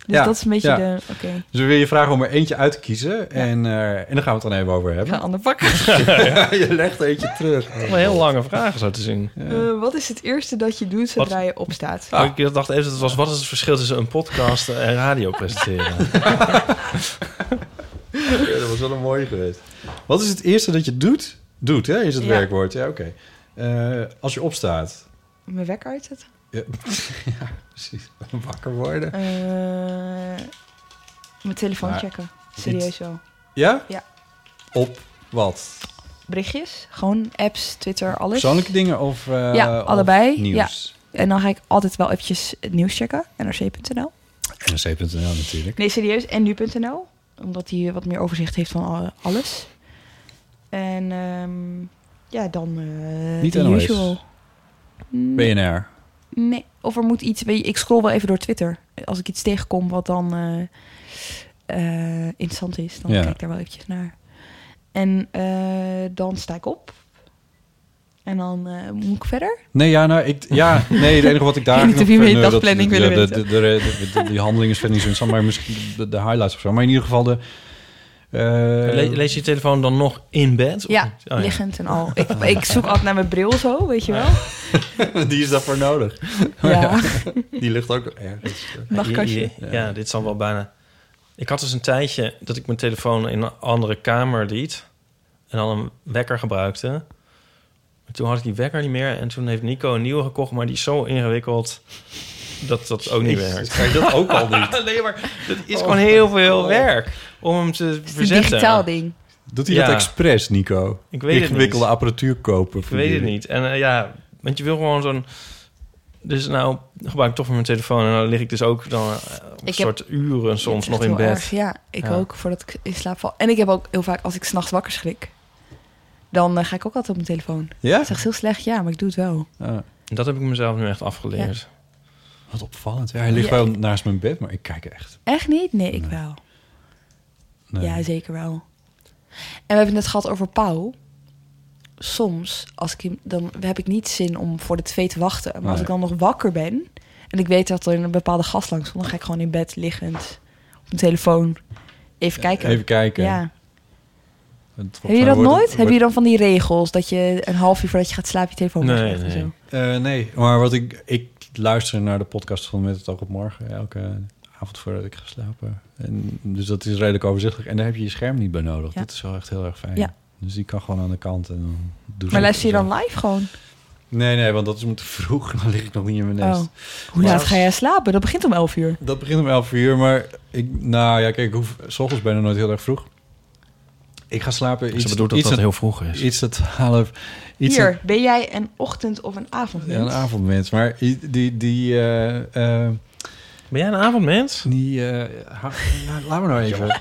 Dus Ja, dat is een beetje ja. de... Oké. Dus we willen je vragen om er eentje uit te kiezen. En, eh, en daar gaan we het dan even over hebben. Ga een ander pakken. je legt eentje terug. Maar heel lange vragen zo te zien. Eh, wat is het eerste dat je doet zodra je opstaat? Oh, ik dacht even dat het was, wat is het verschil tussen een podcast en radio presenteren? Ja, dat was wel een mooie geweest. Wat is het eerste dat je doet? Doet, hè? Is het Ja. werkwoord. Ja, oké. Eh, als je opstaat. Mijn wekker uitzetten? Ja, ja precies. Wakker worden. Eh, mijn telefoon Maar checken. Serieus wel. Ja? Ja. Op wat? Berichtjes, gewoon apps, Twitter, alles. Persoonlijke dingen of eh, ja, of allebei. nieuws? Ja. En dan ga ik altijd wel eventjes het nieuws checken. NRC.nl. NRC.nl natuurlijk. Nee, serieus. En nu.nl. Omdat hij wat meer overzicht heeft van al- alles. En ehm, ja, dan eh Niet NOS. usual. Mm, BNR. Nee, of er moet iets... Ik scroll wel even door Twitter. Als ik iets tegenkom wat dan eh, interessant is, dan Ja. kijk ik daar wel eventjes naar. En eh, dan sta ik op. En dan moet ik verder. Nee, ja, nou, ik, ja, nee, het enige wat ik daar... Niet of je dagplanning willen de, weten. de, de, de, de- die handeling is verder niet zo interessant, maar misschien de, de highlights of zo. Maar in ieder geval de... eh, Le- lees je telefoon dan nog in bed? Ja? Oh, liggend en al. Ik, ik zoek altijd naar mijn bril zo, weet je wel. Die is daarvoor nodig. Ja. Die ligt ook ergens. Nachtkastje. Ja, ja, dit zal wel bijna... Ik had dus een tijdje dat ik mijn telefoon in een andere kamer liet... en dan een wekker gebruikte. Maar toen had ik die wekker niet meer... en toen heeft Nico een nieuwe gekocht... maar die is zo ingewikkeld dat dat ook niet werkt. je dat ook al niet? nee, maar het is gewoon heel veel werk om hem te Het is een verzetten. digitaal ding. Doet hij Ja. dat expres, Nico? Ik weet het Ingewikkelde niet. apparatuur kopen. Ik weet het niet. En eh, ja, want je wil gewoon zo'n... Dus nou gebruik ik toch mijn telefoon... en dan lig ik dus ook dan eh, een heb- soort uren soms nog in bed. erg. Ja, ik Ja. ook, voordat ik in slaap val. En ik heb ook heel vaak, als ik s'nachts wakker schrik... dan eh, ga ik ook altijd op mijn telefoon. Ja? Dat is echt heel slecht, ja, maar ik doe het wel. Dat heb ik mezelf nu echt afgeleerd. Wat opvallend. Ja, hij ligt Ja. wel naast mijn bed, maar ik kijk echt. Echt niet? Nee, ik wel. Nee. Ja, zeker wel. En we hebben het net gehad over Pauw. Soms, als ik hem, dan heb ik niet zin om voor de twee te wachten. Maar als Nee. ik dan nog wakker ben... en ik weet dat er een bepaalde gast langs komt... dan ga ik gewoon in bed liggend op mijn telefoon even kijken. Even kijken. Ja. Heb je dat wordt- nooit? wordt- Heb je dan van die regels dat je een half uur voordat je gaat slapen je telefoon Nee, weglegt en nee. zo? Eh, nee, maar wat ik, ik luister naar de podcast van Met het Oog op Morgen elke avond voordat ik ga slapen. En, dus dat is redelijk overzichtelijk. En daar heb je je scherm niet bij nodig. Ja. Dat is wel echt heel erg fijn. Ja. Dus die kan gewoon aan de kant. En dan doe Maar luister je dan live gewoon? Nee, nee, want dat is om te vroeg. Dan lig ik nog niet in mijn nest. Oh. Hoe laat ga jij slapen? Dat begint om 11 uur. Dat begint om 11 uur, maar ik, nou ja, kijk, ik hoef, s ochtends ben ik nooit heel erg vroeg. Ik ga slapen. Ze Iets, bedoelt dat iets dat dat- heel vroeg is. Iets dat half. Iets Hier, dat- ben jij een ochtend- of een avondmens? ja, een avondmens. Maar die. die eh, eh, ben jij een avondmens? Die. eh, ha- nou, laat me nou even.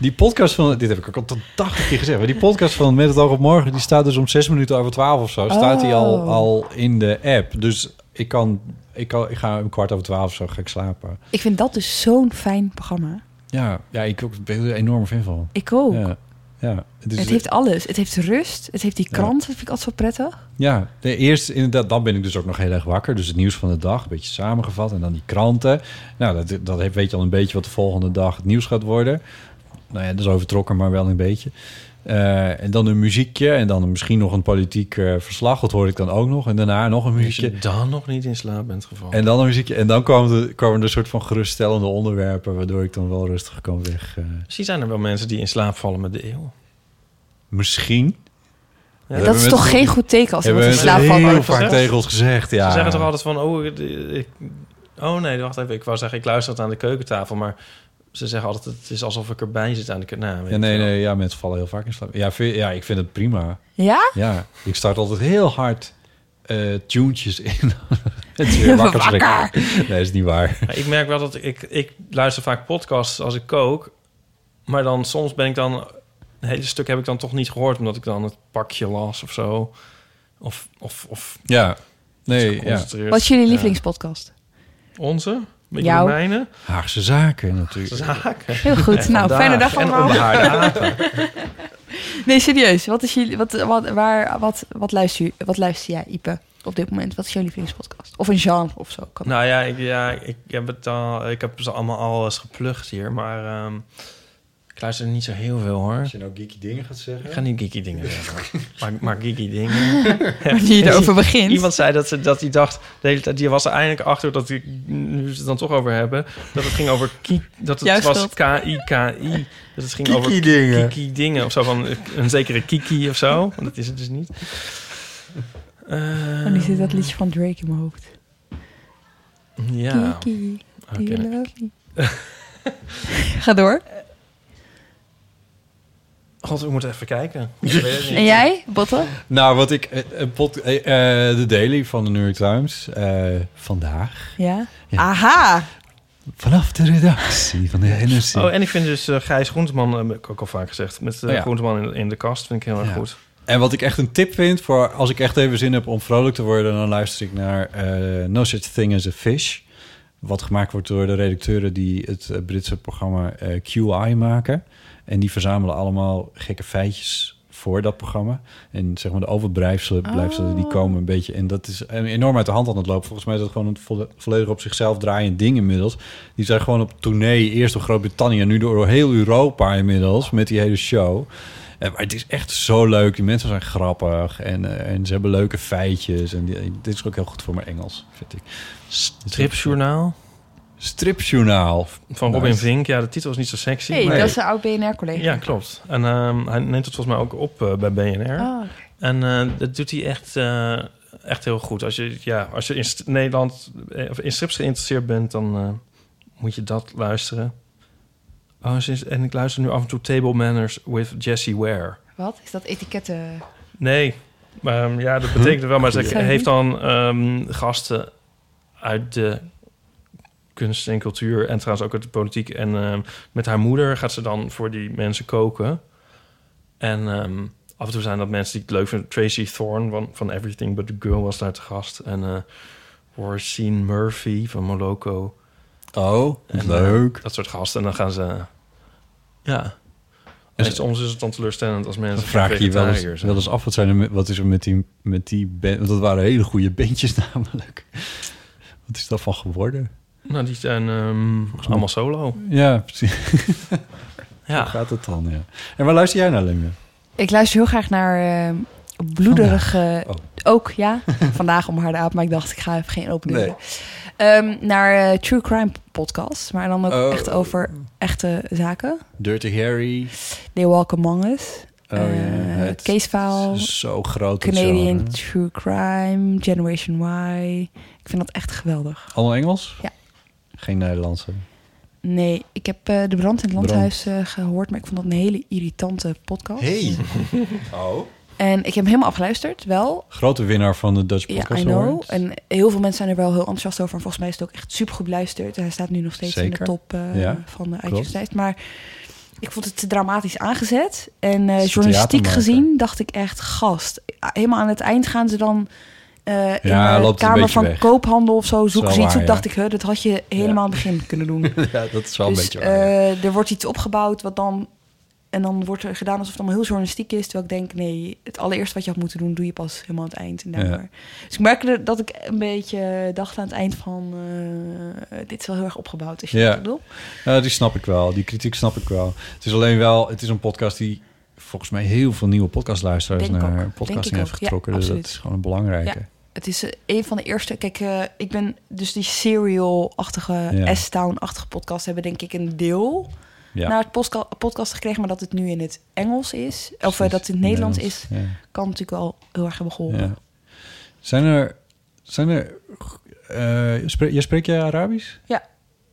Die podcast van, dit heb ik ook al tot 80 keer gezegd, maar die podcast van Met het Oog op Morgen, die staat dus om zes minuten over twaalf of zo, staat die al, Oh. al in de app. Dus ik kan, ik kan, ik ga een kwart over twaalf of zo ga ik slapen. Ik vind dat dus zo'n fijn programma. Ja, ja ik ook, ben er een enorme fan van. Ik ook. Ja, ja. Dus- het heeft alles. Het heeft rust. Het heeft die krant. Dat vind ik altijd zo prettig. Ja, de eerste, inderdaad, dan ben ik dus ook nog heel erg wakker. Dus het nieuws van de dag, een beetje samengevat. En dan die kranten. Nou, dat, dat weet je al een beetje wat de volgende dag het nieuws gaat worden. Nou ja, dat is overtrokken, maar wel een beetje. Eh, en dan een muziekje en dan misschien nog een politiek eh, verslag. Dat hoor ik dan ook nog. En daarna nog een Als muziekje. je dan nog niet in slaap bent gevallen. En dan een muziekje. En dan komen er, komen er een soort van geruststellende onderwerpen... waardoor ik dan wel rustig kan weg. eh. Misschien zijn er wel mensen die in slaap vallen met de eeuw. Misschien. Ja. Dat is toch met- geen goed teken als iemand in slaap valt. heel vaak tegen ons gezegd, ja. Ze zeggen toch altijd van, oh, ik, oh nee, wacht even. Ik wou zeggen, ik luister het aan de keukentafel, maar ze zeggen altijd, het is alsof ik erbij zit aan de keukentafel. Nou, Ja, nee, nee, ja, mensen vallen heel vaak in slaap. Ja, vind- ja, ik vind het prima. Ja? Ja, ik start altijd heel hard eh tunes in. het is weer wakker. Nee, is niet waar. Maar ik merk wel dat ik, ik luister vaak podcasts als ik kook, maar dan soms ben ik dan, hele stuk heb ik dan toch niet gehoord, omdat ik dan het pakje las of zo. Of, of, of Ja. Nee, ja. geconcentreerd. Wat is jullie Ja. lievelingspodcast? Onze? Beetje Jouw? mijne? Haagse zaken natuurlijk. Zaken. Heel goed. En Nou, fijne dag allemaal. Nee, serieus. Wat, is jullie, wat, wat, waar, wat, wat, luister, je- wat luister jij, Ipe, op dit moment? Wat is jouw lievelingspodcast? Of een genre of zo? Kan Nou ja, ik, ja ik, heb het al, ik heb ze allemaal al eens geplukt hier, maar ehm, ik luister niet zo heel veel hoor. Als je nou geeky dingen gaat zeggen? Ik ga niet geeky dingen zeggen. maar, maar geeky dingen. Wanneer je erover begint. Iemand zei dat, ze, dat hij dacht, de hele tijd, die was er eindelijk achter dat ik, nu we het dan toch over hebben, dat het ging over ki, dat het Jouw was schuld. K-I-K-I. Dat het ging Kiki over ki- dingen. Kiki dingen of zo van een zekere Kiki of zo. Want dat is het dus niet. En nu zit dat liedje van Drake in mijn hoofd. Ja. Kiki, do Oké. you love me? Ga door. God, we moeten even kijken. Ik weet het niet. En jij, Botte? Nou, wat ik... eh, Een pod, eh, eh, de Daily van de New York Times. eh, vandaag. Ja. Aha! Vanaf de redactie van de NRC. Oh, en ik vind dus eh, Gijs Groenteman, eh, heb ik ook al vaak gezegd, met uh, Oh ja. Groenteman in, in de kast, vind ik heel erg Ja. goed. En wat ik echt een tip vind voor als ik echt even zin heb om vrolijk te worden, dan luister ik naar eh, No Such Thing as a Fish. Wat gemaakt wordt door de redacteuren die het eh, Britse programma eh, QI maken. En die verzamelen allemaal gekke feitjes voor dat programma. En zeg maar de overblijfselen blijfselen, die komen een beetje... En dat is enorm uit de hand aan het lopen. Volgens mij is dat gewoon een volle- volledig op zichzelf draaiend ding inmiddels. Die zijn gewoon op tournee, eerst door Groot-Brittannië... en nu door heel Europa inmiddels, met die hele show... Eh, maar het is echt zo leuk. Die mensen zijn grappig en, eh, en ze hebben leuke feitjes. En die, dit is ook heel goed voor mijn Engels, vind ik. Stripjournaal? Stripjournaal. Van Robin Nice. Vink. Ja, de titel is niet zo sexy. hey, maar- dat is een oud BNR-collega. Ja, klopt. En ehm, hij neemt het volgens mij ook op eh, bij BNR. Ah. En eh, dat doet hij echt, eh, echt heel goed. Als je, ja, als je in st- Nederland of in strips geïnteresseerd bent, dan eh, moet je dat luisteren. Oh, sinds, en ik luister nu af en toe Table Manners with Jessie Ware. Wat? Is dat etiketten? Nee, ehm, ja, dat betekent wel. Maar ze heeft dan ehm, gasten uit de kunst en cultuur en trouwens ook uit de politiek. En ehm, met haar moeder gaat ze dan voor die mensen koken. En ehm, af en toe zijn dat mensen die ik leuk vind. Tracy Thorn van, van Everything But The Girl was daar te gast. En Orsine Murphy van Moloko. Oh, En, eh, leuk. dat soort gasten. En dan gaan ze... Ja. En soms is het dan teleurstellend als mensen vraag je je wel eens, wel eens af, wat, zijn er met, wat is er met die, met die band? Want dat waren hele goede bandjes namelijk. Wat is dat van geworden? Nou, die zijn ehm, allemaal solo. Ja, precies. Ja. Zo gaat het dan, ja. En waar luister jij naar, Lemja? Ik luister heel graag naar eh, bloederige... Oh. Ook, ja. Vandaag om harde aap, maar ik dacht, ik ga even geen open. Nee. Ehm, naar eh, True Crime podcast, maar dan ook Oh. echt over echte zaken. Dirty Harry. They Walk Among Us. Oh, ja. Eh, Het Case File. is zo groot, Canadian genre. True Crime. Generation Y. Ik vind dat echt geweldig. Allemaal Engels? Ja. Geen Nederlandse. Nee, ik heb eh, De Brand in het. Landhuis eh, gehoord, maar ik vond dat een hele irritante podcast. Hey. oh. En ik heb hem helemaal afgeluisterd, wel. Grote winnaar van de Dutch Ja, Podcast I know. Award. En heel veel mensen zijn er wel heel enthousiast over. En volgens mij is het ook echt super goed beluisterd. Hij staat nu nog steeds in de top eh, Ja, van de iTunes-lijst. Maar ik vond het te dramatisch aangezet. En eh, journalistiek gezien dacht ik echt, gast. Helemaal aan het eind gaan ze dan... eh, in Ja, de kamer van weg. koophandel of zo zoeken ze iets waar, op. ja. Dacht ik, huh, dat had je helemaal aan het begin kunnen doen. ja, dat is wel dus, een beetje waar. eh, er wordt iets opgebouwd wat dan... En dan wordt er gedaan alsof het allemaal heel journalistiek is. Terwijl ik denk, nee, het allereerste wat je had moeten doen... doe je pas helemaal aan het eind. En. Dus ik merkte dat ik een beetje dacht aan het eind van... eh, dit is wel heel erg opgebouwd, als je Ja. dat bedoelt. ja, die snap ik wel. Die kritiek snap ik wel. Het is alleen wel, het is een podcast die volgens mij heel veel nieuwe podcastluisteraars naar podcasting heeft. Ja, getrokken. dus dat is gewoon een belangrijke. Ja, het is eh, een van de eerste... Kijk, eh, ik ben dus die serial-achtige, Ja. S-Town-achtige podcast... hebben denk ik een deel Ja. naar het podcast gekregen... maar dat het nu in het Engels is, of eh, dat het in het Nederlands is... Ja. kan natuurlijk wel heel erg hebben geholpen. Ja. Zijn er, zijn er, spreek, jij spreekt je Arabisch? Ja.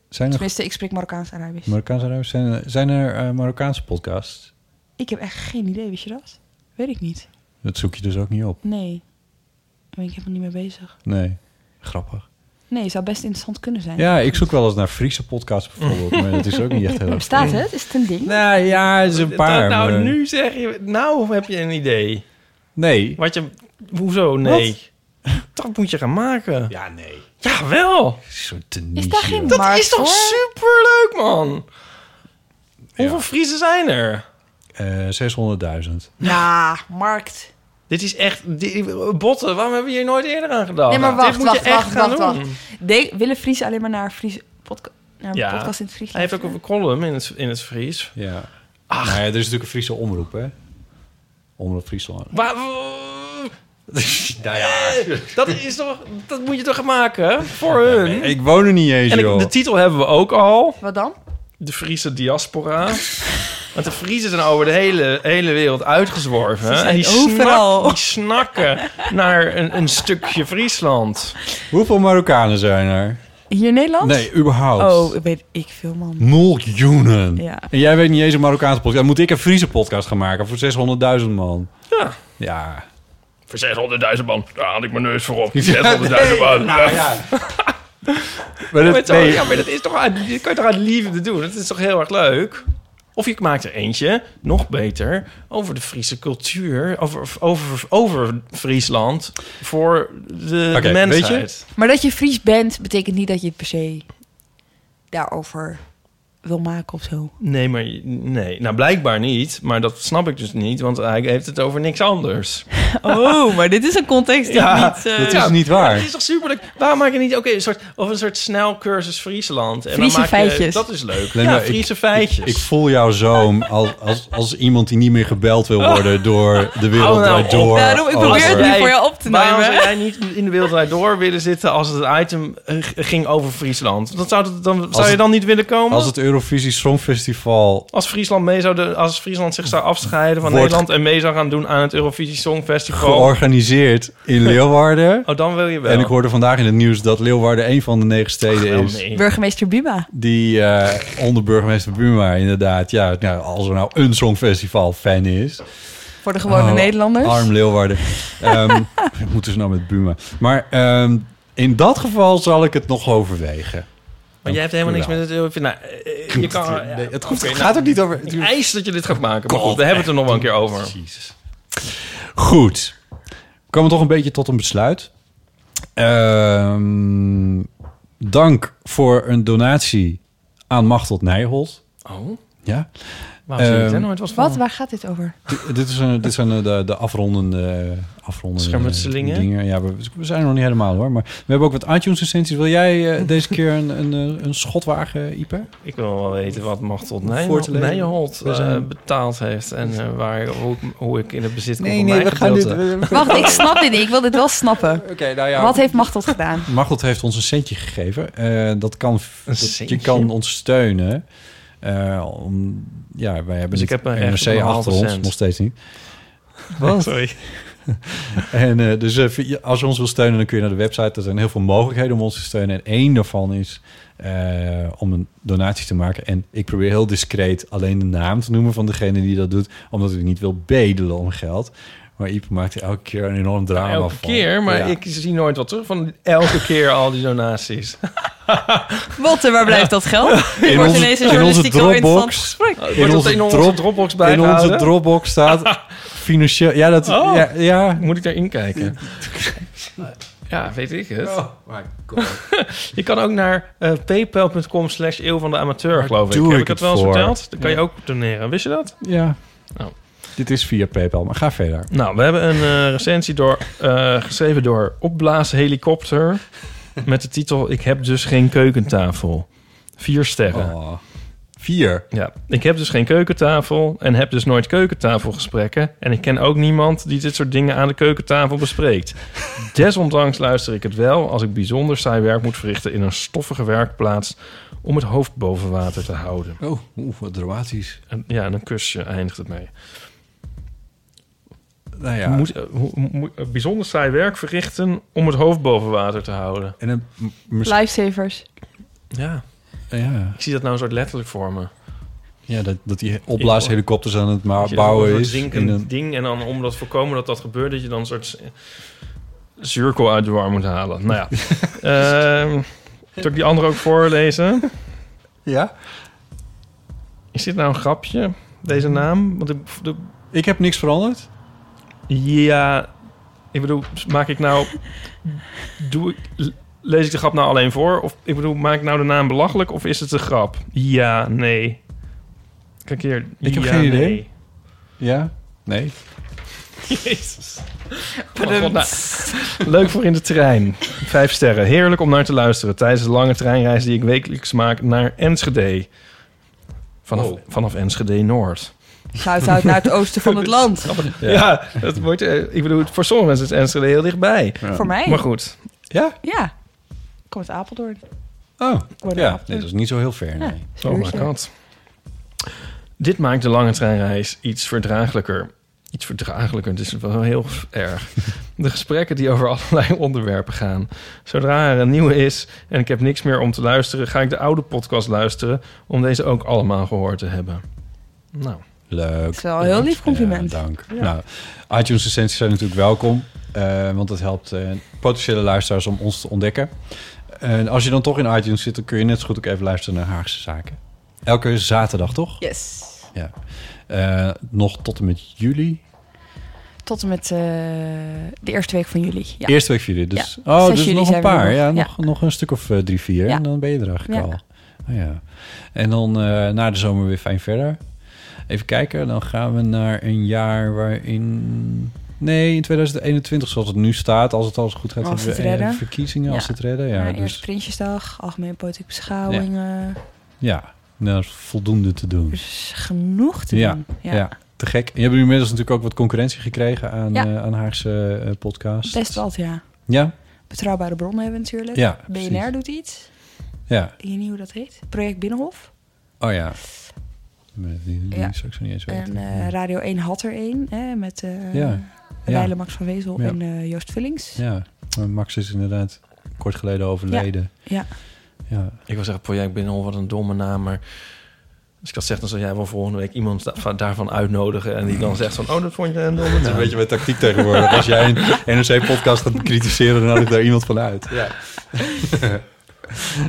Zijn er Tenminste, ik spreek Marokkaans-Arabisch. Marokkaanse Arabisch? Zijn er, zijn er Marokkaanse podcasts? Ik heb echt geen idee, weet je dat? Weet ik niet. Dat zoek je dus ook niet op. Nee. Daar ben ik helemaal niet mee bezig. Nee, grappig. Nee, zou best interessant kunnen zijn. Ja, ik zoek wel eens naar Friese podcasts bijvoorbeeld, maar dat is ook niet echt heel erg. Bestaat het? Is het een ding? Nou ja, het is een paar. nou, maar- nu zeg je... Nou heb je een idee. Nee. Wat je... Hoezo nee? Dat moet je gaan maken. Ja, nee. Ja, wel. Zo'n Is daar geen Dat markt is toch superleuk, man? Hoeveel Friesen zijn er? Eh 600.000. Ja, markt. Dit is echt... die- botten, waarom hebben we hier nooit eerder aan gedaan? nee, maar wacht, Dit moet je wacht, echt wacht, gaan wacht, doen. wacht. De- willen Friese alleen maar naar, Fries podca naar een Ja. podcast in het Fries? Hij heeft ook een column in het, in het Fries. Ja. Ach. Nou ja, er is natuurlijk een Friese omroep, hè? Omroep Friesland. Waar, nou ja. dat, is toch, dat moet je toch gaan maken voor hun? Ik woon er niet eens, En ik- joh. de titel hebben we ook al. Wat dan? De Friese diaspora. Want de Friesen zijn over de hele, hele wereld uitgezworven. Ze zijn en die, overal. snak- die snakken naar een, een stukje Friesland. Hoeveel Marokkanen zijn er? Hier in Nederland? Nee, überhaupt. Oh, weet ik veel, man. Miljoenen. Ja. En jij weet niet eens een Marokkaanse podcast. Dan moet ik een Friese podcast gaan maken voor 600.000 man. Ja. Ja. Voor 600.000 man, daar had ik mijn neus voor op. 600.000 Nee, man. nou ja. Maar dat- dat, nee. ja, maar dat is toch uit, dit kan je toch uit liefde doen? Dat is toch heel erg leuk? Of je maakt er eentje, nog beter, over de Friese cultuur, over, over, over Friesland, voor de, weet mensheid. Maar dat je Fries bent, betekent niet dat je het per se daarover wil maken of zo. Nee, maar nee. Nou, blijkbaar niet. Maar dat snap ik dus niet, want hij heeft het over niks anders. Oh, maar dit is een context die niet... eh, dat is niet waar. Dat is toch superleuk? Waarom maak je niet oké, een soort of een soort snelcursus Friesland? En Friese dan maak je, feitjes. Dat is leuk. Nee, ja, maar ik- Friese feitjes. Ik voel jou zo als, als, als iemand die niet meer gebeld wil worden door de wereld nou door. Daarom, ik probeer het nu Jij- voor jou op te Waarom nemen. zou jij niet in de wereld door willen zitten als het item eh, ging over Friesland? Dat zou, dat- dan, zou Als je het- dan niet willen komen? Als het Eurovisie Songfestival Als Friesland, mee zou de, als Friesland zich zou afscheiden van Nederland en mee zou gaan doen aan het Eurovisie Songfestival. Georganiseerd in Leeuwarden. Oh, dan wil je wel. En ik hoorde vandaag in het nieuws dat Leeuwarden een van de negen steden is. nee. Burgemeester Buma. Die eh, onder burgemeester Buma inderdaad, ja, nou, als er nou een songfestival fan is. Voor de gewone Oh, Nederlanders. Arm Leeuwarden. Ehm moeten ze nou met Buma. Maar ehm, in dat geval zal ik het nog overwegen. Maar jij hebt helemaal niks met het. Nou, eh, je kan, ja, Nee, het het nou, gaat ook niet over- Ik eis dat je dit gaat maken. Maar goed, we hebben het er nog wel een keer over. Goed. We komen toch een beetje tot een besluit. Ehm, dank voor een donatie aan Machteld Nijholt. Oh, Ja. Waarom zie ik Ehm, er wat? Waar gaat dit over? Dit- dit, is een, dit zijn eh, de, de afrondende, afrondende Schermutselingen? dingen. Ja, we, we zijn er nog niet helemaal hoor. Maar we hebben ook wat iTunes recensies. Wil jij eh, deze keer een, een, eh, een schot wagen, Ipe? Ik wil wel weten wat te Nijholt, eh, zijn- betaald heeft. En eh, waar, hoe, ik- hoe ik in het bezit kom Nee, van nee, mijn we gaan dit- we- Wacht, ik snap dit niet. Ik wil dit wel snappen. Oké, nou ja. Wat heeft Machteld gedaan? Machteld heeft ons een centje gegeven. Eh, dat kan, dat, je kan ons steunen. Eh, om, ja, wij hebben Dus ik heb een NRC achter ons, cent. nog steeds niet. Sorry. En eh, dus eh, als je ons wil steunen, dan kun je naar de website. Er zijn heel veel mogelijkheden om ons te steunen. En één daarvan is eh, om een donatie te maken. En ik probeer heel discreet alleen de naam te noemen van degene die dat doet. Omdat ik niet wil bedelen om geld. Maar Iep maakt elke keer een enorm drama Elke van. keer, maar Ja. ik zie nooit wat terug van elke keer al die donaties. Wat, en waar blijft dat geld? In onze- ineens een in onze journalistiek heel interessant Dropbox. gesprek. In onze drop- Dropbox In onze bijgehouden? Dropbox staat financieel... Ja, dat... Oh. Ja, ja. Moet ik daarin kijken? ja, weet ik het. Oh my god. je kan ook naar eh, paypal.com slash eeuw van de amateur, geloof ik. doe Heb ik ik het wel eens verteld? Dan kan je ook doneren. Wist je dat? Ja. Oh. Dit is via PayPal, maar ga verder. Nou, we hebben een eh, recensie door, eh, geschreven door Opblaas Helikopter. met de titel Ik heb dus geen keukentafel. Vier sterren. Oh. Vier? Ja, ik heb dus geen keukentafel en heb dus nooit keukentafelgesprekken. En ik ken ook niemand die dit soort dingen aan de keukentafel bespreekt. Desondanks luister ik het wel als ik bijzonder saai werk moet verrichten in een stoffige werkplaats om het hoofd boven water te houden. Oh, oeh, wat dramatisch. En, ja, en een kusje eindigt het mee. Nou ja. Moet, eh, moet, eh, bijzonder saai werk verrichten om het hoofd boven water te houden. En een, Lifesavers. Ja, ja. ik zie dat nou een soort letterlijk voor me. Ja, dat, dat die opblaashelikopters aan het ma- Dat je bouwen een is. een, ding en dan om dat te voorkomen dat dat gebeurt, dat je dan een soort cirkel uit de war moet halen. Nou ja, Ehm zal ik die andere ook voorlezen? Ja. Is dit nou een grapje, deze naam? Want de, ik heb niks veranderd. Ja, Ik bedoel, maak ik nou... Doe ik, lees ik de grap nou alleen voor? Of ik bedoel, maak ik nou de naam belachelijk? Of is het een grap? Ja, nee. Kijk hier. Ik heb Ja, geen idee. nee. Ja? Nee? Jezus. Oh, God, nou, leuk voor in de trein. Vijf sterren. Heerlijk om naar te luisteren tijdens de lange treinreis die ik wekelijks maak naar Enschede. Vanaf, Oh. vanaf Enschede Noord. Shout-out naar het oosten van het land. Ja, het wordt, eh, ik bedoel, voor sommige mensen is Enschede heel dichtbij. Voor mij. Maar goed. Ja? Ja. Ik kom uit Apeldoorn. Oh, ja. dat is niet zo heel ver, nee. Ja, Oh my Zuurtje. god. Dit maakt de lange treinreis iets verdraaglijker. Iets verdraaglijker, het is wel heel erg. De gesprekken die over allerlei onderwerpen gaan. Zodra er een nieuwe is en ik heb niks meer om te luisteren... ga ik de oude podcast luisteren om deze ook allemaal gehoord te hebben. Nou, Leuk. Dat is wel een heel lief compliment. Ja, dank. Ja. Nou, iTunes recensies zijn natuurlijk welkom. eh, want dat helpt eh, potentiële luisteraars om ons te ontdekken. En als je dan toch in iTunes zit, dan kun je net zo goed ook even luisteren naar Haagse Zaken. Elke zaterdag, toch? Yes. Ja. Eh, nog tot en met juli. Tot en met de eerste week van juli. Ja. Eerste week van jullie. Dus, Ja. Oh, 6 dus juli nog een paar. nog. Ja, Ja. nog, nog een stuk of drie, vier. En dan ben je er eigenlijk al. Oh, ja. En dan na de zomer weer fijn verder. Even kijken. Dan gaan we naar een jaar waarin... Nee, in 2021 zoals het nu staat. Als het alles goed gaat, Als hebben het we redden. verkiezingen. Als het redden, ja. Ja, dus, Eerste Prinsjesdag, algemene politieke beschouwingen. ja, nou, dat is voldoende te doen. Dus genoeg te doen. Ja. te gek. En je hebt inmiddels natuurlijk ook wat concurrentie gekregen aan, Ja. eh, aan Haagse eh, podcast. Best wel, ja. Ja? Betrouwbare bronnen hebben we natuurlijk. Ja, BNR precies. doet iets. Ja. Ik weet niet hoe dat heet. Project Binnenhof. Oh ja. Die, die, Ja. niet eens weten. En eh, Radio 1 had er één. Hè, met eh Ja. Ja. Max van Wezel Ja. en eh, Joost Vullings. Ja, maar Max is inderdaad kort geleden overleden. Ja. Ja. ik wil zeggen Project Binnenhof, wat een domme naam, maar... Als ik dat zeg, dan zal jij wel volgende week iemand da- van- daarvan uitnodigen... en die dan zegt van, oh, dat vond je een domme Dat is een beetje mijn tactiek tegenwoordig. Als jij een NRC-podcast gaat bekritiseren, dan nodig ik daar iemand van uit. Ja,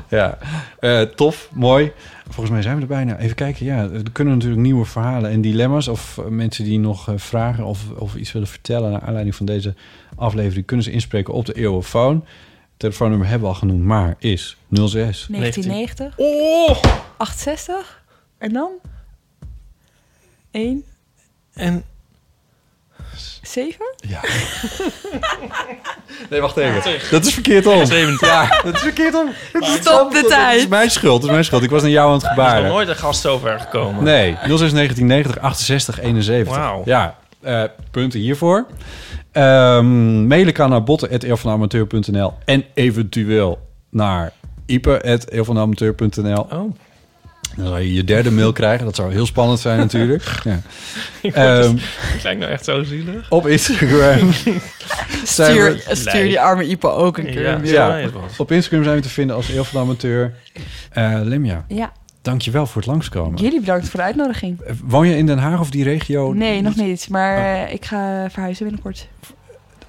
ja. Eh, tof, mooi. Volgens mij zijn we er bijna. Even kijken, ja, er kunnen natuurlijk nieuwe verhalen en dilemma's... of eh, mensen die nog eh, vragen of, of iets willen vertellen... naar aanleiding van deze aflevering... kunnen ze inspreken op de Eeuwenfoon. Telefoonnummer hebben we al genoemd, maar is 06... 1990. Oh! 68. En dan? 1. En? 7? Ja. Nee, wacht even. Dat is verkeerd om. 17. Ja, dat is verkeerd om. Stop de Dat is tijd. mijn schuld, dat is mijn schuld. Ik was naar jou aan het Er is nog gebaren. nooit een gast zo ver gekomen. Nee, 06 1990 68 71. Wauw. Ja, eh, punten hiervoor. Ehm mailen kan naar botten.eeuwvanamateur.nl en eventueel naar ipe.eeuwvanamateur.nl. Oh. Dan zal je je derde mail krijgen. Dat zou heel spannend zijn natuurlijk. Ja. Ehm, dus- ik lijk nou echt zo zielig. op Instagram zijn Stuur, we... stuur die arme Ipo ook een keer. Ja, op Instagram zijn we te vinden als Eeuw van Amateur. Eh, Limja, Ja. dankjewel voor het langskomen. Jullie bedankt voor de uitnodiging. Eh, Woon je in Den Haag of die regio? Nee, nog niet. Maar eh, ik ga verhuizen binnenkort.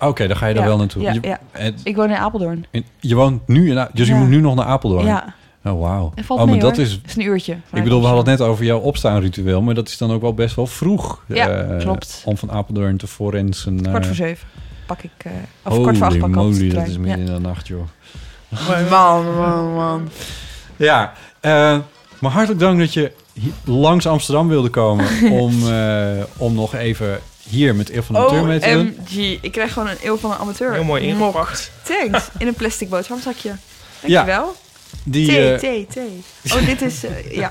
Oké, dan ga je daar Ja, wel naartoe. ja, je, ja. en- Ik woon in Apeldoorn. en je woont nu in... Dus je moet nu nog naar Apeldoorn? Ja. Oh, wauw. Oh, maar mee, dat hoor. is... Het is een uurtje. Ik bedoel, we hadden het net over jouw opstaanritueel, maar dat is dan ook wel best wel vroeg. Ja, eh, klopt. Om van Apeldoorn te Forensen naar... Kwart voor zeven pak ik... eh of kwart voor acht pak ik moly, dat is midden Ja. in de nacht, joh. Man, man, man. Ja, eh, maar hartelijk dank dat je langs Amsterdam wilde komen om, eh, om nog even hier met Eeuw van de Amateur mee te doen. OMG, ik krijg gewoon een eeuw van een amateur. Heel mooi ingepakt. Thanks. In een plastic boterhamzakje. Ja, Dankjewel. Die, thee, eh, thee, thee. Oh, dit is... eh, ja,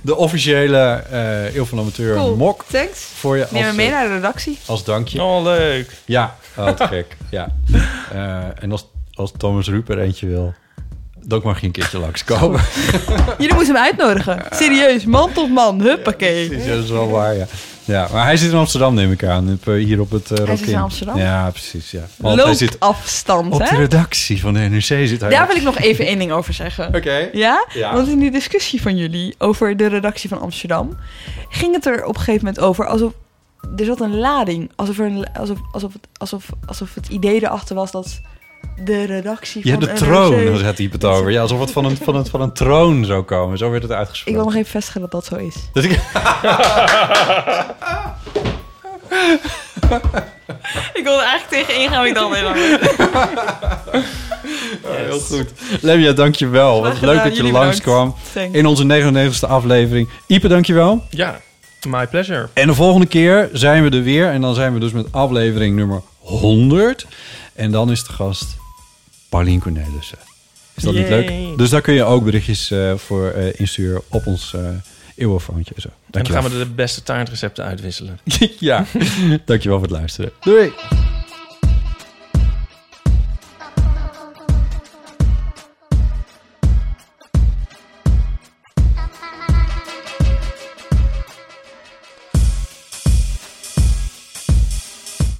de officiële eh Eeuw van de Amateur cool. mok Thanks. voor je als, Neem me mee naar de redactie. als dankje. Oh, leuk. Ja, oh, wat gek. Ja. Eh, en als, als Thomas Ruip er eentje wil, dan mag je een keertje langskomen. Jullie moeten hem uitnodigen. Serieus, man tot man. Huppakee. Precies, ja, dat is wel waar, ja. Ja, maar hij zit in Amsterdam, neem ik aan. eh, Hier op het uh, Hij zit in Amsterdam? Ja, precies, ja. Want hij zit Loopafstand, op de redactie van de NRC. Zit hij Daar wil ik nog even één ding over zeggen. Oké. Ja? Ja. Want in die discussie van jullie over de redactie van Amsterdam... ging het er op een gegeven moment over alsof... Er zat een lading, alsof, er een, alsof, alsof, het, alsof, alsof het idee erachter was dat de redactie Ja, van de NRC troon, daar gaat hij het over. Ja, alsof het van een, van, een, van een troon zou komen. Zo werd het Ik uitgesproken. wil nog even vestigen dat dat zo is. Dat ik... Ik wilde eigenlijk tegen ingaan, ik dacht nee, Heel goed. Lemia, dankjewel. Wat leuk gedaan, dat je langskwam in onze 99ste aflevering. Ipe, dankjewel. Ja, my pleasure. En de volgende keer zijn we er weer. En dan zijn we dus met aflevering nummer 100. En dan is de gast Paulien Cornelissen. Is dat niet leuk? Dus daar kun je ook berichtjes eh, voor eh, insturen op ons eeuwofoontje. en Zo. En dan gaan we de beste taartrecepten uitwisselen. ja, dankjewel voor het luisteren. Doei!